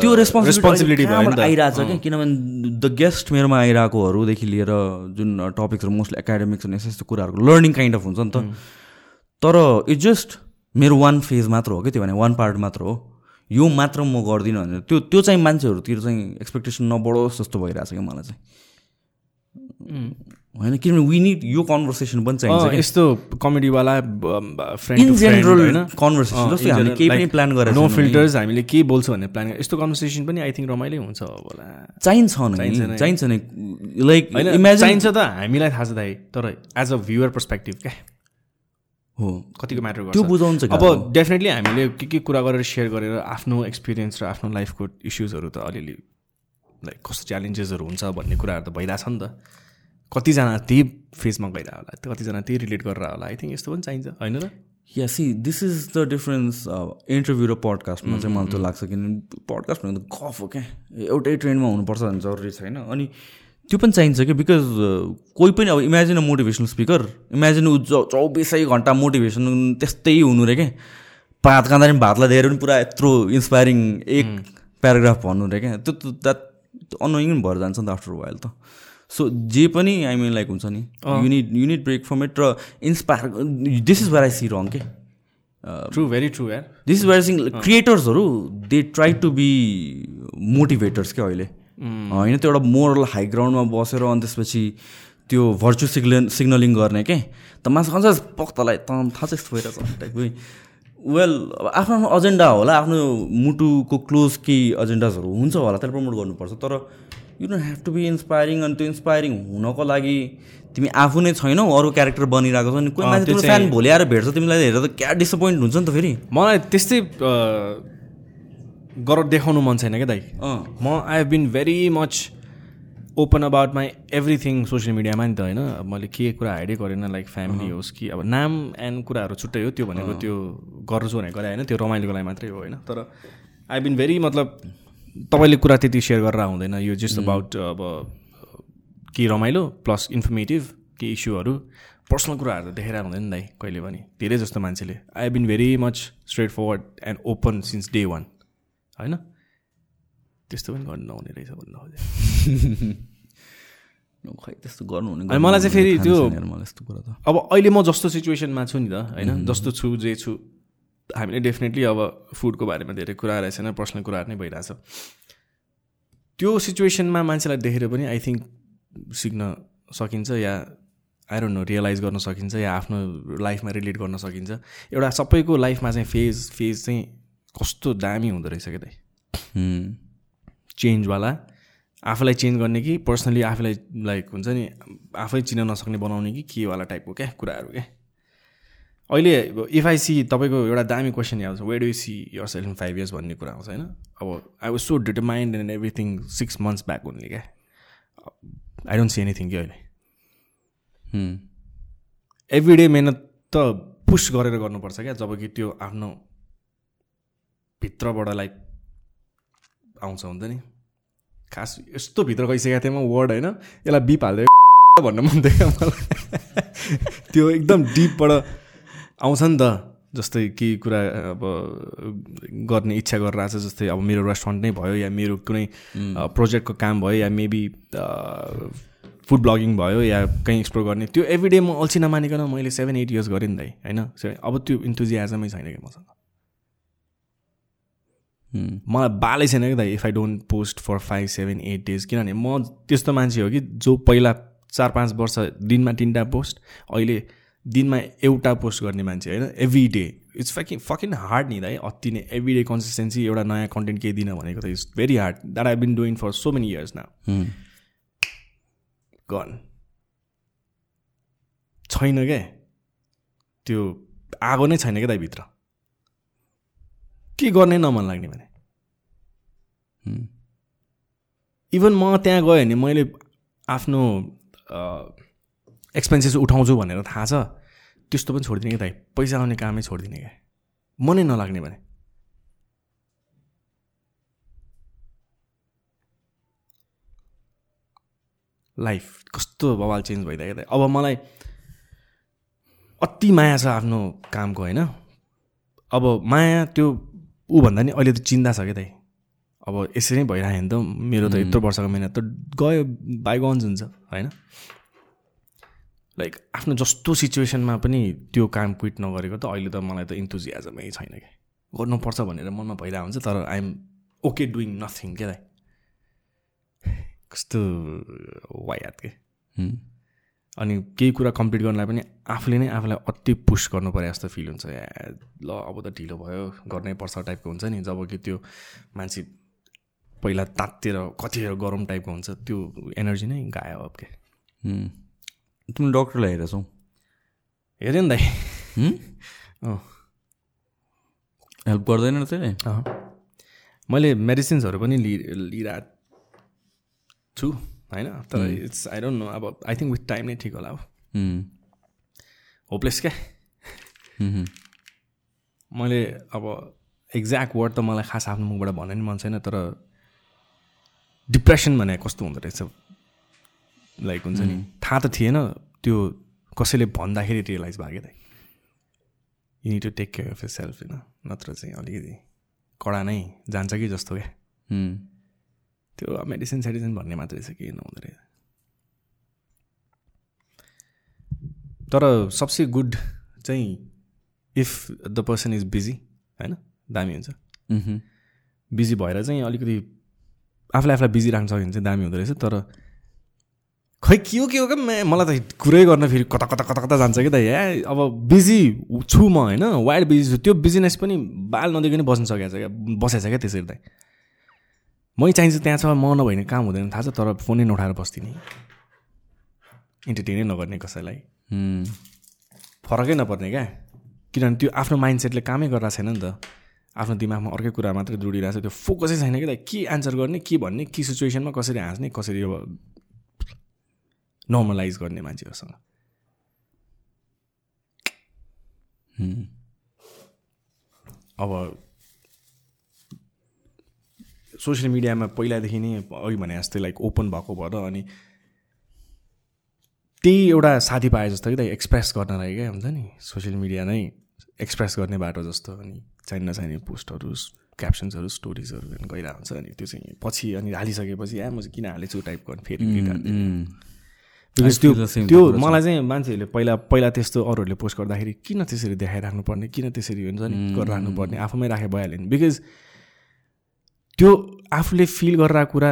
त्यो रेस्पोन्सिबिलिटी आइरहेको छ क्या किनभने द गेस्ट मेरोमा आइरहेकोहरूदेखि लिएर जुन टपिक्सहरू मोस्टली एकाडेमिक्स अनि यस्तो यस्तो कुराहरूको लर्निङ काइन्ड अफ हुन्छ नि त। तर इट जस्ट मेरो वान फेज मात्र हो कि? त्यो भने वान पार्ट मात्र हो। यो मात्र म गर्दिनँ भनेर त्यो त्यो चाहिँ मान्छेहरूतिर चाहिँ एक्सपेक्टेसन नबढोस् जस्तो भइरहेको छ क्या मलाई चाहिँ। होइन किनभने वी निड यो कन्भर्सेसन पनि चाहिन्छ यस्तो कमेडीवाला इन जेनरल कन्भर्सेसन जस्तो हामीले केही पनि प्लान गरेर नो। फिल्टर्स हामीले के बोल्छौँ भन्ने प्लान यस्तो कन्भर्सेसन पनि आई थिङ्क रमाइलो हुन्छ होला। चाहिन्छ चाहिन्छ नि। नै। चाहिन्छ नि। लाइक इमेजिन चाहिन्छ त हामीलाई थाहा छ दाइ तर एज अ भ्युवर पर्सपेक्टिभ क्या। हो। कतिको म्याटर त्यो गर्छ बुझाउनु चाहिँ अब। डेफिनेटली हामीले के के कुरा गरेर सेयर गरेर आफ्नो एक्सपिरियन्स र आफ्नो लाइफको इस्युजहरू त अलिअलि लाइक कस्तो च्यालेन्जेसहरू हुन्छ भन्ने कुराहरू त भइरहेछ नि त। कतिजना त्यही फेजमा गइरह होला कतिजना त्यही रिलेट गरेर होला आई थिङ्क यस्तो पनि चाहिन्छ होइन र yeah see this is the difference interview र पडकास्टमा चाहिँ मलाई त्यो लाग्छ किनभने पडकास्ट भनेको त गफ हो क्या? एउटै ट्रेन्डमा हुनुपर्छ भन्ने जरुरी छैन। अनि त्यो पनि चाहिन्छ कि बिकज कोही पनि अब imagine a motivational speaker imagine ऊ चौबिसै घन्टा मोटिभेसन त्यस्तै हुनु रे क्या? भात खाँदा पनि भातलाई धेरै पनि पुरा यत्रो इन्सपायरिङ एक प्याराग्राफ भन्नु रे क्या? त्यो द्याट अनोइङ भएर जान्छ नि त आफ्टर वाइल त। सो जे पनि आई मिन लाइक हुन्छ नि unit unit break from it र inspire this is where I see wrong के ट्रु भेरी ट्रु यार this is where sing क्रिएटर्सहरू they try to be motivators क्या अहिले? होइन त्यो एउटा मोरल हाई ग्राउन्डमा बसेर अनि त्यसपछि त्यो भर्चु सिग्नल सिग्नलिङ गर्ने के? त मासु खान्छ पक्तलाई त थाहा छ यस्तो भइरहेछ टाइपको वेल अब आफ्नो आफ्नो एजेन्डा होला आफ्नो मुटुको क्लोज केही एजेन्डाजहरू हुन्छ होला त्यसलाई प्रमोट गर्नुपर्छ तर you don't have to be inspiring अनि त्यो इन्सपायरिङ हुनको लागि तिमी आफू नै छैनौ अरू क्यारेक्टर बनिरहेको छ नि कोही मान्छे तिम्रो फ्यान भोलि आएर भेट्छ तिमीलाई हेरेर त क्या डिसपोइन्ट हुन्छ नि त फेरि। मलाई त्यस्तै गर देखाउनु मन छैन क्या दाइ। म I have been very much open about my everything social मिडियामा नि त होइन। मैले के कुरा हाइडै गरेन लाइक फ्यामिली होस् कि अब नाम एन्ड कुराहरू छुट्टै हो त्यो भनेको त्यो गर्छु भनेको गरे होइन त्यो रमाइलोको लागि मात्रै हो होइन। तर आई बिन भेरी मतलब तपाईँले कुरा त्यति सेयर गरेर हुँदैन यो जस्ट अबाउट अब के रमाइलो प्लस इन्फर्मेटिभ के इस्युहरू पर्सनल कुराहरू त देखेर हुँदैन नि दाइ कहिले पनि। धेरै जस्तो मान्छेले। I been very much straightforward and open since day one होइन? त्यस्तो पनि गर्नु नहुने रहेछ भन्नु खोजेँ खै त्यस्तो गर्नुहुने मलाई चाहिँ फेरि त्यो- अब अहिले म जस्तो सिचुएसनमा छु नि त होइन? जस्तो छु जे छु हामीले डेफिनेटली अब फुडको बारेमा धेरै कुरा रहेछ छैन पर्सनल कुराहरू नै भइरहेछ। त्यो सिचुएसनमा मान्छेलाई देखेर पनि आई थिङ्क सिक्न सकिन्छ yeah I don't know realise गर्न सकिन्छ या आफ्नो लाइफमा रिलेट गर्न सकिन्छ। एउटा सबैको लाइफमा चाहिँ फेज फेज चाहिँ कस्तो दामी हुँदो रहेछ क्या हुँ। चेन्जवाला आफूलाई चेन्ज गर्ने कि पर्सनली आफूलाई लाइक हुन्छ नि आफै चिन्न नसक्ने बनाउने कि केवाला टाइपको क्या कुराहरू क्या? अहिले इफ आई सी तपाईँको एउटा दामी क्वेसन आउँछ where do see yourself in five years भन्ने कुरा आउँछ होइन? अब I was so determined and everything six months back हुने क्या? आई डोन्ट सी एनिथिङ कि अहिले। एभ्री डे मेहनत त पुस गरेर गर्नुपर्छ क्या? जब कि त्यो आफ्नो भित्रबाट लाइक आउँछ हुन्छ नि? खास यस्तो भित्र गइसकेको थिएँ म वर्ड होइन? यसलाई बिप हाल्दै <laughs> भन्न मन थियो क्या मलाई। <laughs> त्यो एकदम डिपबाट आउँछ नि त जस्तै केही कुरा अब गर्ने इच्छा गरेर आएको छ जस्तै अब मेरो रेस्टुरेन्ट नै भयो या मेरो कुनै प्रोजेक्टको काम भयो या मेबी फुड ब्लगिङ भयो या कहीँ एक्सप्लोर गर्ने त्यो एभ्री डे म अल्छी नमानिकन मैले सेभेन एट इयर्स गरेँ नि दाइ होइन? अब त्यो इन्थुजियाजमै छैन कि मसँग। मलाई बालै छैन कि दाइ if I don't post for five seven eight days किनभने म त्यस्तो मान्छे हो कि जो पहिला चार पाँच वर्ष दिनमा तिनवटा पोस्ट अहिले दिनमा एउटा पोस्ट गर्ने मान्छे होइन every day it's fucking fucking hard नि है अति नै एभ्री डे कन्सिस्टेन्सी एउटा नयाँ कन्टेन्ट केही दिन भनेको त it's very hard that I been doing for so many years न गन छैन क्या त्यो आगो नै छैन क्या दाइ भित्र? के गर्ने नमन लाग्ने भने? इभन म त्यहाँ गएँ भने मैले आफ्नो एक्सपेन्सेस उठाउँछु भनेर थाहा छ त्यस्तो पनि छोडिदिने क्या दाइ पैसा आउने कामै छोडिदिने क्या। मनै नलाग्ने भने। लाइफ कस्तो बवाल चेन्ज भइदियो क्या अब मलाई अति माया छ आफ्नो कामको होइन? अब माया त्यो ऊ भन्दा नि अहिले त चिन्ता छ क्या दाइ अब यसरी नै भइरहेको नि त। मेरो त यत्रो वर्षको मिहिनेत त गयो बाइगन्स हुन्छ होइन? लाइक आफ्नो जस्तो सिचुएसनमा पनि त्यो काम क्विट नगरेको त अहिले त मलाई त इन्थुजियाजमै छैन क्या गर्नुपर्छ भनेर मनमा भइरहेको हुन्छ तर आइएम ओके डुइङ नथिङ क्या दाइ कस्तो वायात के। अनि केही कुरा कम्प्लिट गर्नलाई पनि आफूले नै आफूलाई अति पुस गर्नु परे जस्तो फिल हुन्छ। ल अब त ढिलो भयो गर्नै पर्छ टाइपको हुन्छ नि। जब कि त्यो मान्छे पहिला तातेर कतिखेर गरम टाइपको हुन्छ त्यो एनर्जी नै गायो अब के। तिमी डक्टरलाई हेरेछौ हेऱ्यो नि दाइ हेल्प गर्दैन त्यसले। मैले मेडिसिन्सहरू पनि लि लिइरहेको छु होइन? तर इट्स आई डोन्ट नो अब आई थिङ्क विथ टाइम नै ठिक होला अब होपलेस क्या? मैले अब एक्ज्याक्ट वर्ड त मलाई खास आफ्नो मुखबाट भन्न नि मन छैन तर डिप्रेसन भने कस्तो हुँदो रहेछ? लाइक हुन्छ नि। थाहा त थिएन त्यो कसैले भन्दाखेरि रियलाइज भयो क्या you need to take care of yourself होइन नत्र चाहिँ अलिकति कडा नै जान्छ कि जस्तो क्या। त्यो मेडिसिन सेडिसिन भन्ने मात्रै छ केही नहुँदो रहेछ। तर सबसे गुड चाहिँ if the person is busy होइन दामी हुन्छ। बिजी भएर चाहिँ अलिकति आफूलाई आफूलाई बिजी राख्न सक्यो भने चाहिँ दामी हुँदो रहेछ। तर खै के हो के हो क्या मलाई त कुरै गर्न फेरि कता कता कता कता जान्छ कि त या अब बिजी छु म होइन? वाइल्ड बिजी छु। त्यो बिजिनेस पनि बाल नदेखि नै बस्न सकेको छ क्या। बसेको छ क्या त्यसरी त। मै चाहिन्छ त्यहाँ छ म नभए भने काम हुँदैन थाहा छ? तर फोनै नउठाएर बस्दिनँ। इन्टरटेनै नगर्ने कसैलाई। फरकै नपर्ने क्या। किनभने त्यो आफ्नो माइन्डसेटले कामै गरिरहेको छैन नि त। आफ्नो दिमागमा अर्कै कुरा मात्रै जोडिरहेको छ त्यो फोकसै छैन कि त। के एन्सर गर्ने के भन्ने के सिचुएसनमा कसरी हाँस्ने कसरी अब नर्मलाइज गर्ने मान्छेहरूसँग। अब सोसियल मिडियामा पहिलादेखि नै अघि भने जस्तै लाइक ओपन भएको भएर अनि त्यही एउटा साथी पाए जस्तो कि त एक्सप्रेस गर्नलाई क्या हुन्छ नि। सोसियल मिडिया नै एक्सप्रेस गर्ने बाटो जस्तो अनि चाहिने नचाहिने पोस्टहरू क्याप्सन्सहरू स्टोरिजहरू गइरहेको हुन्छ अनि त्यो चाहिँ पछि अनि हालिसकेपछि आ म चाहिँ किन हालेछु? टाइपको अनि फेरि। बिकज त्यो त्यो। मलाई चाहिँ मान्छेहरूले पहिला पहिला त्यस्तो अरूहरूले पोस्ट गर्दाखेरि किन त्यसरी देखाइराख्नु पर्ने किन त्यसरी हुन्छ नि गरिराख्नु पर्ने आफूमै राखे भइहाल्यो नि। बिकज त्यो आफूले फिल गरेर कुरा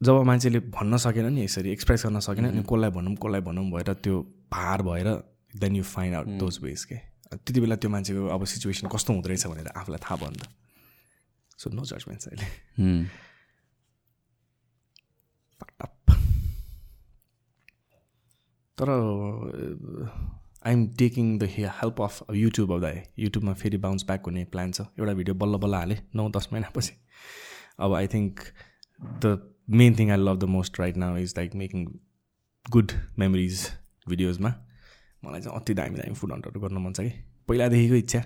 जब मान्छेले भन्न सकेन नि यसरी एक्सप्रेस गर्न सकेन अनि कसलाई भनौँ कसलाई भनौँ भएर त्यो भार भएर then you find out those ways के। त्यति बेला त्यो मान्छेको अब सिचुएसन कस्तो हुँदो रहेछ भनेर आफूलाई थाहा भयो नि त। सो नो जजमेन्ट्स अहिले। तर I'm taking the help of YouTube अब दाइ युट्युबमा फेरि बााउन्स ब्याक हुने प्लान छ। एउटा भिडियो बल्ल बल्ल हालेँ नौ दस महिनापछि। अब I think the main thing I love the most right now is like making good memories भिडियोजमा मलाई चाहिँ अति दामी दामी फुड हन्टहरू गर्न मन छ कि। पहिलादेखिको इच्छा।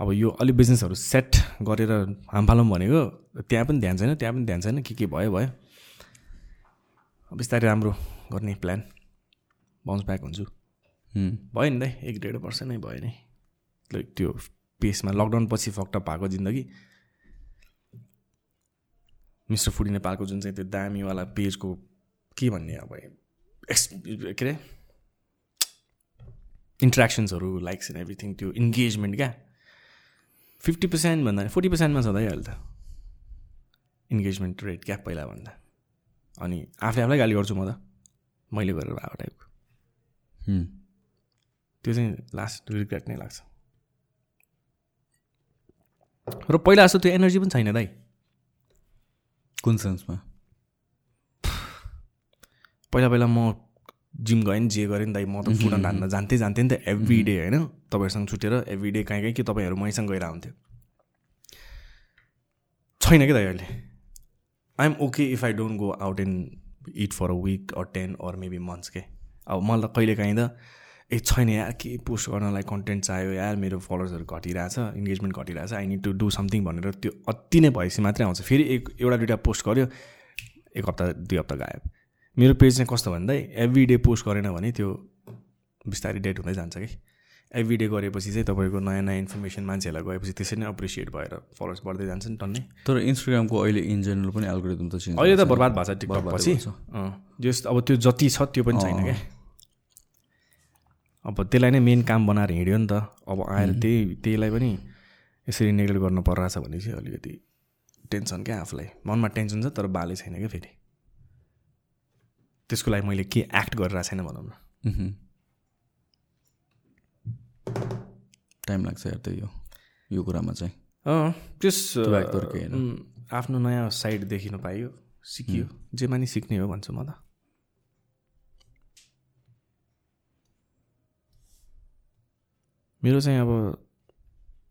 अब यो अलिक बिजनेसहरू सेट गरेर हामफालौँ भनेको त्यहाँ पनि ध्यान छैन त्यहाँ पनि ध्यान छैन के के भयो भयो। बिस्तारै राम्रो। गर्ने प्लान बााउन्स ब्याक हुन्छु। भयो नि दाइ एक डेढ वर्ष नै भयो नि। लाइक त्यो पेसमा लकडाउन पछि फक्टअप भएको जिन्दगी। मिस्टर फुडी नेपालको जुन चाहिँ त्यो दामीवाला पेजको के भन्ने अब एक्स के अरे? इन्ट्रेक्सन्सहरू लाइक्स एन्ड एभ्रिथिङ त्यो इन्गेजमेन्ट क्या। फिफ्टी पर्सेन्ट भन्दा फोर्टी पर्सेन्टमा छ दाइ अहिले त। इन्गेजमेन्ट रेट क्या पहिला भन्दा अनि आफूले आफूलाई गाली गर्छु म त। मैले गरेर भएको टाइपको। त्यो चाहिँ लास्ट रिग्रेट नै लाग्छ। र पहिला जस्तो त्यो एनर्जी पनि छैन दाइ। कुन सेन्समा? पहिला पहिला म जिम गएँ नि जे गरेँ नि दाइ म त फुड हान्न जान्थेँ जान्थेँ नि त एभ्री डे होइन? तपाईँहरूसँग छुटेर एभ्री डे कहीँ कहीँ कि तपाईँहरू मैसँग गएर हुन्थ्यो छैन कि दाइ अहिले? I'm okay if I don't go out and it for a week or ten or maybe months के अब मलाई त कहिले काहीँ त ए छैन यार के पोस्ट गर्नलाई कन्टेन्ट चाहियो यार? मेरो फलोवर्सहरू घटिरहेछ engagement घटिरहेछ I need to do something भनेर त्यो अति नै भएपछि मात्रै आउँछ। फेरि एक एउटा दुइटा पोस्ट गर्यो एक हप्ता दुई हप्ता गायब। मेरो पेज चाहिँ कस्तो भन्दै एभ्री डे पोस्ट गरेन भने त्यो बिस्तारै डेट हुँदै जान्छ कि एभ्री डे गरेपछि चाहिँ तपाईँको नयाँ नयाँ इन्फर्मेसन मान्छेहरूलाई गएपछि त्यसरी नै एप्रिसिएट भएर फलोवर्स बढ्दै जान्छ नि टन्नै। तर इन्स्टाग्रामको अहिले इन जेनरल पनि एल्गोरिदम त चेन्ज अहिले त बर्बाद भएको छ टिकटक पछि। जस अब त्यो जति छ त्यो पनि छैन क्या। अब त्यसलाई नै मेन काम बनाएर हिँड्यो नि त। अब आएर त्यही त्यहीलाई पनि यसरी नेग्लेक्ट गर्नु परिरहेछ भने चाहिँ अलिकति टेन्सन क्या आफूलाई। मनमा टेन्सन छ तर बाले छैन क्या फेरि। त्यसको लागि मैले के एक्ट गरिरहेको छैन भनौँ न। टाइम लाग्छ यार त्यही हो यो कुरामा चाहिँ। त्यस आफ्नो नयाँ साइड देखिनु पाइयो सिकियो। जे मानि सिक्ने हो भन्छु म त। मेरो चाहिँ अब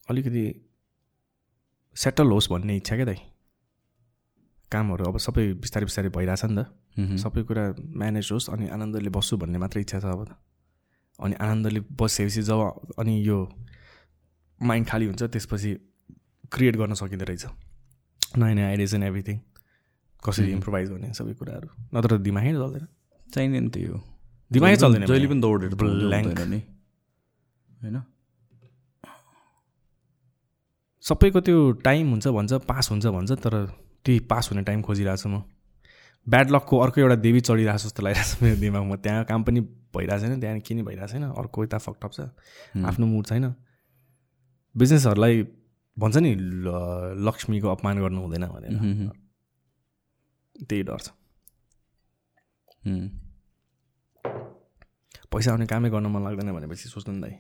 अलिकति सेटल होस् भन्ने इच्छा क्या दाइ। कामहरू अब सबै बिस्तारै बिस्तारै भइरहेछ नि त। सबै कुरा म्यानेज होस् अनि आनन्दले बस्छु भन्ने मात्रै इच्छा छ अब त। अनि आनन्दले बसेपछि जब अनि यो माइन्ड खाली हुन्छ त्यसपछि क्रिएट गर्न सकिँदो रहेछ। नयाँ नयाँ आइडियाज एन्ड एभ्रिथिङ कसरी इम्प्रोभाइज गर्ने सबै कुराहरू। नत्र दिमागै चल्दैन। चाहिँदैन त्यही हो दिमागै चल्दैन जहिले। पनि दौडेर. हुँदैन नि। होइन? सबैको त्यो टाइम हुन्छ भन्छ पास हुन्छ भन्छ तर त्यही पास हुने टाइम खोजिरहेको छु म। ब्याड लकको अर्को एउटा देवी चढिरहेको छ जस्तो लागिरहेको छ मेरो दिमागमा। त्यहाँ काम पनि भइरहेको छैन त्यहाँ के नि भइरहेको छैन। अर्को यता फकटप छ। आफ्नो मुड छैन। बिजनेसहरूलाई भन्छ नि लक्ष्मीको अपमान गर्नु हुँदैन भनेर। त्यही डर छ। पैसा आउने कामै गर्न मन लाग्दैन भनेपछि सोच्नु नि दाइ।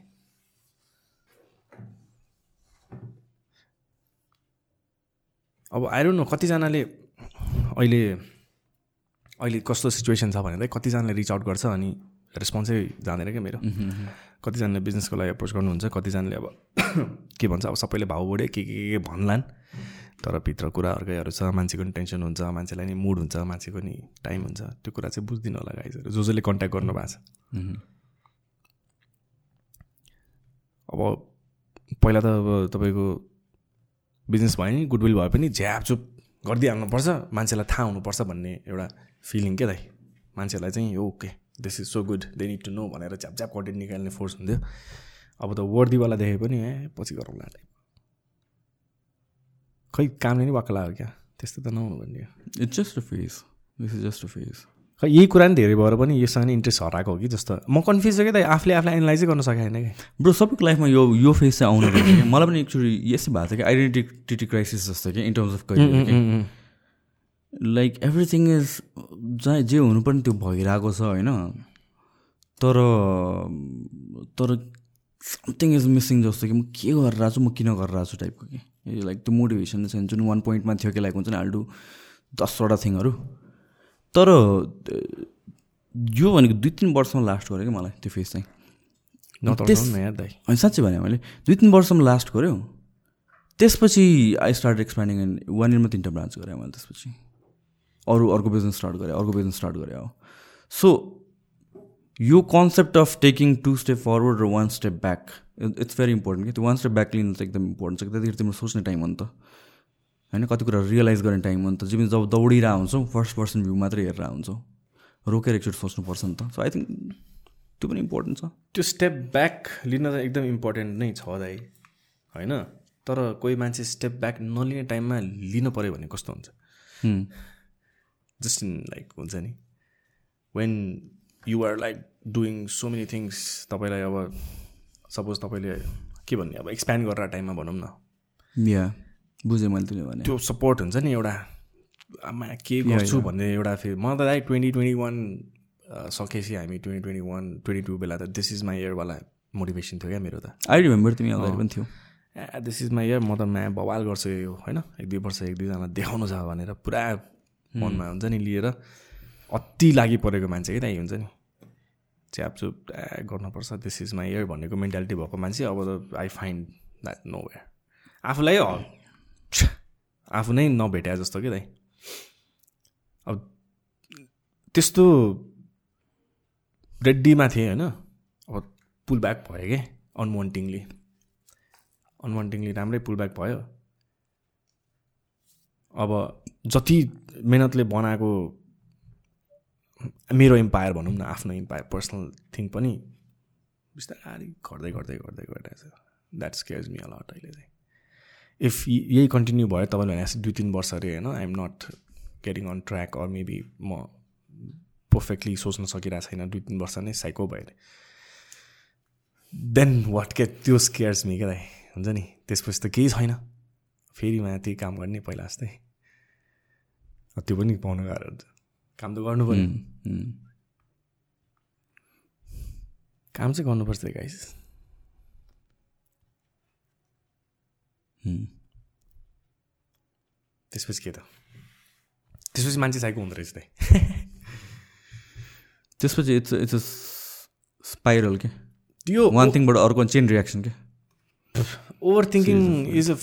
अब आइरहनु नो कतिजनाले अहिले अहिले कस्तो सिचुएसन छ भने चाहिँ कतिजनाले रिच आउट गर्छ अनि रेस्पोन्सै जाँदैन क्या मेरो। कतिजनाले बिजनेसको लागि अप्रोच गर्नुहुन्छ कतिजनाले अब <coughs> के भन्छ अब सबैले भाउ बढ्यो के के के भन्लान् तर भित्र कुरा अर्कैहरू छ मान्छेको नि टेन्सन हुन्छ मान्छेलाई नि मुड हुन्छ मान्छेको नि टाइम हुन्छ त्यो कुरा चाहिँ बुझिदिनु होला गाइजहरू जो जसले कन्ट्याक्ट गर्नु भएको छ। अब पहिला त अब तपाईँको बिजनेस भयो नि गुडविल भए पनि झ्यापचुप गरिदिइहाल्नुपर्छ मान्छेलाई थाहा हुनुपर्छ भन्ने एउटा फिलिङ क्या दाइ। मान्छेलाई चाहिँ okay this is so good they need to know भनेर झ्याप झ्याप कन्टेन्ट निकाल्ने फोर्स हुन्थ्यो। अब त वर्दीवाला देखे पनि ए पछि गरौँला टाइप खै कामले नि वाक्क लाग्यो क्या? त्यस्तो त नहुनु भन्ने it's just a phase this is just a phase खै यही कुरा नि धेरै भएर पनि योसँग नि इन्ट्रेस्ट हराएको हो कि जस्तो। म कन्फ्युज छु कि त आफूले आफूलाई एनालाइजै गर्न सकेन कि? ब्रो सबैको लाइफमा यो यो फेज चाहिँ आउने मलाई पनि एकचोटि यस्तै भएको थियो कि आइडेन्टिटी क्राइसिस जस्तो कि in terms of career like everything is जहाँ जे हुनुपर्ने त्यो भइरहेको छ होइन? तर तर समथिङ इज मिसिङ जस्तो कि म के गरेर छु म किन गरेर छु टाइपको कि लाइक त्यो मोटिभेसन छैन। जुन वान पोइन्टमा थियो कि लाइक हुन्छ नि आल्डु दसवटा थिङहरू तर यो भनेको दुई तिन वर्षमा लास्ट गर्यो कि मलाई त्यो फेज चाहिँ। त्यस- नतर्साउनु न यार दाइ। अनि साँच्चै भने मैले दुई तिन वर्षसम्म लास्ट गऱ्यो। त्यसपछि I start expanding and one इयरमा तिनवटा ब्रान्च गरेँ मैले त्यसपछि। अरू अर्को बिजनेस स्टार्ट गरेँ अर्को बिजनेस स्टार्ट गरेँ हो। सो यो concept of taking two step forward र one step back it's very important कि त्यो वान स्टेप ब्याक लिनु चाहिँ एकदम इम्पोर्टेन्ट छ कि त्यतिखेर तिम्रो सोच्ने टाइम हो नि त। होइन कति कुरा रियलाइज गर्ने टाइम हो नि त। जिमी जब दौडिरहेको हुन्छौ फर्स्ट पर्सन भ्यू मात्रै हेरेर हुन्छौ रोकेर एकचोटि सोच्नुपर्छ नि त। सो आई थिङ्क त्यो पनि इम्पोर्टेन्ट छ। त्यो स्टेप ब्याक लिन त एकदम इम्पोर्टेन्ट नै छ दाइ होइन? तर कोही मान्छे स्टेप ब्याक नलिने टाइममा लिनु पऱ्यो भने कस्तो हुन्छ। जस्ट इन लाइक हुन्छ नि when you are like doing so many things तपाईँलाई अब सपोज तपाईँले के भन्ने अब एक्सप्यान्ड गरेर टाइममा भनौँ न। या बुझेँ मैले तिमीले भने। त्यो सपोर्ट हुन्छ नि एउटा आमा के गर्छु भन्ने एउटा फेरि म त लाइक ट्वेन्टी ट्वेन्टी वान सकेपछि हामी twenty twenty one twenty two बेला त दिस इज माई इयरवाला मोटिभेसन थियो क्या मेरो त। आई रिमेम्बर तिमी अगाडि पनि थियो। ए दिस इज माई इयर म त म्या बवाल गर्छु यो होइन? एक दुई वर्ष एक दुईजना देखाउनु छ भनेर पुरा मनमा हुन्छ नि लिएर अति लागि परेको मान्छे क्या त्यही हुन्छ नि। च्यापचुप गर्नुपर्छ। दिस इज माई इयर भनेको मेन्टालिटी भएको मान्छे अब त I find that nowhere आफूलाई आफू नै नभेट्या जस्तो कि दाइ अब त्यस्तो रेड्डीमा थिएँ होइन। अब पुल ब्याक भयो क्या अनवान्टिङली अनवान्टिङली राम्रै पुल ब्याक भयो। अब जति मेहनतले बनाएको मेरो इम्पायर भनौँ न आफ्नो इम्पायर पर्सनल थिङ पनि बिस्तारै घट्दै घट्दै घट्दै गइरहेछ द्याट स्केयर्स मी अलट अहिले चाहिँ। इफ यही कन्टिन्यू भयो तपाईँले भने दुई तिन वर्ष अरे होइन I'm not getting on track or maybe म पर्फेक्टली सोच्न सकिरहेको छैन दुई तिन वर्ष नै साइको भयो अरे। देन वाट के त्यो स्केयर्स मी क्या हुन्छ नि? त्यसपछि त केही छैन। फेरि त्यही काम गर्ने पहिला जस्तै। त्यो पनि पाउनु गाह्रो हुन्छ। काम त गर्नु उम्, काम चाहिँ गर्नुपर्छ गाइस। त्यसपछि के त? त्यसपछि मान्छे साइको हुँदो रहेछ दाइ <laughs> त्यसपछि इट्स इट्स अ स्पाइरल के? त्यो वान थिङबाट अर्को चेन रियाक्सन के? Overthinking is a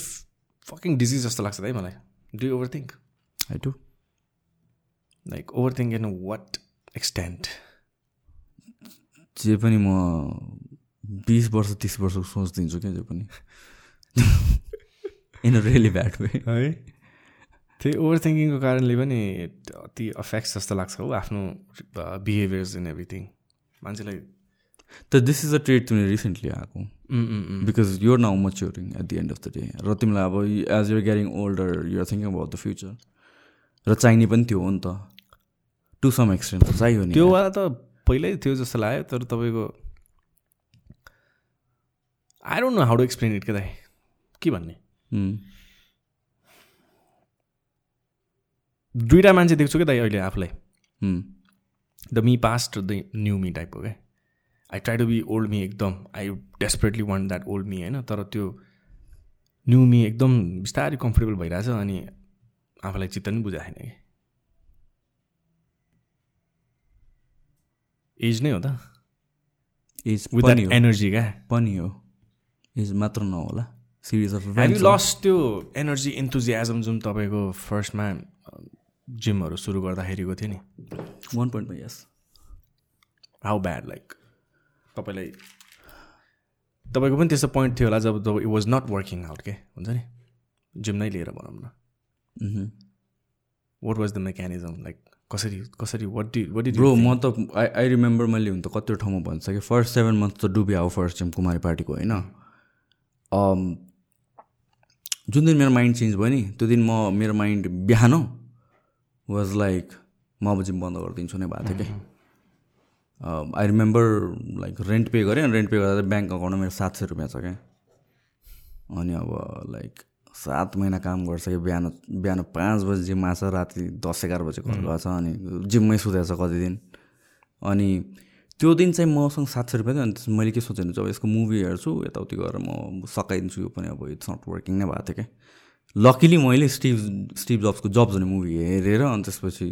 fucking disease जस्तो लाग्छ है मलाई। Do overthink I to like overthink in what extent जे पनि म बिस वर्ष तिस वर्षको सोच दिन्छु क्या जे पनि। In a really bad way है? त्यही ओभर थिङ्किङको कारणले पनि अति अफेक्ट्स जस्तो लाग्छ हो आफ्नो बिहेभियर्स इन एभ्रिथिङ मान्छेलाई त दिस इज अ ट्रेड तिमीले रिसेन्टली आएको। Because you're now maturing at the end of the day र तिमीलाई अब as you're getting older you're thinking about the future र चाहिने पनि त्यो हो नि त। टु सम एक्सटेन्ट त चाहियो नि। त्योवाला त पहिल्यै थियो जस्तो लाग्यो तर तपाईँको I don't know how to explain it के दाइ के भन्ने? दुइटा मान्छे देख्छु क्या दाइ अहिले आफूलाई। The me past the new me टाइपको क्या I try to be old me एकदम। I desperately want that old me होइन? तर त्यो न्यू मी एकदम बिस्तारै कम्फर्टेबल भइरहेछ अनि आफूलाई चित्त पनि बुझाएको छैन कि? एज नै हो त। एज हो। एनर्जी क्या पनि हो। एज मात्र नहोला। Series of have you lost त्यो एनर्जी इन्थुजियाजम जुन तपाईँको फर्स्टमा जिमहरू सुरु गर्दाखेरिको थियो नि? वान पोइन्टमा यस हाउ ब्याड लाइक तपाईँलाई तपाईँको पनि त्यस्तो पोइन्ट थियो होला जब जब it was not working out के? हुन्छ नि? जिम नै लिएर भनौँ न what was the mechanism like कसरी कसरी वाट डि वाट ब्रो म त आई आई रिमेम्बर मैले हुन त कतिवटा ठाउँमा भनिसकेँ फर्स्ट सेभेन मन्थ त डुबे हो फर्स्ट टाइम कुमारी पार्टीको होइन? अम, जुन दिन मेरो माइन्ड चेन्ज भयो नि त्यो दिन म मेरो माइन्ड बिहान वाज लाइक म अब जिम बन्द गरिदिन्छु नै भएको थियो कि। I remember like rent pay गरेँ रेन्ट पे गर्दा ब्याङ्क अकाउन्टमा मेरो सात सय रुपियाँ छ क्या। अनि अब लाइक सात महिना काम गरिसक्यो बिहान बिहान पाँच बजी जिम आएको छ राति दस एघार बजी घर गएको छ अनि जिममै सुतेको छ कति दिन अनि त्यो दिन चाहिँ मसँग सात सय रुपियाँ थियो अनि मैले के सोचेँ भने अब यसको मुभी हेर्छु यताउति गरेर म सकाइदिन्छु यो पनि अब इट्स नट वर्किङ नै भएको थियो क्या। लकिली मैले स्टिभ स्टिभ जब्सको जब्स भन्ने मुभी हेरेर अनि त्यसपछि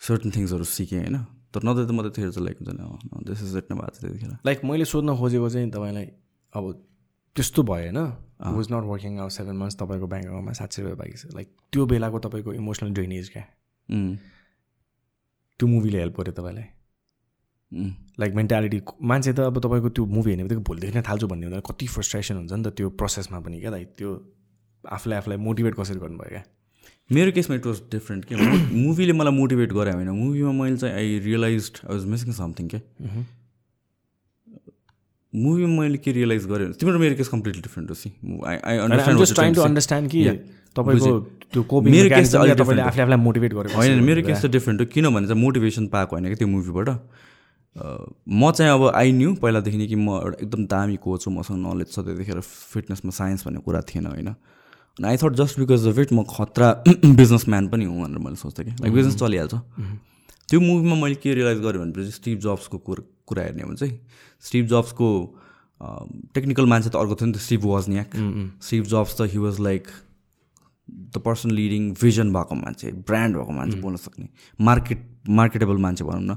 सर्टन थिङ्सहरू सिकेँ होइन। तर नत्र त म त लाइक हुन्छ नि दिस इज भएको थियो त्यतिखेर। लाइक मैले सोध्न खोजेको चाहिँ तपाईँलाई अब त्यस्तो भयो होइन? Was not working out seven months तपाईँको ब्याङ्क अकाउन्टमा सात सय रुपियाँ बाँकी छ लाइक त्यो बेलाको तपाईँको इमोसनल ड्रेनेज क्या। उम्, त्यो मुभीले हेल्प गर्यो तपाईँलाई। लाइक मेन्टालिटी मान्छे त अब तपाईँको त्यो मुभी हेर्ने बित्तिकै भोलिदेखि नै थाल्छु भन्ने हुँदैन। कति फ्रस्ट्रेसन हुन्छ नि त त्यो प्रोसेसमा पनि क्या। दाइ त्यो आफूलाई आफूलाई मोटिभेट कसरी गर्नुभयो क्या। मेरो केसमा इट वाज डिफ्रेन्ट के मुभीले मलाई मोटिभेट गरे होइन। मुभीमा मैले चाहिँ I realise I was missing something के मुभीमा मैले के रियलाइज गरेँ तिम्रो मेरो केस कम्प्लिटली डिफ्रेन्ट हो see I I just trying to understand कि. तपाईँको त्यो कोपिङ मेरो case चाहिँ तपाईँले आफूले आफूलाई मोटिभेट गरेको होइन मेरो केस त डिफ्रेन्ट हो किनभने चाहिँ मोटिभेसन पाएको होइन कि त्यो मुभीबाट म चाहिँ अब आई न्यू पहिलादेखि कि म एउटा एकदम दामी कोच हो मसँग नलेज छ त्यतिखेर फिटनेसमा साइन्स भन्ने कुरा थिएन होइन। अनि I thought just because of it म खतरा <clears throat> बिजनेसम्यान पनि हुँ भनेर मैले सोच्थेँ कि लाइक बिजनेस चलिहाल्छ। त्यो मुभीमा मैले के रियलाइज गरेँ भनेपछि स्टिभ जब्सको कुरा कुरा हेर्ने हो भने चाहिँ स्टिभ जब्सको टेक्निकल मान्छे त अर्को थियो नि त स्टिभ वाजनियाक। स्टिभ जब्स त he was like the person leading vision भएको मान्छे ब्रान्ड भएको मान्छे बोल्न सक्ने मार्केट मार्केटेबल मान्छे भनौँ न।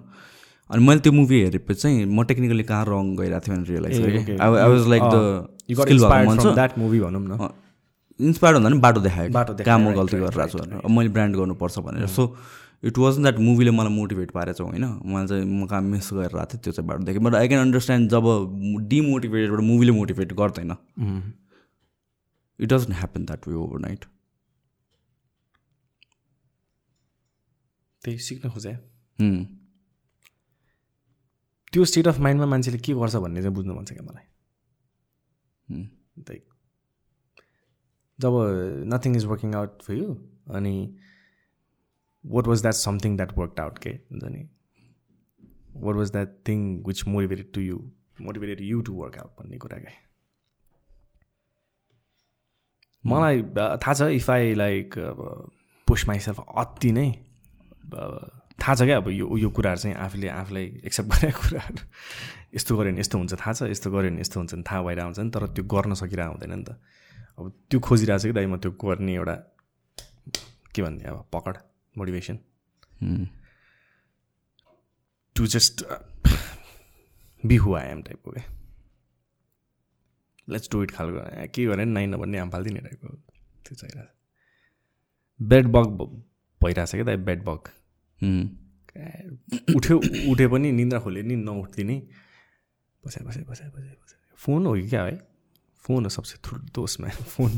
अनि मैले त्यो मुभी हेरेपछि चाहिँ म टेक्निकली कहाँ रङ गइरहेको थिएँ भनेर रियलाइज गरेँ। I was like the skill भएको मान्छे द्याट मुभी भनौँ न। इन्सपायर्ड हुँदा नि बाटो देखायो। बाटो कहाँ म गल्ती गरिरहेको छु भनेर। मैले ब्रान्ड गर्नुपर्छ भनेर। सो इट वाज द्याट मुभीले मलाई मोटिभेट पारेछ होइन। मैले चाहिँ म कहाँ मिस गरिरहेको थिएँ त्यो चाहिँ बाटो देखेँ। बट आई क्यान अन्डरस्ट्यान्ड जब डिमोटिभेटेडबाट मुभीले मोटिभेट गर्दैन। It doesn't happen that way overnight त्यही सिक्न खोजे। त्यो स्टेट अफ माइन्डमा मान्छेले के गर्छ भन्ने चाहिँ बुझ्नु मन छ क्या मलाई। त्यही जब nothing is working out for you अनि what was that something that work out के हुन्छ नि what was that thing which motivated to you motivated you to work out भन्ने कुरा क्या मलाई थाहा छ इफ आई लाइक अब पुस माइसेल्फ अति नै थाहा छ क्या अब यो यो कुराहरू चाहिँ आफूले आफूलाई एक्सेप्ट गरेको कुराहरू। यस्तो गऱ्यो भने यस्तो हुन्छ थाहा छ यस्तो गऱ्यो भने यस्तो हुन्छ नि थाहा भइरहेको हुन्छ नि तर त्यो गर्न सकिरहेको हुँदैन नि त। अब त्यो खोजिरहेको छ कि दाइ म त्यो गर्ने एउटा के भन्ने अब पकड। Motivation to just be who I am टाइपको क्या लेट्स डु इट खालको के गरे नि नाइ नभन्ने आम फाल्दिने टाइपको त्यो चाहिरहेको बेड बग भइरहेछ क्या दाइ बेड बग उठ्यो उठे पनि निन्द्रा खोल्यो नि नउठ्दिने। बसाइ बसाइ बसाइ बसाइ बसाइ। फोन हो कि क्या है फोन हो सबसे ठुलो दोषमा फोन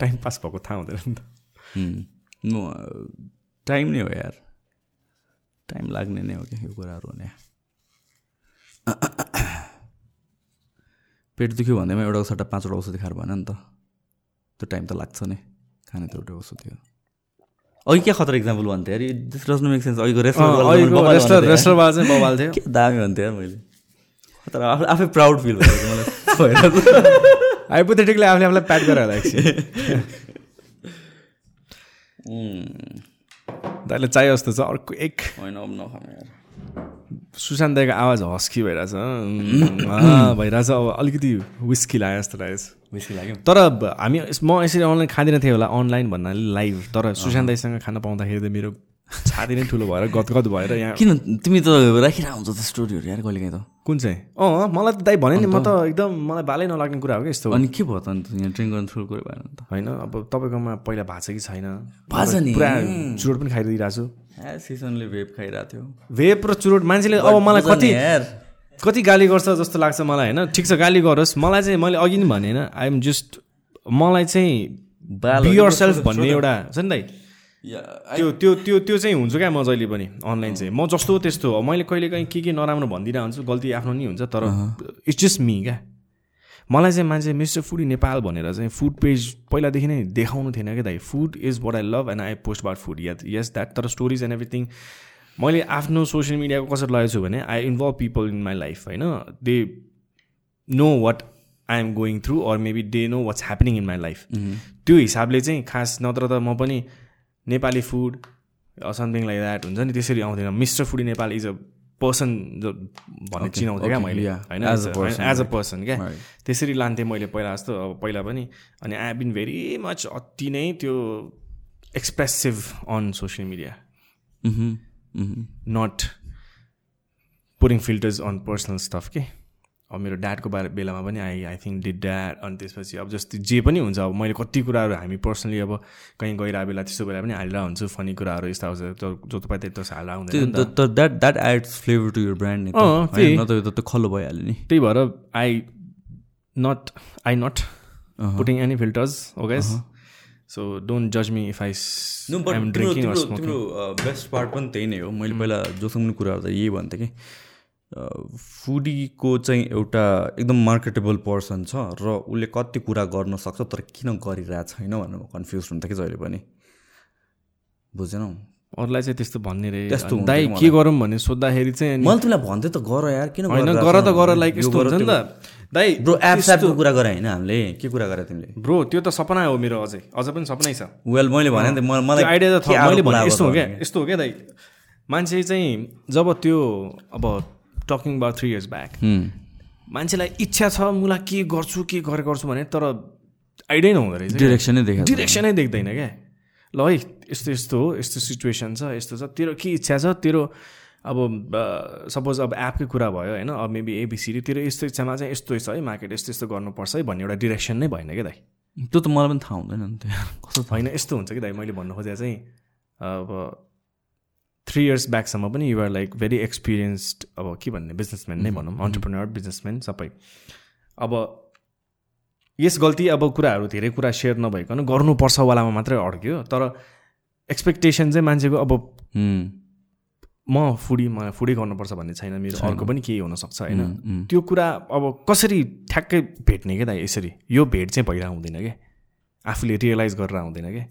टाइम पास भएको थाहा हुँदैन नि त। टाइम नै हो यार। टाइम लाग्ने नै हो क्या यो कुराहरू हुने पेट दुख्यो भन्दैमा एउटा सट्टा पाँचवटा औषधि खाएर भएन नि त। त्यो टाइम त लाग्छ नै खाने त एउटा औषधि हो। अघि क्या खतरा इक्जाम्पल भन्थेँ अरे दिस डज मेक सेन्स अघिको रेस्टुरेन्ट के दामी भन्थेँ यार मैले खतरा आफै आफै प्राउड फिल भएको मलाई हाइपोथेटिकली आफूले आफूलाई प्याक गरेर दाइले चाहियो जस्तो छ अर्को एक होइन सुशान्त दाईको आवाज हस्की भइरहेछ भइरहेछ अब अलिकति विस्की लाग्यो जस्तो लागेछ विस्की लाग्यो तर हामी म यसरी अनलाइन खाँदिनँ थिएँ होला अनलाइन भन्नाले लाइभ तर सुशान्त दाईसँग खान पाउँदाखेरि त मेरो छाती नै ठुलो भएर गदगद भएर यहाँ किन तिमी त राखिरहेको हुन्छ त स्टोरीहरू यार कहिले काहीँ त। कुन चाहिँ? अँ मलाई त दाइ भने नि म त एकदम मलाई बालै नलाग्ने कुरा हो कि यस्तो। अनि के भयो त अन्त यहाँ ट्रेन गर्नु ठुलो कुरो भएन त? होइन अब तपाईँकोमा पहिला भएको छ कि छैन? भएको नि? पुरा चुरोट पनि खाइदिइरहेको छु। सिजनले भेप खाइरहेको थियो। भेप र चुरोट मान्छेले अब मलाई कति कति गाली गर्छ जस्तो लाग्छ मलाई होइन? ठिक छ गाली गरोस्। मलाई चाहिँ मैले अघि नै भने होइन आइएम जस्ट मलाई चाहिँ बियर सेल्फ भन्ने एउटा छ नि दाइ? त्यो त्यो त्यो त्यो चाहिँ हुन्छ क्या म जहिले पनि अनलाइन चाहिँ। म जस्तो त्यस्तो हो। मैले कहिले काहीँ के के नराम्रो भनिदिरहेको हुन्छु गल्ती आफ्नो नि हुन्छ तर इट्स जस्ट मी क्या। मलाई चाहिँ मान्छे मिस्टर फुडी नेपाल भनेर चाहिँ फुड पेज पहिलादेखि नै देखाउनु थिएन क्या दाइ। Food is what I love and I post bar food yeah yes that तर स्टोरिज एन्ड एभ्रिथिङ मैले आफ्नो सोसियल मिडियाको कसरी लगाएको छु भने I involve people in my life होइन? They know what I am going through or maybe they know what's happening in my life त्यो हिसाबले चाहिँ खास नत्र त म पनि Nepali food something like that हुन्छ नि त्यसरी आउँदैन। Mister Foodie Nepal is a person जो भन्ने चिनाउँथेँ क्या मैले। होइन एज अ पर्सन क्या। त्यसरी लान्थेँ मैले पहिला जस्तो अब पहिला पनि। अनि आई बिन भेरी मच अति नै त्यो expressive on social media not putting filters on personal stuff के? अब मेरो ड्याडको बारे बेलामा पनि I I think did dad अनि त्यसपछि अब जस्तै जे पनि हुन्छ अब मैले कति कुराहरू हामी पर्सनली अब कहीँ गइरहेको बेला त्यस्तो बेला पनि हालिरहेको हुन्छु फनी कुराहरू यस्तो आउँछ जो तपाईँ त्यस्तो हालेर हुँदैन that that adds flavour to your brand त खल्लो भइहाल्यो नि। त्यही भएर I not I not putting any filters okay so don't जज me if I best part पनि त्यही नै हो। मैले पहिला जोसँग कुराहरू त यही भन्थेँ कि फुडीको चाहिँ एउटा एकदम मार्केटेबल पर्सन छ र उसले कति कुरा गर्न सक्छ तर किन गरिरहेको छैन भनेर कन्फ्युज हुन्थेँ कि जहिले पनि। बुझेनौ? अरूलाई चाहिँ त्यस्तो भन्ने रे। त्यस्तो दाइ कि गरौँ भने सोद्धाखेरि चाहिँ मैले तिमीलाई भन्थेँ त गर यार किन होइन गर त? गर लाइक यस्तो हुन्छ नि त। दाइ ब्रो एप स्यापको कुरा गरे होइन हामीले? के कुरा गरे तिमीले? ब्रो त्यो त सपना हो मेरो अझै। अझ पनि सपनै छ। वेल मैले भने मलाई आइडिया त यस्तो हो क्या? यस्तो हो क्या दाइ? मान्छे चाहिँ जब त्यो अब talking about three years back. मान्छेलाई इच्छा छ मलाई के गर्छु के गरे गर्छु भने तर आइडिया नै हुँदो रहेछ। डिरेक्सनै देखाएको छ। डिरेक्सनै देख्दैन क्या। ल है यस्तो यस्तो हो यस्तो सिचुएसन छ यस्तो छ। तेरो के इच्छा छ? तेरो अब सपोज अब एपकै कुरा भयो होइन? अब मेबी एबिसिडी तेरो यस्तो इच्छामा चाहिँ यस्तो छ है मार्केट यस्तो यस्तो गर्नुपर्छ है भन्ने एउटा डिरेक्सन नै भएन क्या दाइ। त्यो त मलाई पनि थाहा हुँदैन नि त्यो कस्तो <laughs> होइन यस्तो हुन्छ कि दाइ? मैले भन्नु खोजेको चाहिँ अब थ्री इयर्स ब्याकसम्म पनि युआर लाइक भेरी एक्सपिरियन्स्ड अब के भन्ने बिजनेसम्यान नै भनौँ अन्टरप्रेनर बिजनेसम्यान सबै। अब यस गल्ती अब कुराहरू धेरै कुरा सेयर नभइकन गर्नुपर्छ वालामा मात्रै अड्क्यो तर एक्सपेक्टेसन चाहिँ मान्छेको अब। म फुडी मलाई फुडी गर्नुपर्छ भन्ने छैन मेरो अर्को पनि केही हुनसक्छ होइन. त्यो कुरा अब कसरी ठ्याक्कै भेट्ने क्या दाइ यसरी? यो भेट चाहिँ भइरहेको हुँदैन क्या आफूले रियलाइज गरेर हुँदैन क्या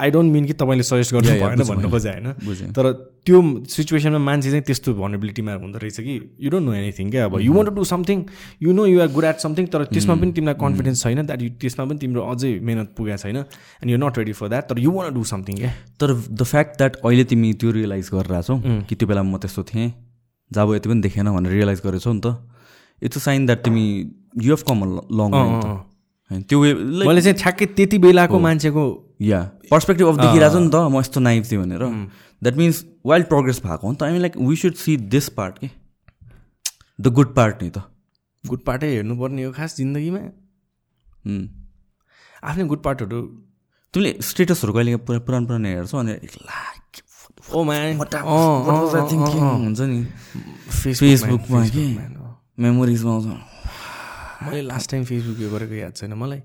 आई डोन्ट मिन कि तपाईँले सजेस्ट गर्नु भएन भन्नु। खोजे होइन? तर त्यो सिचुएसनमा मान्छे चाहिँ त्यस्तो भनबिलिटीमा हुँदो रहेछ कि यु डोन्ट नो एनिथिङ क्या? अब you want do something you know you are good at something तर त्यसमा पनि तिमीलाई कन्फिडेन्स छैन द्याट यु त्यसमा पनि तिम्रो अझै मेहनत पुगेको छैन and you not ready for that तर यु वान्ट डु समथिङ क्या तर द फ्याक्ट द्याट अहिले तिमी त्यो रियलाइज गरिरहेछौ कि त्यो बेला म त्यस्तो थिएँ जब यति पनि देखेन भनेर रियलाइज गरेछौ नि त इट्स अ साइन द्याट तिमी यु हेभ कम लङ होइन त्यो वे मैले चाहिँ ठ्याक्कै त्यति बेलाको मान्छेको या पर्सपेक्टिभ अफ देखिरहेको छ नि त म यस्तो नाइभ थिएँ भनेर द्याट मिन्स वाइल्ड प्रोग्रेस भएको हो नि त I mean like we should see this part के द गुड पार्ट नि त गुड पार्टै हेर्नुपर्ने हो खास जिन्दगीमा। आफ्नै गुड पार्टहरू तिमीले स्टेटसहरू कहिले पुरा पुरानो पुरानो हेर्छौ अनि? हुन्छ नि फेसबुकमा के मेमोरिजमा आउँछ मैले लास्ट टाइम फेसबुक यो गरेको याद छैन मलाई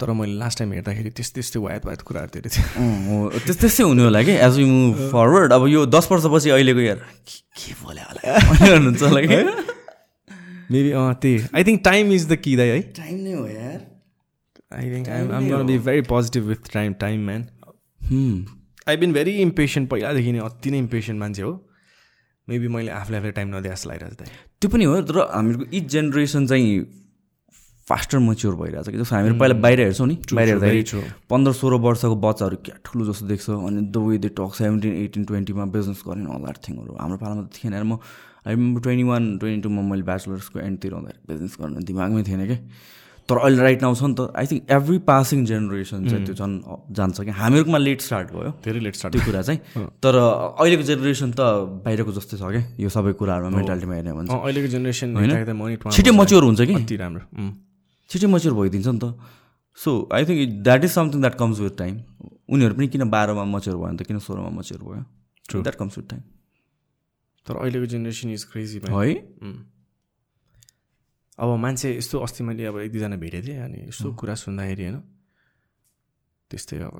तर मैले लास्ट टाइम हेर्दाखेरि त्यस्तै त्यस्तै वायत वायत कुराहरू धेरै थियो। त्यस त्यस्तै हुने होला कि एज यु मुभ फरवर्ड अब यो दस वर्षपछि अहिलेको यार के बोले होला? कि? मेबी अँ त्यही। I think time is the कि दाइ है टाइम नै हो यार। I think I'm um gonna be very positive with time time man I been very impatient पहिलादेखि नै अति नै इम्पेसेन्ट मान्छे हो। मेबी मैले आफूले आफूलाई टाइम नदिए जस्तो लागिरहेको छ त्यो पनि हो तर हामीहरूको इच जेनेरेसन चाहिँ फास्टर मच्योर भइरहेछ कि जस्तो हामीहरू पहिला बाहिर हेर्छौँ नि बाहिर हेर्दाखेरि पन्ध्र सोह्र वर्षको बच्चाहरू क्या ठुलो जस्तो देख्छ अनि the way they talk seventeen eighteen ट्वेन्टीमा business गर्ने अल थिङहरू हाम्रो पालामा त थिएन। म I remember twenty one twenty टूमा मैले ब्याचलर्सको एन्डतिर हुँदाखेरि बिजनेस गर्न दिमागमै थिएन कि। तर अहिले राइट नाउ छ नि त I think every passing generation चाहिँ त्यो झन् जान्छ कि। हामीहरूकोमा लेट स्टार्ट भयो। धेरै लेट स्टार्ट त्यो कुरा चाहिँ। तर अहिलेको जेनेरेसन त बाहिरको जस्तै छ क्या यो सबै कुराहरूमा मेन्टालिटीमा हेर्ने हो भने चाहिँ। अहिलेको जेनेरेसन छिट्टै मच्योर हुन्छ कि। राम्रो। छिट्टै मच्योर भइदिन्छ नि त। So I think that is something that comes with time उनीहरू पनि किन बाह्रमा मच्योर भयो नि त? किन सोह्रमा मच्योर भयो? द्याट कम्स विथ टाइम तर अहिलेको जेनेरेसन इज क्रेजी भयो है? अब मान्छे यस्तो अस्ति मैले अब एक दुईजना भेटेको थिएँ अनि यस्तो कुरा सुन्दाखेरि होइन त्यस्तै अब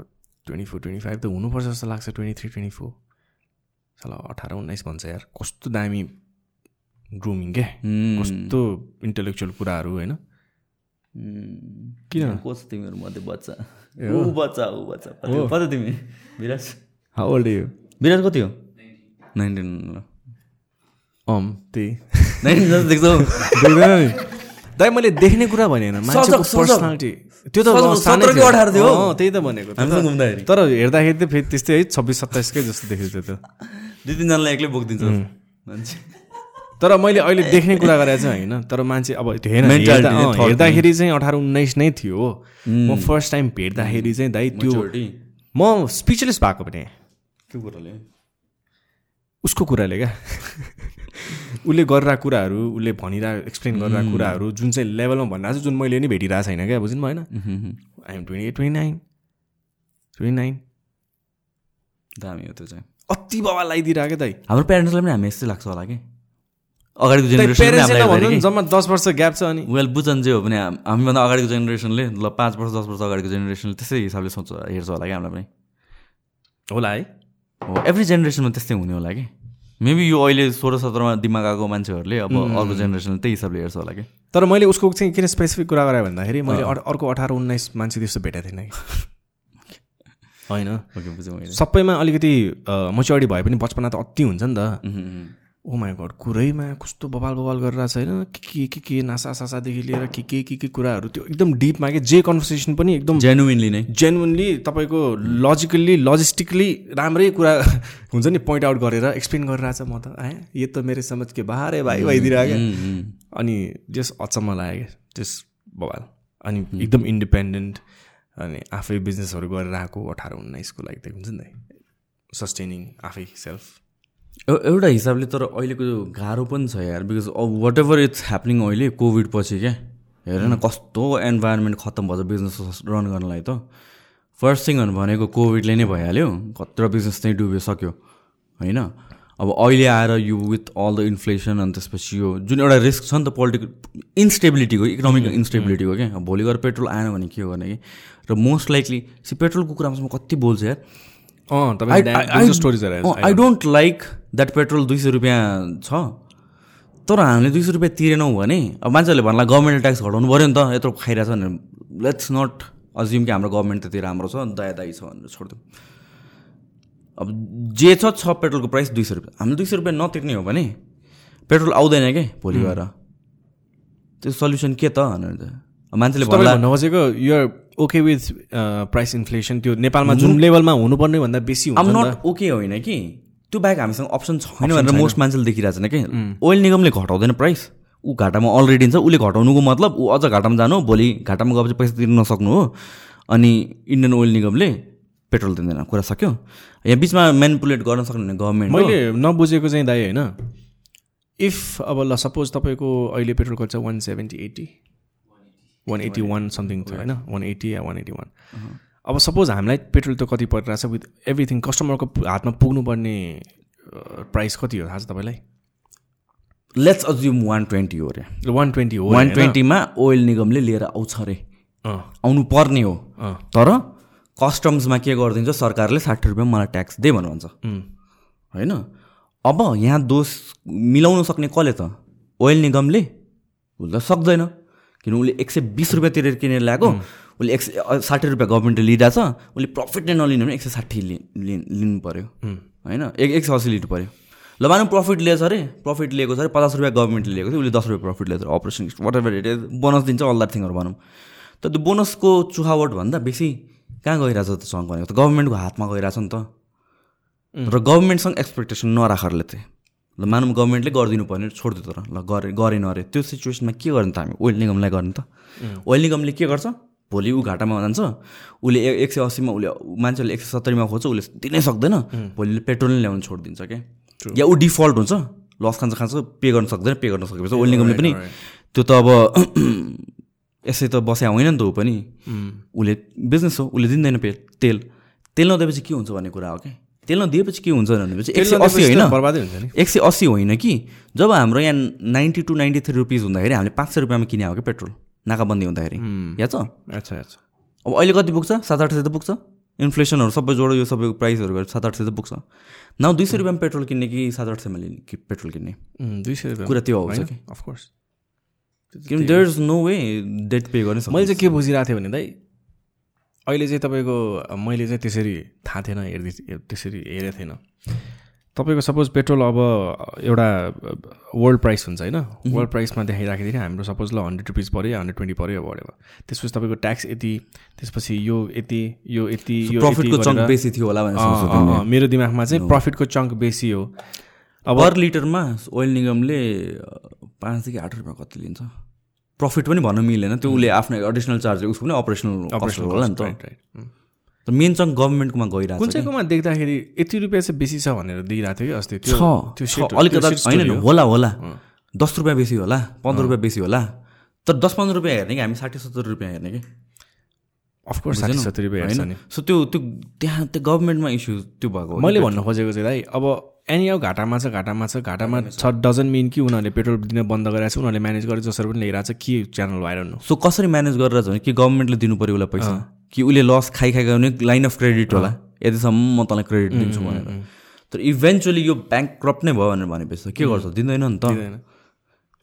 ट्वेन्टी फोर ट्वेन्टी फाइभ त हुनुपर्छ जस्तो लाग्छ। ट्वेन्टी थ्री ट्वेन्टी फोर सला अठार उन्नाइस भन्छ यार। कस्तो दामी ग्रुमिङ क्या कस्तो इन्टेलेक्चुअल कुराहरू होइन? किन कोच तिमीहरू मध्ये बच्चा ऊ बच्चा ऊ बच्चा कति तिमी विराज हाउ ओल्ड यो विराज कति हो नाइन्टिन अम त्यही नाइन्टिन जस्तो देख्छौ देख्दैन नि दाइ मैले देख्ने कुरा भने होइन मान्छेको। पर्सनालिटी त्यो त अँ, थियो। अठार थियो। अँ, त्यही त भनेको तर हेर्दाखेरि त फेरि त्यस्तै है छब्बिस सत्ताइसकै जस्तो देखिन्छ त्यो दुई तिनजनालाई एक्लै बोकिदिन्छ मान्छे तर मैले अहिले देख्ने कुरा गरेर चाहिँ होइन तर मान्छे अब त्यो हेर्दाखेरि चाहिँ अठार उन्नाइस नै थियो म फर्स्ट टाइम भेट्दाखेरि चाहिँ दाइ त्यो। म स्पिचलेस भएको पनि। के कुराले? उसको कुराले क्या। उसले गरिरहेको कुराहरू उसले भनिरहेको एक्सप्लेन गरिरहेको कुराहरू जुन चाहिँ लेभलमा भनिरहेको छ जुन मैले नि भेटिरहेको छैन क्या बुझ्नु भएन। I'm twenty eight twenty nine twenty nine दामी हो त्यो चाहिँ। अति बाबा लगाइदिरहेको क्या दाइ। हाम्रो प्यारेन्ट्सलाई पनि हामी यस्तै लाग्छ होला कि? अगाडिको जेनेरेसन जम्मा दस वर्ष ग्याप छ अनि। वेल बुझन जे हो भने हाम- हामीभन्दा अगाडिको जेनेरेसनले ल पाँच वर्ष दस वर्ष अगाडिको जेनेरेसनले त्यस्तै हिसाबले सोच्छ हेर्छ होला कि हामीलाई पनि। होला है? हो एभ्री जेनेरेसनमा त्यस्तै हुने होला कि? मेबी यो अहिले सोह्र सत्रमा दिमाग आएको मान्छेहरूले अब अर्को जेनेरेसनले त्यही हिसाबले हेर्छ होला कि? तर मैले उसको चाहिँ किन स्पेसिफिक कुरा गरेँ भन्दाखेरि मैले अर- अर्को अठार उन्नाइस मान्छे त्यस्तो भेटेको थिएन कि। <laughs> होइन? सबैमा अलिकति मच्योरिटी भए पनि बचपना त अति हुन्छ नि त। ओ माई गड कुरैमा कस्तो बबाल बबाल गरिरहेको छ होइन? के के के के नासा सासादेखि लिएर के के के के कुराहरू त्यो एकदम डिपमा के जे कन्भर्सेसन पनि एकदम जेन्युइनली नै। जेन्युनली तपाईँको लजिकल्ली लजिस्टिकली राम्रै कुरा <laughs> हुन्छ नि पोइन्ट आउट गरेर एक्सप्लेन गरिरहेछ म त आएँ? यो त मेरो समझ के बाह्रै भाइ भइदिरहेको। अनि जस अचम्म लाग्यो क्या त्यस बबाल अनि एकदम इन्डिपेन्डेन्ट अनि आफै बिजनेसहरू गरेर आएको अठार उन्नाइसको लागि त हुन्छ नि त। सस्टेनिङ आफै सेल्फ एउटा हिसाबले तर अहिलेको गाह्रो पनि छ यार because whatever it's happening अहिले कोभिड पछि क्या हेर न कस्तो इन्भाइरोमेन्ट खत्तम भएछ बिजनेस रन गर्नलाई त। फर्स्ट थिङहरू भनेको कोभिडले नै भइहाल्यो। कत्रो बिजनेस चाहिँ डुबिसक्यो होइन? अब अहिले आएर यो विथ अल द इन्फ्लेसन अनि त्यसपछि यो जुन एउटा रिस्क छ नि त पोलिटिकल इन्स्टेबिलिटीको इकोनोमिक इन्स्टेबिलिटीको क्या अब भोलि गएर पेट्रोल आएन भने के गर्ने कि? र मोस्ट लाइकली सी पेट्रोलको कुरामा चाहिँ म कति बोल्छु यार I don't like that petrol दुई सय रुपियाँ छ। तर हामीले दुई सय रुपियाँ तिरेनौँ भने अब मान्छेहरूले भन्ला गभर्मेन्ट ट्याक्स घटाउनु पऱ्यो नि त यत्रो खाइरहेछ भने लेट्स नट अज्युम कि हाम्रो गभर्मेन्ट त्यति राम्रो छ दया दाई छ भनेर छोडिदिउँ। अब जे छ छ पेट्रोलको प्राइस दुई सय रुपियाँ। हामीले दुई सय रुपियाँ नतिर्ने हो भने पेट्रोल आउँदैन क्या भोलि गएर? त्यो सल्युसन के त भनेर। मान्छेले भन्ला भन्नु खोजेको you're okay with price inflation त्यो नेपालमा जुन लेभलमा हुनुपर्ने भन्दा बेसी हुन्छ नि नट ओके होइन कि? त्यो बाहेक हामीसँग अप्सन छैन भनेर मोस्ट मान्छेले देखिरहेको छैन कि? ओइल निगमले घटाउँदैन प्राइस ऊ घाटामा अलरेडी छ उसले घटाउनुको मतलब ऊ अझ घाटामा जानु भोलि घाटामा गएपछि पैसा तिर्न नसक्नु हो। अनि इन्डियन ओइल निगमले पेट्रोल दिँदैन कुरा सक्यो? यहाँ बिचमा मेनिपुलेट गर्न सक्नु भने गभर्मेन्ट मैले नबुझेको चाहिँ दाइ होइन। इफ अब ल सपोज तपाईँको अहिले पेट्रोल खर्च one seventy eighty one eighty one something छ होइन? वान एट्टी या वान एट्टी वान अब सपोज हामीलाई पेट्रोल त कति परिरहेछ विथ एभ्रिथिङ कस्टमरको हातमा पुग्नुपर्ने प्राइस कति हो थाहा छ तपाईँलाई? लेट्स अज्युम वान ट्वेन्टी हो अरे वान ट्वेन्टी हो वान? ट्वेन्टीमा ओइल निगमले लिएर आउँछ अरे आउनु पर्ने हो। तर कस्टम्समा के गरिदिन्छ सरकारले साठी रुपियाँ मलाई ट्याक्स दे भन्नुहुन्छ। होइन? अब यहाँ दोष मिलाउन सक्ने कसले त? ओइल निगमले? त सक्दैन। किन उसले एक सय बिस रुपियाँ तिरेर किनेर ल्याएको उसले एक सय साठी रुपियाँ गभर्मेन्टले लिइरहेछ उसले प्रफिट नै नलिने भने एक सय साठी लि लि- लिनु पऱ्यो होइन? एक एक सय असी लिनु पऱ्यो ल मानौँ प्रफिट लिएछ अरे प्रफिट लिएको छ अरे पचास रुपियाँ गभर्मेन्टले लिएको थियो उसले दस रुपियाँ प्रफिट लिएको थियो operation whatever it is bonus दिन्छ अल द्याट थिङहरू भनौँ। तर त्यो बोनसको चुहावट भन्दा बेसी कहाँ गइरहेछ त सङ्घ भनेको त गभर्मेन्टको हातमा गइरहेछ नि त। र गभर्मेन्टसँग एक्सपेक्टेसन नराखरले चाहिँ। ल मानौँ गभर्मेन्टले गरिदिनु पर्ने छोडिदियो तर ल गरे गरेन अरे त्यो सिचुएसनमा के गर्ने त हामी? ओइल निगमलाई गर्ने त। ओइल निगमले के गर्छ? भोलि ऊ घाटामा जान्छ। उसले एक सय अस्सीमा उसले मान्छेले एक सय सत्तरीमा खोज्छ उसले दिनै सक्दैन। भोलि पेट्रोल नै ल्याउनु छोडिदिन्छ क्या या ऊ डिफल्ट हुन्छ। लस खान्छ खान्छ पे गर्न सक्दैन पे गर्न सकेपछि ओइल निगमले पनि त्यो त अब <clears throat> यसै त बस्या होइन नि त ऊ पनि। उसले बिजनेस हो उसले दिँदैन पे तेल। तेल नदिएपछि के हुन्छ भन्ने कुरा हो क्या तेल नदिएपछि के हुन्छ भनेपछि एक सय अस्सी होइन? बर्बादै हुन्छ नि। एक सय अस्सी होइन कि? जब हाम्रो यहाँ ninety two ninety three rupees हुँदाखेरि हामीले पाँच सय रुपियाँमा किने हो क्या पेट्रोल नाकाबन्दी हुँदाखेरि। या छ? अच्छा अच्छा अब अहिले कति पुग्छ? सात आठ सय त पुग्छ। इन्फ्लेसनहरू सबै जोडो यो सबै प्राइसहरू गरेर सात आठ सय त पुग्छ। न दुई सय रुपियाँमा पेट्रोल किन्ने कि सात आठ सयमा लिने कि पेट्रोल किन्ने? दुई सय रुपियाँ कुरा त्यो आउँछ कि? Of course there is no way debt pay गर्ने मैले चाहिँ के बुझिरहेको थिएँ भने दाइ अहिले चाहिँ तपाईँको मैले चाहिँ त्यसरी थाहा थिएन हेर्दै त्यसरी हेरेको थिएन। तपाईँको सपोज पेट्रोल अब एउटा वर्ल्ड प्राइस हुन्छ होइन? वर्ल्ड प्राइसमा देखाइराखेदेखि हाम्रो सपोज ल हन्ड्रेड रुपिस पऱ्यो हन्ड्रेड ट्वेन्टी पऱ्यो बढ्यो त्यसपछि तपाईँको ट्याक्स यति त्यसपछि यो यति यो यति यो प्रफिटको चङ्क बेसी थियो होला मेरो दिमागमा चाहिँ प्रफिटको चङ्क बेसी हो। अब पर लिटरमा ओइल निगमले पाँचदेखि आठ रुपियाँ कति लिन्छ? प्रफिट पनि भन्न मिलेन त्यो उसले आफ्नो एडिसनल चार्ज उसको पनि अपरेसनल अपरेसनल होला नि त। राइट मेन चङ्क गभर्मेन्टकोमा गइरहेको कुन चाहिँकोमा देख्दाखेरि यति रुपियाँ चाहिँ बेसी छ भनेर दिइरहेको थियो कि अस्ति? त्यो छ। त्यो अलिकति होइन। होला होला। दस रुपियाँ बेसी होला पन्ध्र रुपियाँ बेसी होला। तर दस पन्ध्र रुपियाँ हेर्ने कि हामी साठी सत्तर रुपियाँ हेर्ने कि? अफकोर्स साठी सत्तरी रुपियाँ हेर्छ नि। सो त्यो त्यो त्यहाँ त्यो गभर्मेन्टमा इस्यु त्यो भएको। मैले भन्नु खोजेको चाहिँ दाइ अब एनी अब घाटामा छ घाटामा छ घाटामा छ डजन मिन कि उनीहरूले पेट्रोल दिन बन्द गरेको छ उनीहरूले म्यानेज गरेर जसरी पनि ल्याइरहेको छ के च्यानल भएर सो कसरी म्यानेज गरेर छ भने कि गभर्मेन्टले दिनु पऱ्यो उसलाई पैसा कि उसले लस खाइ खाइ भने लाइन अफ क्रेडिट होला यतिसम्म म तँलाई क्रेडिट दिन्छु भनेर तर इभेन्चुली यो ब्याङ्क क्रप्ट नै भयो भनेर भनेपछि के गर्छ दिँदैन नि त।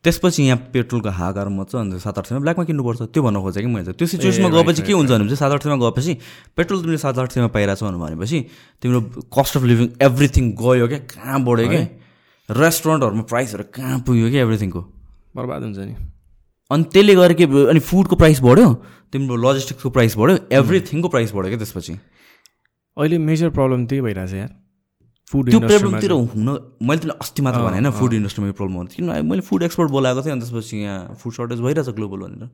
त्यसपछि यहाँ पेट्रोलको हाकार मच्छ अन्त सात आठ सयमा ब्ल्याकमा किन्नुपर्छ। त्यो भन्न खोजेँ कि मैले त्यो सिचुएसनमा गएपछि के हुन्छ भने चाहिँ सात आठ सयमा गएपछि पेट्रोल तिमीले सात आठ सयमा पाइरहेको छौ भनेपछि तिम्रो कस्ट अफ लिभिङ एभ्रिथिङ गयो क्या? कहाँ बढ्यो क्या? रेस्टुरेन्टहरूमा प्राइसहरू कहाँ पुग्यो क्या एभ्रिथिङको बर्बाद हुन्छ नि। अनि त्यसले गर्दा के अनि फुडको प्राइस बढ्यो तिम्रो लजिस्टिक्सको प्राइस बढ्यो एभ्रिथिङको प्राइस बढ्यो क्या त्यसपछि? अहिले मेजर प्रब्लम त्यही भइरहेछ यार। त्यो प्रब्लमतिर हुन मैले तिमीलाई अस्ति मात्र भने होइन फुड इन्डस्ट्रीमा यो प्रब्लम हुन्छ किन मैले फुड एक्सपोर्ट बोलाएको थिएँ अनि त्यसपछि यहाँ फुड सर्टेज भइरहेछ ग्लोबल भनेर।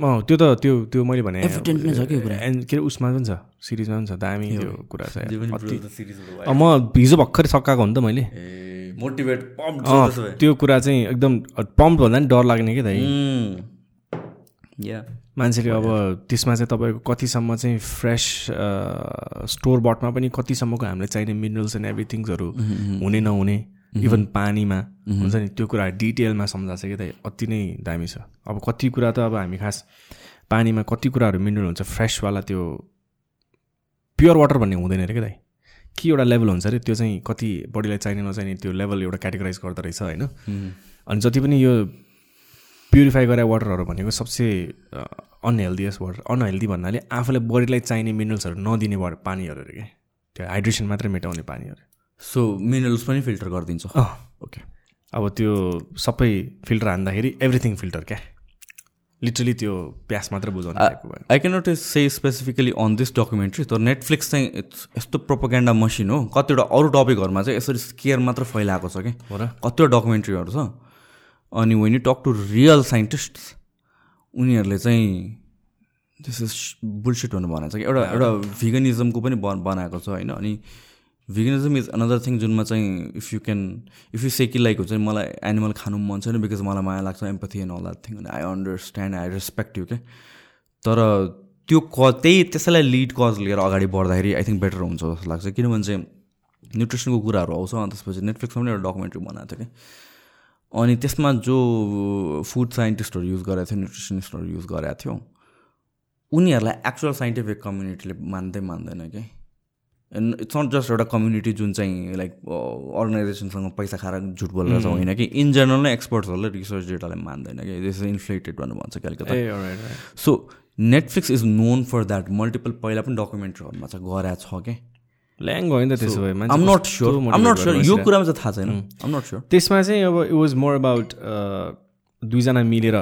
अँ त्यो त त्यो त्यो मैले भने Evident नै छ कि कुरा। के अरे उसमा पनि छ सिरिजमा पनि छ दामी त्यो कुरा छ। पनि म हिजो भर्खरै सकाएको हो नि त मैले। मोटिभेट त्यो कुरा चाहिँ एकदम पम्प भन्दा नि डर लाग्ने क्या दाइ। या। मान्छेले अब त्यसमा चाहिँ तपाईँको कतिसम्म चाहिँ फ्रेस स्टोरबटमा पनि कतिसम्मको हामीलाई चाहिने मिनरल्स एन्ड एभ्रिथिङ्सहरू हुने नहुने इभन पानीमा। हुन्छ नि? त्यो कुरा डिटेलमा सम्झाएको छ कि दाइ अति नै दामी छ। अब कति कुरा त अब हामी खास पानीमा कति कुराहरू मिनरल हुन्छ फ्रेसवाला त्यो प्योर वाटर भन्ने हुँदैन अरे क्या दाइ के एउटा लेभल हुन्छ अरे? त्यो चाहिँ कति बडीलाई चाहिने नचाहिने त्यो लेभल एउटा क्याटेगराइज गर्दो रहेछ होइन? अनि जति पनि यो प्युरिफाई गरे वाटरहरू भनेको सबसे अनहेल्दिएस्ट वाटर अनहेल्दी भन्नाले आफूलाई बडीलाई चाहिने मिनरल्सहरू नदिने वाटर पानीहरू अरे क्या त्यो हाइड्रेसन मात्रै मेटाउने पानीहरू। सो मिनरल्स पनि फिल्टर गरिदिन्छ। ओके। अब त्यो सबै फिल्टर हान्दाखेरि एभ्रिथिङ फिल्टर क्या? लिटरली त्यो प्यास मात्र बुझाउने I can not say specifically on this documentary तर नेटफ्लिक्स चाहिँ यस्तो प्रोपोगेन्डा मसिन हो। कतिवटा अरू टपिकहरूमा चाहिँ यसरी स्केयर मात्र फैलाएको छ कि? हो र? कतिवटा डकुमेन्ट्रीहरू छ। अनि when you talk to real scientist उनीहरूले चाहिँ दिस इज बुलसिट भन्नु भनेको छ कि एउटा एउटा भिगनिजमको पनि बन बनाएको छ होइन? अनि भिगनिजम इज अनदर थिङ जुनमा चाहिँ if you can if you say कि लाइक हुन्छ नि मलाई एनिमल खानु मन छैन बिकज मलाई माया लाग्छ empathy and all that thing अनि I understand I respect you क्या तर त्यो क त्यही त्यसैलाई लिड कज लिएर अगाडि बढ्दाखेरि आई थिङ्क बेटर हुन्छ जस्तो लाग्छ। किनभने चाहिँ न्युट्रिसनको कुराहरू आउँछ अनि त्यसपछि नेटफ्लिक्समा पनि एउटा डकुमेन्ट्री बनाएको थियो कि अनि त्यसमा जो फुड साइन्टिस्टहरू युज गरेको थियो न्युट्रिसनिस्टहरू युज गरेको थियो उनीहरूलाई एक्चुअल साइन्टिफिक कम्युनिटीले मान्दै मान्दैन कि? इट्स नट जस्ट एउटा कम्युनिटी जुन चाहिँ लाइक अर्गनाइजेसनसँग पैसा खाएर झुट बोलेर छ होइन कि? इन जेनरल नै एक्सपर्ट्सहरूले रिसर्च डेटाले मान्दैन कि? दिस इज इन्फ्लेटेड भनेर भन्छ कलिकता ए alright, right. So Netflix is known for that multiple पहिला पनि डकुमेन्ट्रीहरूमा चाहिँ गराएको छ कि? ल्याङ भयो नि त त्यसो भए I'm not sure I'm not sure यो। कुरामा चाहिँ थाहा छैन। आम नट स्योर त्यसमा चाहिँ अब इट वाज मोर अबाउट दुईजना मिलेर।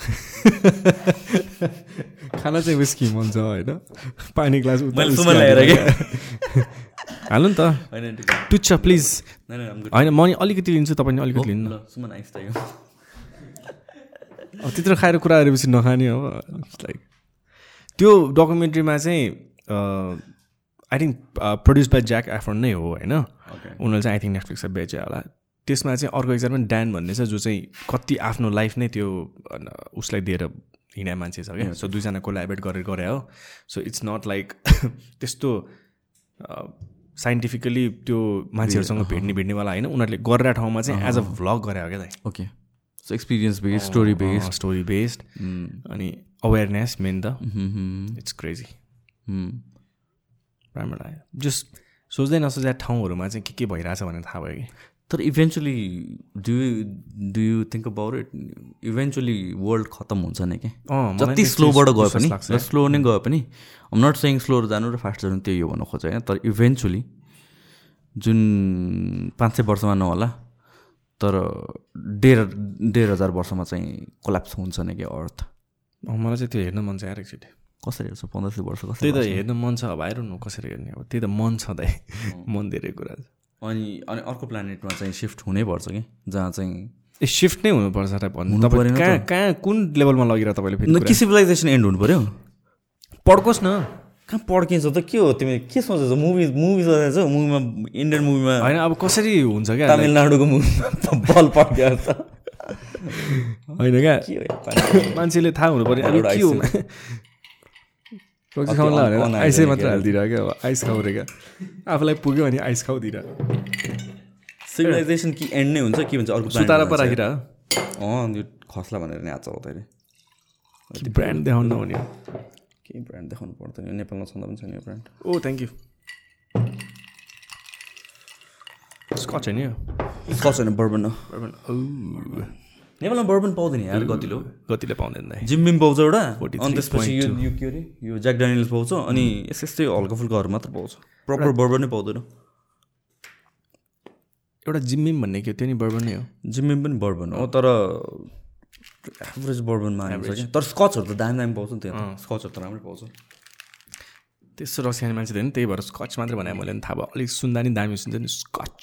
<laughs> खाना चाहिँ विस्की मन छ होइन? पानी ग्लास हाल्नु नि त। होइन टुच्छ प्लिज। होइन होइन म नि अलिकति लिन्छु तपाईँ अलिकति लिनु त्यत्रो खाएर कुरा गरेपछि नखाने हो। लाइक त्यो डकुमेन्ट्रीमा चाहिँ I think produce by Zac Efron नै हो होइन? उनीहरूले चाहिँ आई थिङ्क नेटफ्लिक्समा बेच्यो होला। त्यसमा चाहिँ अर्को एकजना पनि ड्यान भन्ने छ जो चाहिँ कति आफ्नो लाइफ नै त्यो उसलाई दिएर हिँडे मान्छे छ क्या। सो दुईजना कोलाबरेट गरेर गरे हो। सो इट्स नट लाइक त्यस्तो साइन्टिफिकली त्यो मान्छेहरूसँग भेट्ने भेट्नेवाला होइन। उनीहरूले गरेर ठाउँमा चाहिँ एज अ भ्लग गरे हो क्या okay so experience based story based story based अनि अवेरनेस मेन त इट्स क्रेजी. राम्रो लाग्यो जस्ट सोच्दै नसोच्दा ठाउँहरूमा चाहिँ के के भइरहेछ भनेर थाहा भयो कि? तर eventually do do you think about it eventually world खत्तम हुन्छ नि कि? जति स्लोबाट गयो पनि स्लो नै गयो पनि नट सेङ स्लो जानु र फास्ट जानु त्यही हो भन्नु खोज होइन तर इभेन्चुली जुन पाँच सय वर्षमा नहोला तर डेढ डेढ हजार वर्षमा चाहिँ कोल्याप्स हुन्छ नि कि अर्थ? मलाई चाहिँ त्यो हेर्न मन छ यार एकचोटि कसरी हेर्छ? पन्ध्र सय वर्ष कसरी त्यही त हेर्न मन छ अब आइरहनु कसरी हेर्ने अब त्यही त मन छ दाइ <laughs> मन धेरै कुरा छ अनि अनि अर्को प्लानेटमा चाहिँ सिफ्ट हुनैपर्छ कि? जहाँ चाहिँ ए सिफ्ट नै हुनुपर्छ टाइप भन्नु। हुनु तपाईँ। कहाँ कहाँ कुन लेभलमा लगेर तपाईँले फेरि? कि सिभिलाइजेसन एन्ड हुनु पऱ्यो पड्कोस् न। कहाँ पड्किन्छ त? के हो? तिमी के सोचेछौ? मुभी मुभी सोचेछौ? मुभीमा इन्डियन मुभीमा होइन अब कसरी हुन्छ क्या? तामिलनाडुको मुभीमा बल पड्क्यो त <laughs> होइन क्या? मान्छेले थाहा हुनु पऱ्यो के हो? <laughs> रक्सी खाउँ अन- भनेर आइसै मात्र। हालिदिएर क्या अब। आइस खाऊ रे क्या। आफूलाई पुग्यो भने आइस खाउदिएर सिभिलाइजेसन कि एन्ड नै हुन्छ के भन्छ अर्को सुतारा पो चाहिँ। अँ यो खस्ला भनेर नि आज आउँदाखेरि ब्रान्ड देखाउनु नहुने केही ब्रान्ड देखाउनु पर्दैन नेपालमा छँदा पनि छैन यो brand oh thank you scotch होइन यो। स्कच होइन बर्बन हो। नेपालमा बर्बन पाउँदैन यार कतिलो कतिले पाउँदैन जिम्बिम पाउँछ एउटा। 43.2. अनि त्यसपछि यो यो के अरे यो ज्याक डानियल्स पाउँछ अनि यस यस्तै हल्का फुल्काहरू मात्र पाउँछ। प्रपर बर्बन नै पाउँदैन। एउटा जिम्मिम भन्ने के त्यो नि बर्बन नै हो। जिम्बिम पनि बर्बन हो तर एभरेज बर्बनमा तर स्कचहरू त दामी दामी पाउँछ नि त्यहाँ स्कचहरू त राम्रै पाउँछ। त्यस्तो रसियाली मान्छे थियो नि त्यही भएर स्कच मात्रै भने मैले पनि थाहा भयो। अलिक सुन्दा नि दामी सुन्छ नि स्कच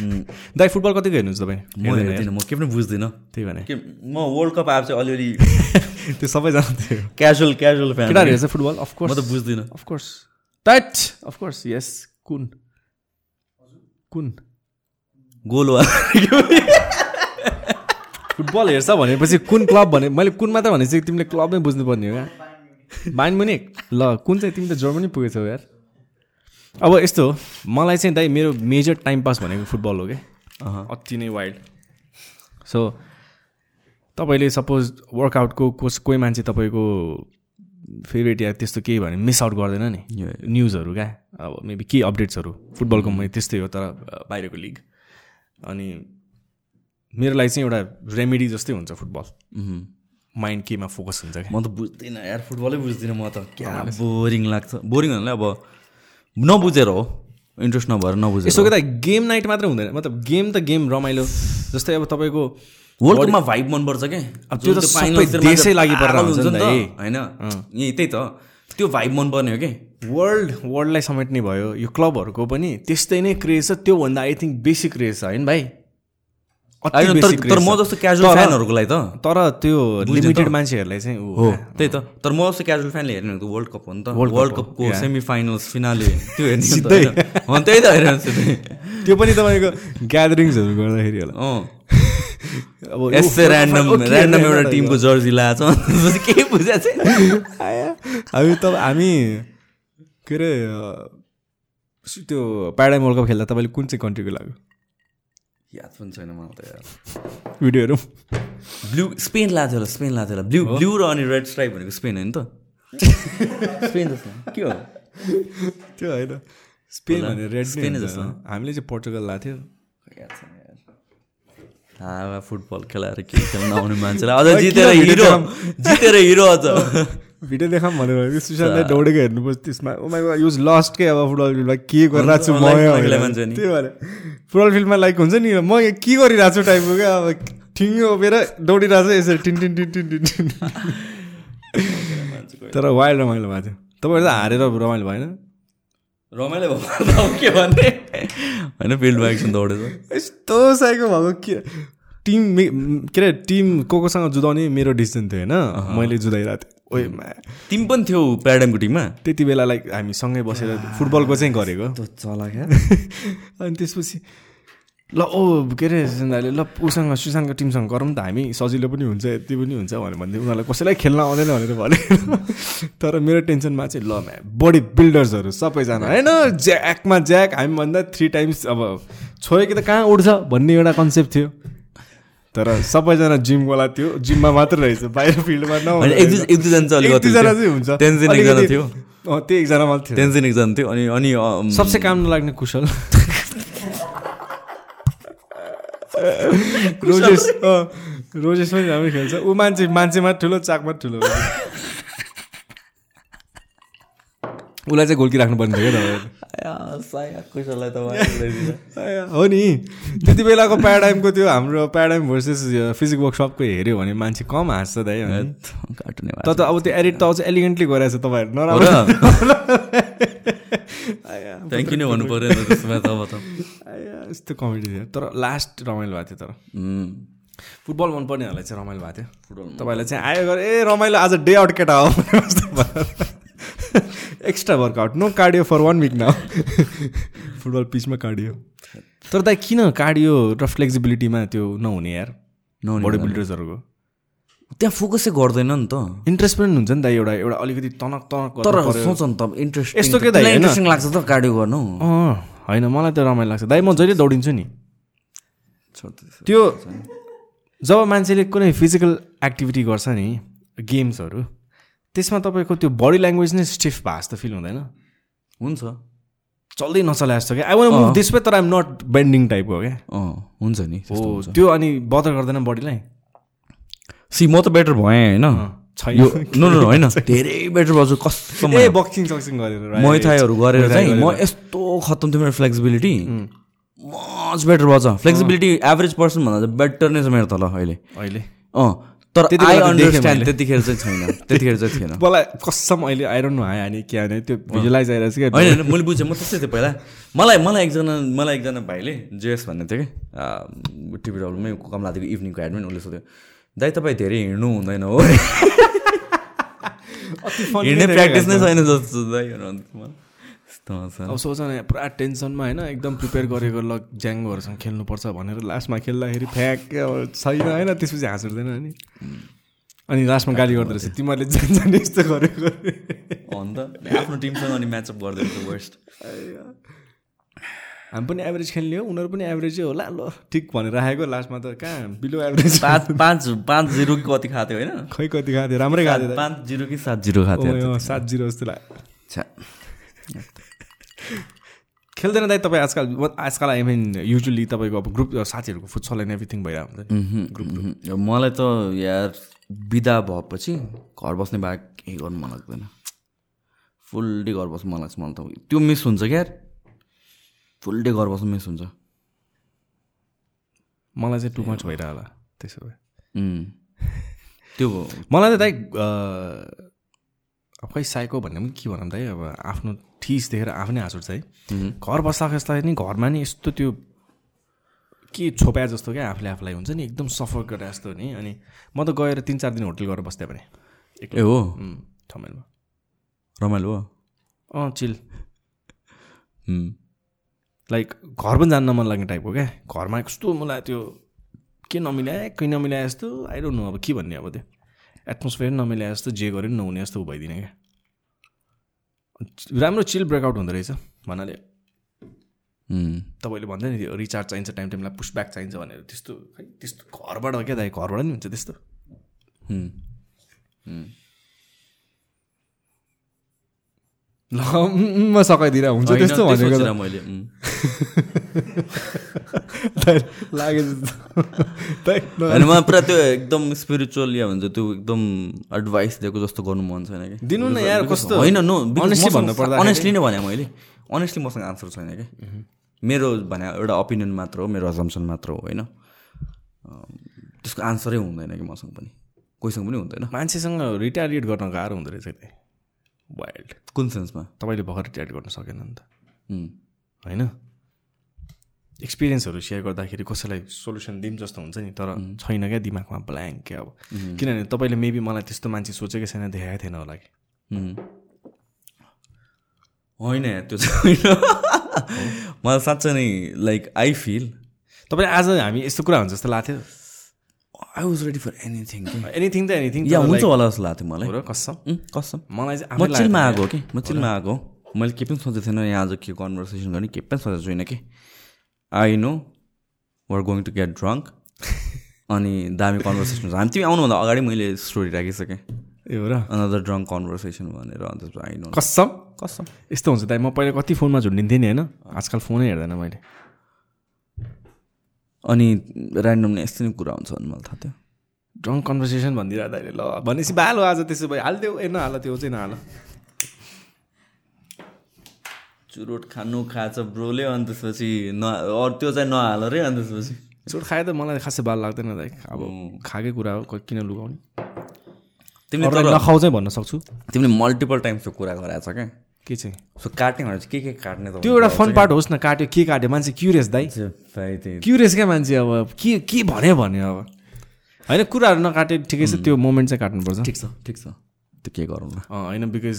दाइ फुटबल कतिको हेर्नुहुन्छ तपाईँ? म हेर्दिनँ म के पनि बुझ्दिनँ। त्यही भने। के म वर्ल्ड कप आएर चाहिँ अलिअलि <laughs> त्यो सबैजना थियो क्याजुअल क्याजुअल फ्यान केटाहरू हेर्छ फुटबल? म अफकोर्स त बुझ्दिनँ। Of course tight of course yes कुन? कुन? गोल फुटबल हेर्छ भनेपछि कुन क्लब भने मैले कुन मात्र भनेपछि तिमीले क्लब नै बुझ्नुपर्ने हो क्या बाइन मुनिक ल कुन चाहिँ तिमी त जर्मनी पुगेछौ यार? अब यस्तो हो मलाई चाहिँ दाइ मेरो मेजर टाइम पास भनेको फुटबल हो क्या। अति नै वाइल्ड सो तपाईँले सपोज वर्कआउटको कोस कोही मान्छे तपाईँको फेभरेट या त्यस्तो केही भने मिस आउट गर्दैन नि। न्युजहरू क्या अब मेबी के अपडेट्सहरू फुटबलको मैले त्यस्तै हो तर बाहिरको लिग अनि मेरो लागि चाहिँ एउटा रेमेडी जस्तै हुन्छ फुटबल माइन्ड केमा फोकस हुन्छ क्या। म त बुझ्दिनँ यार फुटबलै बुझ्दिनँ म त। क्या बोरिङ लाग्छ। बोरिङ भन्नाले अब नबुझेर हो। इन्ट्रेस्ट नभएर नबुझेर यसो त गेम नाइट मात्रै हुँदैन। मतलब गेम त गेम रमाइलो। जस्तै अब तपाईँको वर्ल्ड कपमा भाइब मनपर्छ क्या। अब त्यो त देशै लागि होइन? यही त्यही त त्यो भाइब मनपर्ने हो कि वर्ल्ड वर्ल्डलाई समेट्ने भयो। यो क्लबहरूको पनि त्यस्तै नै क्रेज छ। त्योभन्दा आई थिङ्क बेसी क्रेज छ। होइन भाइ? तर म। जस्तो क्याजुअल फ्यानहरूको लागि त। तर त्यो लिमिटेड त? मान्छेहरूलाई चाहिँ हो। त्यही त। तर म जस्तो क्याजुअल फ्यानले हेर्ने भनेको वर्ल्ड कप हो नि त। वर्ल्ड कपको. सेमी फाइनल्स फिनाले त्यो हेर्ने त सिधै। त्यही त हेरिरहन्छु त्यो पनि तपाईँको ग्यादरिङ्सहरू गर्दाखेरि होला। अँ। <laughs> अब यस्तै ऱ्यान्डम ऱ्यान्डम एउटा टिमको जर्सी लाएको छ। त्यसपछि केही बुझाएको छैन हामी त हामी के अरे त्यो प्याराडाइम वर्ल्ड कप खेल्दा तपाईँले कुन चाहिँ कन्ट्रीको लाग्यो? याद पनि छैन मलाई त यार। भिडियोहरू। ब्लू स्पेन लाएको थियो होला स्पेन लाएको थियो होला ब्लू ब्लू र अनि रेड स्ट्राइप भनेको स्पेन होइन त। स्पेन जस्तो। के हो? त्यो होइन। स्पेन भने रेड स्पेनै नै जस्तो। जस्तो हामीले चाहिँ पोर्चुगल लाएको थियो। याद छैन यार। हावा फुटबल खेलाएर के खेल्न आउने मान्छेलाई। अझ जितेर हिरो। जितेर हिरो अझ। <laughs> भिडियो देखाऊँ भनेर सुशान्तलाई दौडेको हेर्नुपर्छ त्यसमा ओ माइ युज लस्ट के अब फुटबल फिल्डमा के गरिरहेको छु म। त्यही भएर फुटबल फिल्डमा लाइक हुन्छ नि म के गरिरहेको छु टाइपको क्या अब ठिङ्गो उभिएर दौडिरहेको छ यसरी टिन टिन टिन टिन टिन टिन। तर वाइल्ड रमाइलो भएको थियो तपाईँहरू त हारेर रमाइलो भएन रमाइलो भयो के भन्ने होइन फिल्डमा एकछिन दौडेछ यस्तो साइको भएको के टिम के अरे टिम को कोसँग जुधाउने मेरो डिसिजन थियो होइन मैले जुधाइरहेको थिएँ ओइ मा। तिमी पनि थियो प्याराडाइमको टिममा। त्यति बेला लाइक हामी सँगै बसेर फुटबलको चाहिँ गरेको। चला क्या। <laughs> अनि त्यसपछि ल ओ के अरे सुन्दाले ल उसँग सुशान्तको टिमसँग गरौँ त हामी। सजिलो पनि हुन्छ यति पनि हुन्छ भनेर भन्दै उनीहरूलाई कसैलाई खेल्न आउँदैन भनेर भने <laughs> तर मेरो टेन्सनमा चाहिँ ल म्या बडी बिल्डर्सहरू सबैजना होइन ज्याकमा ज्याक हामीभन्दा थ्री टाइम्स अब छोयो कि त कहाँ उठ्छ भन्ने एउटा कन्सेप्ट थियो। तर सबैजना जिमवाला थियो। जिममा मात्र रहेछ बाहिर फिल्डमा टेन्सन एकजना मात्र थियो। टेन्सन एकजना थियो अनि अनि सबसे काम नलाग्ने कुशल। <laughs> रोजेस रोजेस पनि राम्रो खेल्छ। ऊ मान्छे मान्छेमा ठुलो चाकमा ठुलो। <laughs> उसलाई चाहिँ गोल्की राख्नुपर्ने थियो क्या <laughs> <laughs> हो नि। त्यति बेलाको प्याराडाइमको त्यो हाम्रो प्याराडाइम भर्सेस फिजिक वर्कसपको हेऱ्यो भने मान्छे कम हाँस्छ दाइ काटुने त त अब त्यो एडिट त अझ एलिगेन्टली गरेको छ तपाईँहरू नराम्रो। थ्याङ्क यू नै भन्नु पऱ्यो नि त त्यसमा त अब त। आया, यस्तो कमेडी थियो। तर लास्ट रमाइलो भएको थियो तर। फुटबल मनपर्नेहरूलाई चाहिँ रमाइलो भएको थियो। फुटबल तपाईँलाई चाहिँ आयो गरे। ए रमाइलो आज डे आउट केटा हो। <laughs> Extra workout no cardio for one week न फुटबल पिचमा कार्डियो तर दाइ किन कार्डियो र फ्लेक्सिबिलिटीमा त्यो नहुने यार? नहुने बडी। बिल्डर्सहरूको त्यहाँ फोकसै गर्दैन नि त। इन्ट्रेस्ट पनि हुन्छ नि त एउटा एउटा अलिकति तनक तनक तर गर्नु पर्यो। सोच नि त इन्ट्रेस्ट यस्तो के दाइ? इन्ट्रेस्टिङ लाग्छ त कार्डियो गर्नु। अँ होइन मलाई त रमाइलो लाग्छ। दाइ म जहिले दौडिन्छु नि। त्यो जब मान्छेले कुनै फिजिकल एक्टिभिटी गर्छ नि गेम्सहरू त्यसमा तपाईँको त्यो बडी ल्याङ्ग्वेज नै स्टिफ भएको जस्तो फिल हुँदैन? हुन्छ। चल्दै नचला जस्तो क्या? I wanna move this way तर आइम नट बेन्डिङ टाइपको क्या? अँ हुन्छ नि हो त्यो अनि बदर गर्दैन बडीलाई सी म त बेटर भएँ होइन। छैन। यो नो नो होइन। <laughs> धेरै बेटर कसम ए बक्सिङ सक्सिङ गरेर मैथाइहरू गरेर चाहिँ म यस्तो खत्तम थियो मेरो फ्लेक्सिबिलिटी मच बेटर भएको छ। फ्लेक्सिबिलिटी एभरेज पर्सन भन्दा चाहिँ बेटर नै छ मेरो तल अहिले। अहिले? अँ। तर त्यति आई अन्डरस्ट्यान्ड। त्यतिखेर चाहिँ छैन त्यतिखेर चाहिँ <laughs> थिएन। मलाई कसम अहिले आइरहनु हायो हाने के हाने त्यो भिजुलाइज आइरहेको छ क्या। होइन मैले बुझेँ म त्यस्तै थिएँ पहिला। मलाई मलाई एकजना मलाई एकजना भाइले जेएस भन्ने थियो कि टिभी डब्लुमै कमलादिको इभिनिङको एडमिन उसले सोध्यो दाइ तपाईँ धेरै हिँड्नु हुँदैन हो? <laughs> हिँड्ने प्र्याक्टिस नै छैन जस्तो दाइ अब सोच न पुरा टेन्सनमा होइन एकदम प्रिपेयर गरेको ल ज्याङ्गोहरूसँग खेल्नुपर्छ भनेर लास्टमा खेल्दाखेरि फ्याक अब छैन होइन त्यसपछि हाँस उठ्दैन अनि। अनि लास्टमा गाली गर्दो रहेछ तिमीहरूले जान जाने यस्तो गरेको। अन्त? आफ्नो टिमसँग अनि म्याचअप गरिदिएको वर्स्ट हामी पनि एभरेज खेल्ने हो उनीहरू पनि एभरेजै होला ल ठिक भनेर राखेको लास्टमा त कहाँ बिलो एभरेज पाँच पाँच पाँच जिरो कि कति खाएको थियो होइन? खै कति खाएको थियो राम्रै खाएको थियो पाँच जिरो कि सात जिरो खाएको थियो सात जिरो जस्तो लाग्यो। खेल्दैन दाइ तपाईँ आजकल आजकल आई मिन युजली तपाईँको अब ग्रुप साथीहरूको फुटसल एन्ड एभ्रिथिङ भइरहेको हुन्छ। मलाई त यार बिदा भएपछि घर बस्ने बाहेक केही गर्नु मन लाग्दैन। फुल डे घर बस्नु मन लाग्छ मलाई त। त्यो मिस हुन्छ क्या यार। फुल डे घर बस्नु मिस हुन्छ। मलाई चाहिँ टु मच भइरह होला त्यसो भए। त्यो <laughs> मलाई त दाइ खै साइको भन्ने पनि के भनौँ दाइ अब आफ्नो ठिस देखेर आफै नै हाँस उठ्छ है। घर बस्दा खस्दा नि घरमा नि यस्तो त्यो के छोप्या जस्तो क्या आफूले आफूलाई हुन्छ नि एकदम सफर गरेर जस्तो नि। अनि म त गएर तिन चार दिन होटल गरेर बस्थेँ भने। ए हो? ठमेलमा। रमाइलो हो? अँ चिल। लाइक घर पनि जान्न मन लाग्ने टाइपको क्या। घरमा कस्तो मलाई त्यो के नमिलाए केही नमिलाए जस्तो आई डोन्ट नो अब के भन्ने अब त्यो। एटमोस्फियर नमिलाए जस्तो जे गरे पनि नहुने जस्तो भइदिने क्या। राम्रो चिल ब्रेकआउट हुँदो रहेछ भन्नाले। तपाईँले भन्दै नि त्यो रिचार्ज चाहिन्छ टाइम टाइमलाई पुसब्याक चाहिन्छ भनेर। त्यस्तो खै त्यस्तो घरबाट क्या दाइ? घरबाट नि हुन्छ त्यस्तो। ल म सकाइदिएर हुन्छ त्यस्तो त्यही भनेको मैले। <laughs> होइन मलाई पुरा त्यो एकदम स्पिरिचुअल या भन्छ त्यो एकदम एडभाइस दिएको जस्तो गर्नु मन छैन कि। दिनु न यार, कस्तो- होइन नो Honestly भन्नुपर्दाखेरि- अनेस्टली नै भने मैले। अनेस्टली मसँग आन्सर छैन कि। मेरो भने एउटा ओपिनियन मात्र हो मेरो अजम्सन मात्र हो होइन। त्यसको आन्सरै हुँदैन कि मसँग पनि। कोहीसँग पनि हुँदैन। मान्छेसँग रिटालिएट गर्न गाह्रो हुँदो रहेछ दाइ वाइल्ड कुन सेन्समा? तपाईँले भर्खर रिटायर्ड गर्न सकेन नि त। होइन? एक्सपिरियन्सहरू सेयर गर्दाखेरि कसैलाई सोल्युसन दिउँ जस्तो हुन्छ नि तर छैन क्या? दिमागमा ब्ल्याङ्क क्या अब। किनभने तपाईँले मेबी मलाई त्यस्तो मान्छे सोचेकै छैन देखाएको थिएन होला कि। होइन त्यो चाहिँ होइन। <laughs> मलाई साँच्चै नै लाइक आई फिल तपाईँले आज हामी यस्तो कुरा हुन्छ जस्तो लाग्थ्यो? I was ready for anything anything त एनिथिङ या हुन्छ होला जस्तो लाग्थ्यो मलाई। कसम। कसम। मलाई चाहिँ म चिलमा आएको हो कि म चिलमा आएको हो मैले केही पनि सोचेको थिएन यहाँ आज के कन्भर्सेसन गर्ने केही पनि सोचेको छुइनँ कि I know we're going to get drunk अनि दामी कन्भर्सेसन हामी तिमी आउनुभन्दा अगाडि मैले स्टोरी राखिसकेँ। ए हो र? अनदर ड्रङ्क कन्भर्सेसन भनेर अन्त आई नो कसम? कसम। यस्तो हुन्छ दाइ म पहिला कति फोनमा झुन्डिन्थेँ नि होइन? आजकल फोनै हेर्दैन मैले। अनि ऱ्यान्डमली यस्तो नै कुरा हुन्छ भन्ने मलाई थाहा थियो। ड्रङ्क कन्भर्सेसन भनिदिएर दाइले ल भनेपछि बालो आज त्यसो भए हालिदेऊ। ए नहाल त्यो चाहिँ नहाल। चुरोट खानु खान्छ ब्रोले अनि त्यसपछि न अरू त्यो चाहिँ नहाल रे अनि त्यसपछि। चोट खाए त मलाई खासै बाल लाग्दैन दाइ अब खाएकै कुरा हो किन लुगाउने? तिमीले नखाउ चाहिँ भन्न सक्छु। तिमीले मल्टिपल टाइम्स त्यो कुरा गराएको छ क्या? के चाहिँ? सो काट्ने भनेर चाहिँ के के काट्ने त त्यो एउटा फन पार्ट होस् न काट्यो के काट्यो? मान्छे क्युरियस दाइ। क्युरियस क्या मान्छे अब के के भन्यो भन्यो अब। होइन कुराहरू नकाटे ठिकै छ त्यो मोमेन्ट चाहिँ काट्नुपर्छ। ठिक छ ठिक छ। त्यो के गरौँ न अँ, होइन बिकज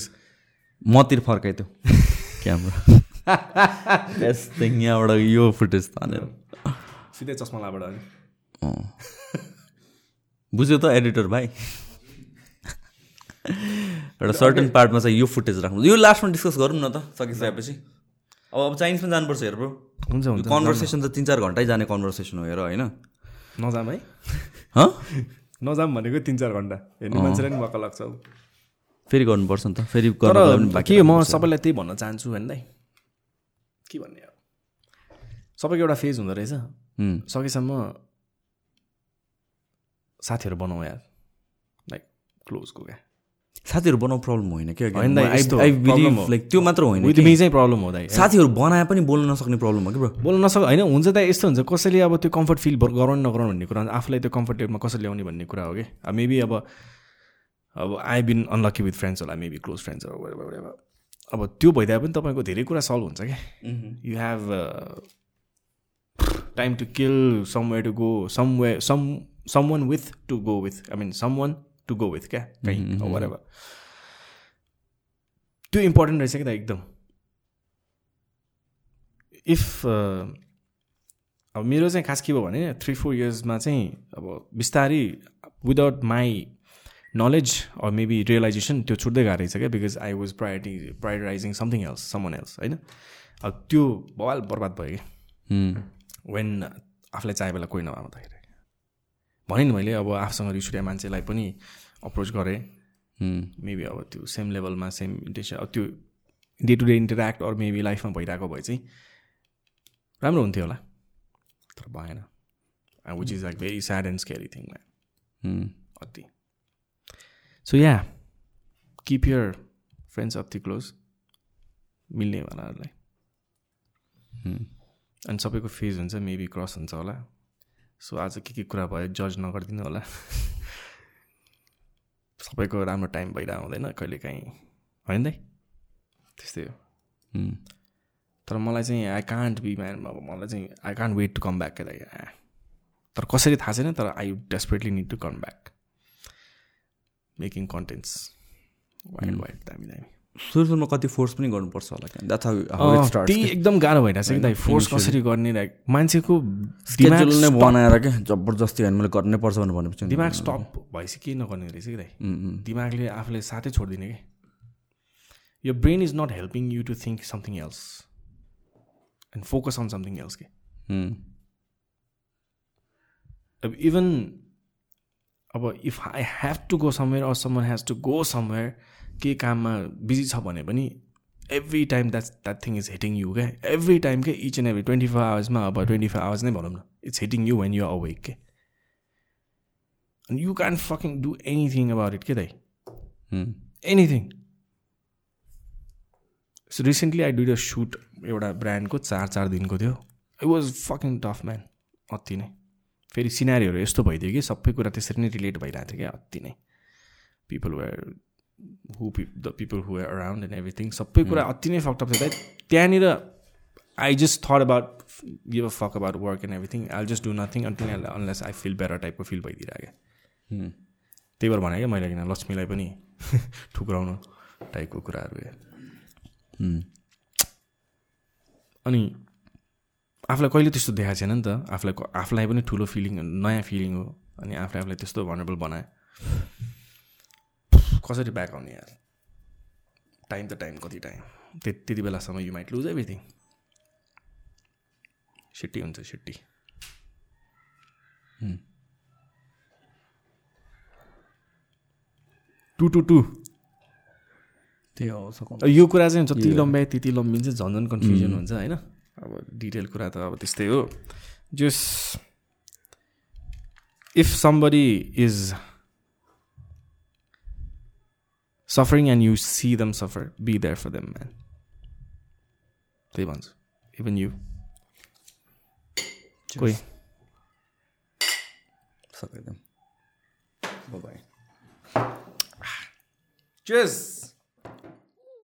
मतिर फर्काइदियो <laughs> क्यामरा। <laughs> यस्तै यहाँबाट यो फुटेज तानेर। सिधै चस्मा लाबाट। बुझ्यो त एडिटर भाइ? <laughs> एउटा सर्टन पार्टमा चाहिँ यो फुटेज राख्नु यो लास्टमा डिस्कस गरौँ न त सकिसकेपछि। अब अब चाइनिज पनि जानुपर्छ हेर ब्रो। हुन्छ हुन्छ। कन्भर्सेसन त तिन चार घन्टै जाने कन्भर्सेसन हो हेर होइन? नजाम है। <laughs> हँ? नजाम भनेको तिन चार घन्टा। हेर्ने मान्छेलाई नि मक्का लाग्छ फेरि गर्नुपर्छ नि त फेरि पनि के म सबैलाई त्यही भन्न चाहन्छु होइन दाइ। के भन्ने अब सबैको एउटा फेज हुँदो रहेछ। सकेसम्म साथीहरू बनाऊ यार। लाइक क्लोजको क्या? साथीहरू बनाउ प्रब्लम होइन क्या होइन दाइ, यस्तो आई problem बिलिभ हो। लाइक त्यो मात्र होइन चाहिँ प्रब्लम हो दाइ। साथीहरू बनाए पनि बोल्न नसक्ने प्रब्लम हो कि ब्रो बोल्न नसक होइन हुन्छ त यस्तो हुन्छ। कसैले अब त्यो कम्फर्ट फिल गराउनु नगराउनु भन्ने कुरा आफूलाई त्यो कम्फर्ट लेभलमा कसरी ल्याउने भन्ने कुरा हो कि? अब मेबी अब अब I been unlucky with friends होला मेबी क्लोज फ्रेन्ड्सहरू अब त्यो भइदिए पनि तपाईँको धेरै कुरा सल्भ हुन्छ क्या। You have time to kill somewhere to go someway some someone with to go with I mean someone to go with क्या? कहीँ whatever. त्यो इम्पोर्टेन्ट रहेछ क्या त एकदम इफ अब मेरो चाहिँ खास के भयो भने थ्री फोर इयर्समा चाहिँ अब बिस्तारै without my knowledge or maybe realisation त्यो छुट्दै गएको रहेछ क्या because I was priority prioritising something else someone else होइन? अब त्यो बवाल बर्बाद भयो कि। वेन आफूलाई चाहे बेला कोही नभए भने नि मैले अब आफूसँग रिस उठ्या मान्छेलाई पनि अप्रोच गरेँ। मेबी अब त्यो सेम लेभलमा सेम इन्टेन्सन अब त्यो day to day interact or maybe लाइफमा भइरहेको भए चाहिँ राम्रो हुन्थ्यो होला। तर भएन। Which is like very sad and scary thing अति। So yeah keep your friends अति क्लोज मिल्ने वालाहरूलाई अनि सबैको फेज हुन्छ मेबी क्रस हुन्छ होला। सो आज के के कुरा भयो जज नगरिदिनु होला। सबैको राम्रो टाइम भइरहेको हुँदैन कहिले काहीँ। होइन दाइ? त्यस्तै हो। तर मलाई चाहिँ आई कान्ट बी म्यान अब मलाई चाहिँ I can't wait to come back दाइ। तर कसरी थाहा छैन तर I desperately need to come back making contents wild wild दामी दामी। सुरु सुरुमा कति फोर्स पनि गर्नुपर्छ होला त्यही एकदम गाह्रो भइरहेछ कि दाइ फोर्स कसरी गर्ने लाइक मान्छेको स्केड्युल नै दिमाग बनाएर क्या जबरजस्ती होइन मैले गर्नै पर्छ भनेर भनेपछि दिमाग स्टप भएपछि केही नगर्ने रहेछ कि दाइ? दिमागले आफूले साथै छोडिदिने कि? यो brain is not helping you to think something else and focus on something else के अब इभन अब if I have to go somewhere or someone has to go somewhere के काममा बिजी छ भने पनि every time that that thing is hitting you क्या every time के each and every twenty four आवर्समा अब ट्वेन्टी फोर आवर्स नै भनौँ न। It's hitting you when you awake के? And you can't fucking do anything about it, kid. Anything. So recently I did a shoot एउटा ब्रान्डको चार चार दिनको थियो। It was fucking tough man अति नै। फेरि सिनारीहरू यस्तो भइदियो कि सबै कुरा त्यसरी नै रिलेट भइरहेको थियो क्या अति नै। People were who the people who around and everything सबै कुरा अति नै फकटप थियो त्यहाँनिर I just thought about give a fuck about work and everything I just do nothing until unless I feel better टाइपको फिल भइदिरहेको क्या। त्यही भएर भने क्या मैले किन लक्ष्मीलाई पनि <laughs> ठुक्राउनु टाइपको कुराहरू या। अनि आफूलाई कहिले त्यस्तो देखाएको छैन नि त। आफूलाई आफूलाई पनि ठुलो फिलिङ नयाँ फिलिङ हो। अनि आफूले आफूलाई त्यस्तो भनरेबल बनाए कसरी ब्याक आउने यार? टाइम त टाइम कति टाइम त्यति बेलासम्म यु माइट लुज एभ्रिथिङ सिट्टी हुन्छ सिट्टी टु टु टू त्यही हो यो कुरा चाहिँ जति लम्ब्याए त्यति लम्बिन्छ झन् झन् कन्फ्युजन हुन्छ होइन? अब डिटेल कुरा त अब त्यस्तै हो। Just if somebody is suffering and you see them suffer, be there for them, man. They even you. Cheers. Suck them. Bye bye. <sighs> Cheers.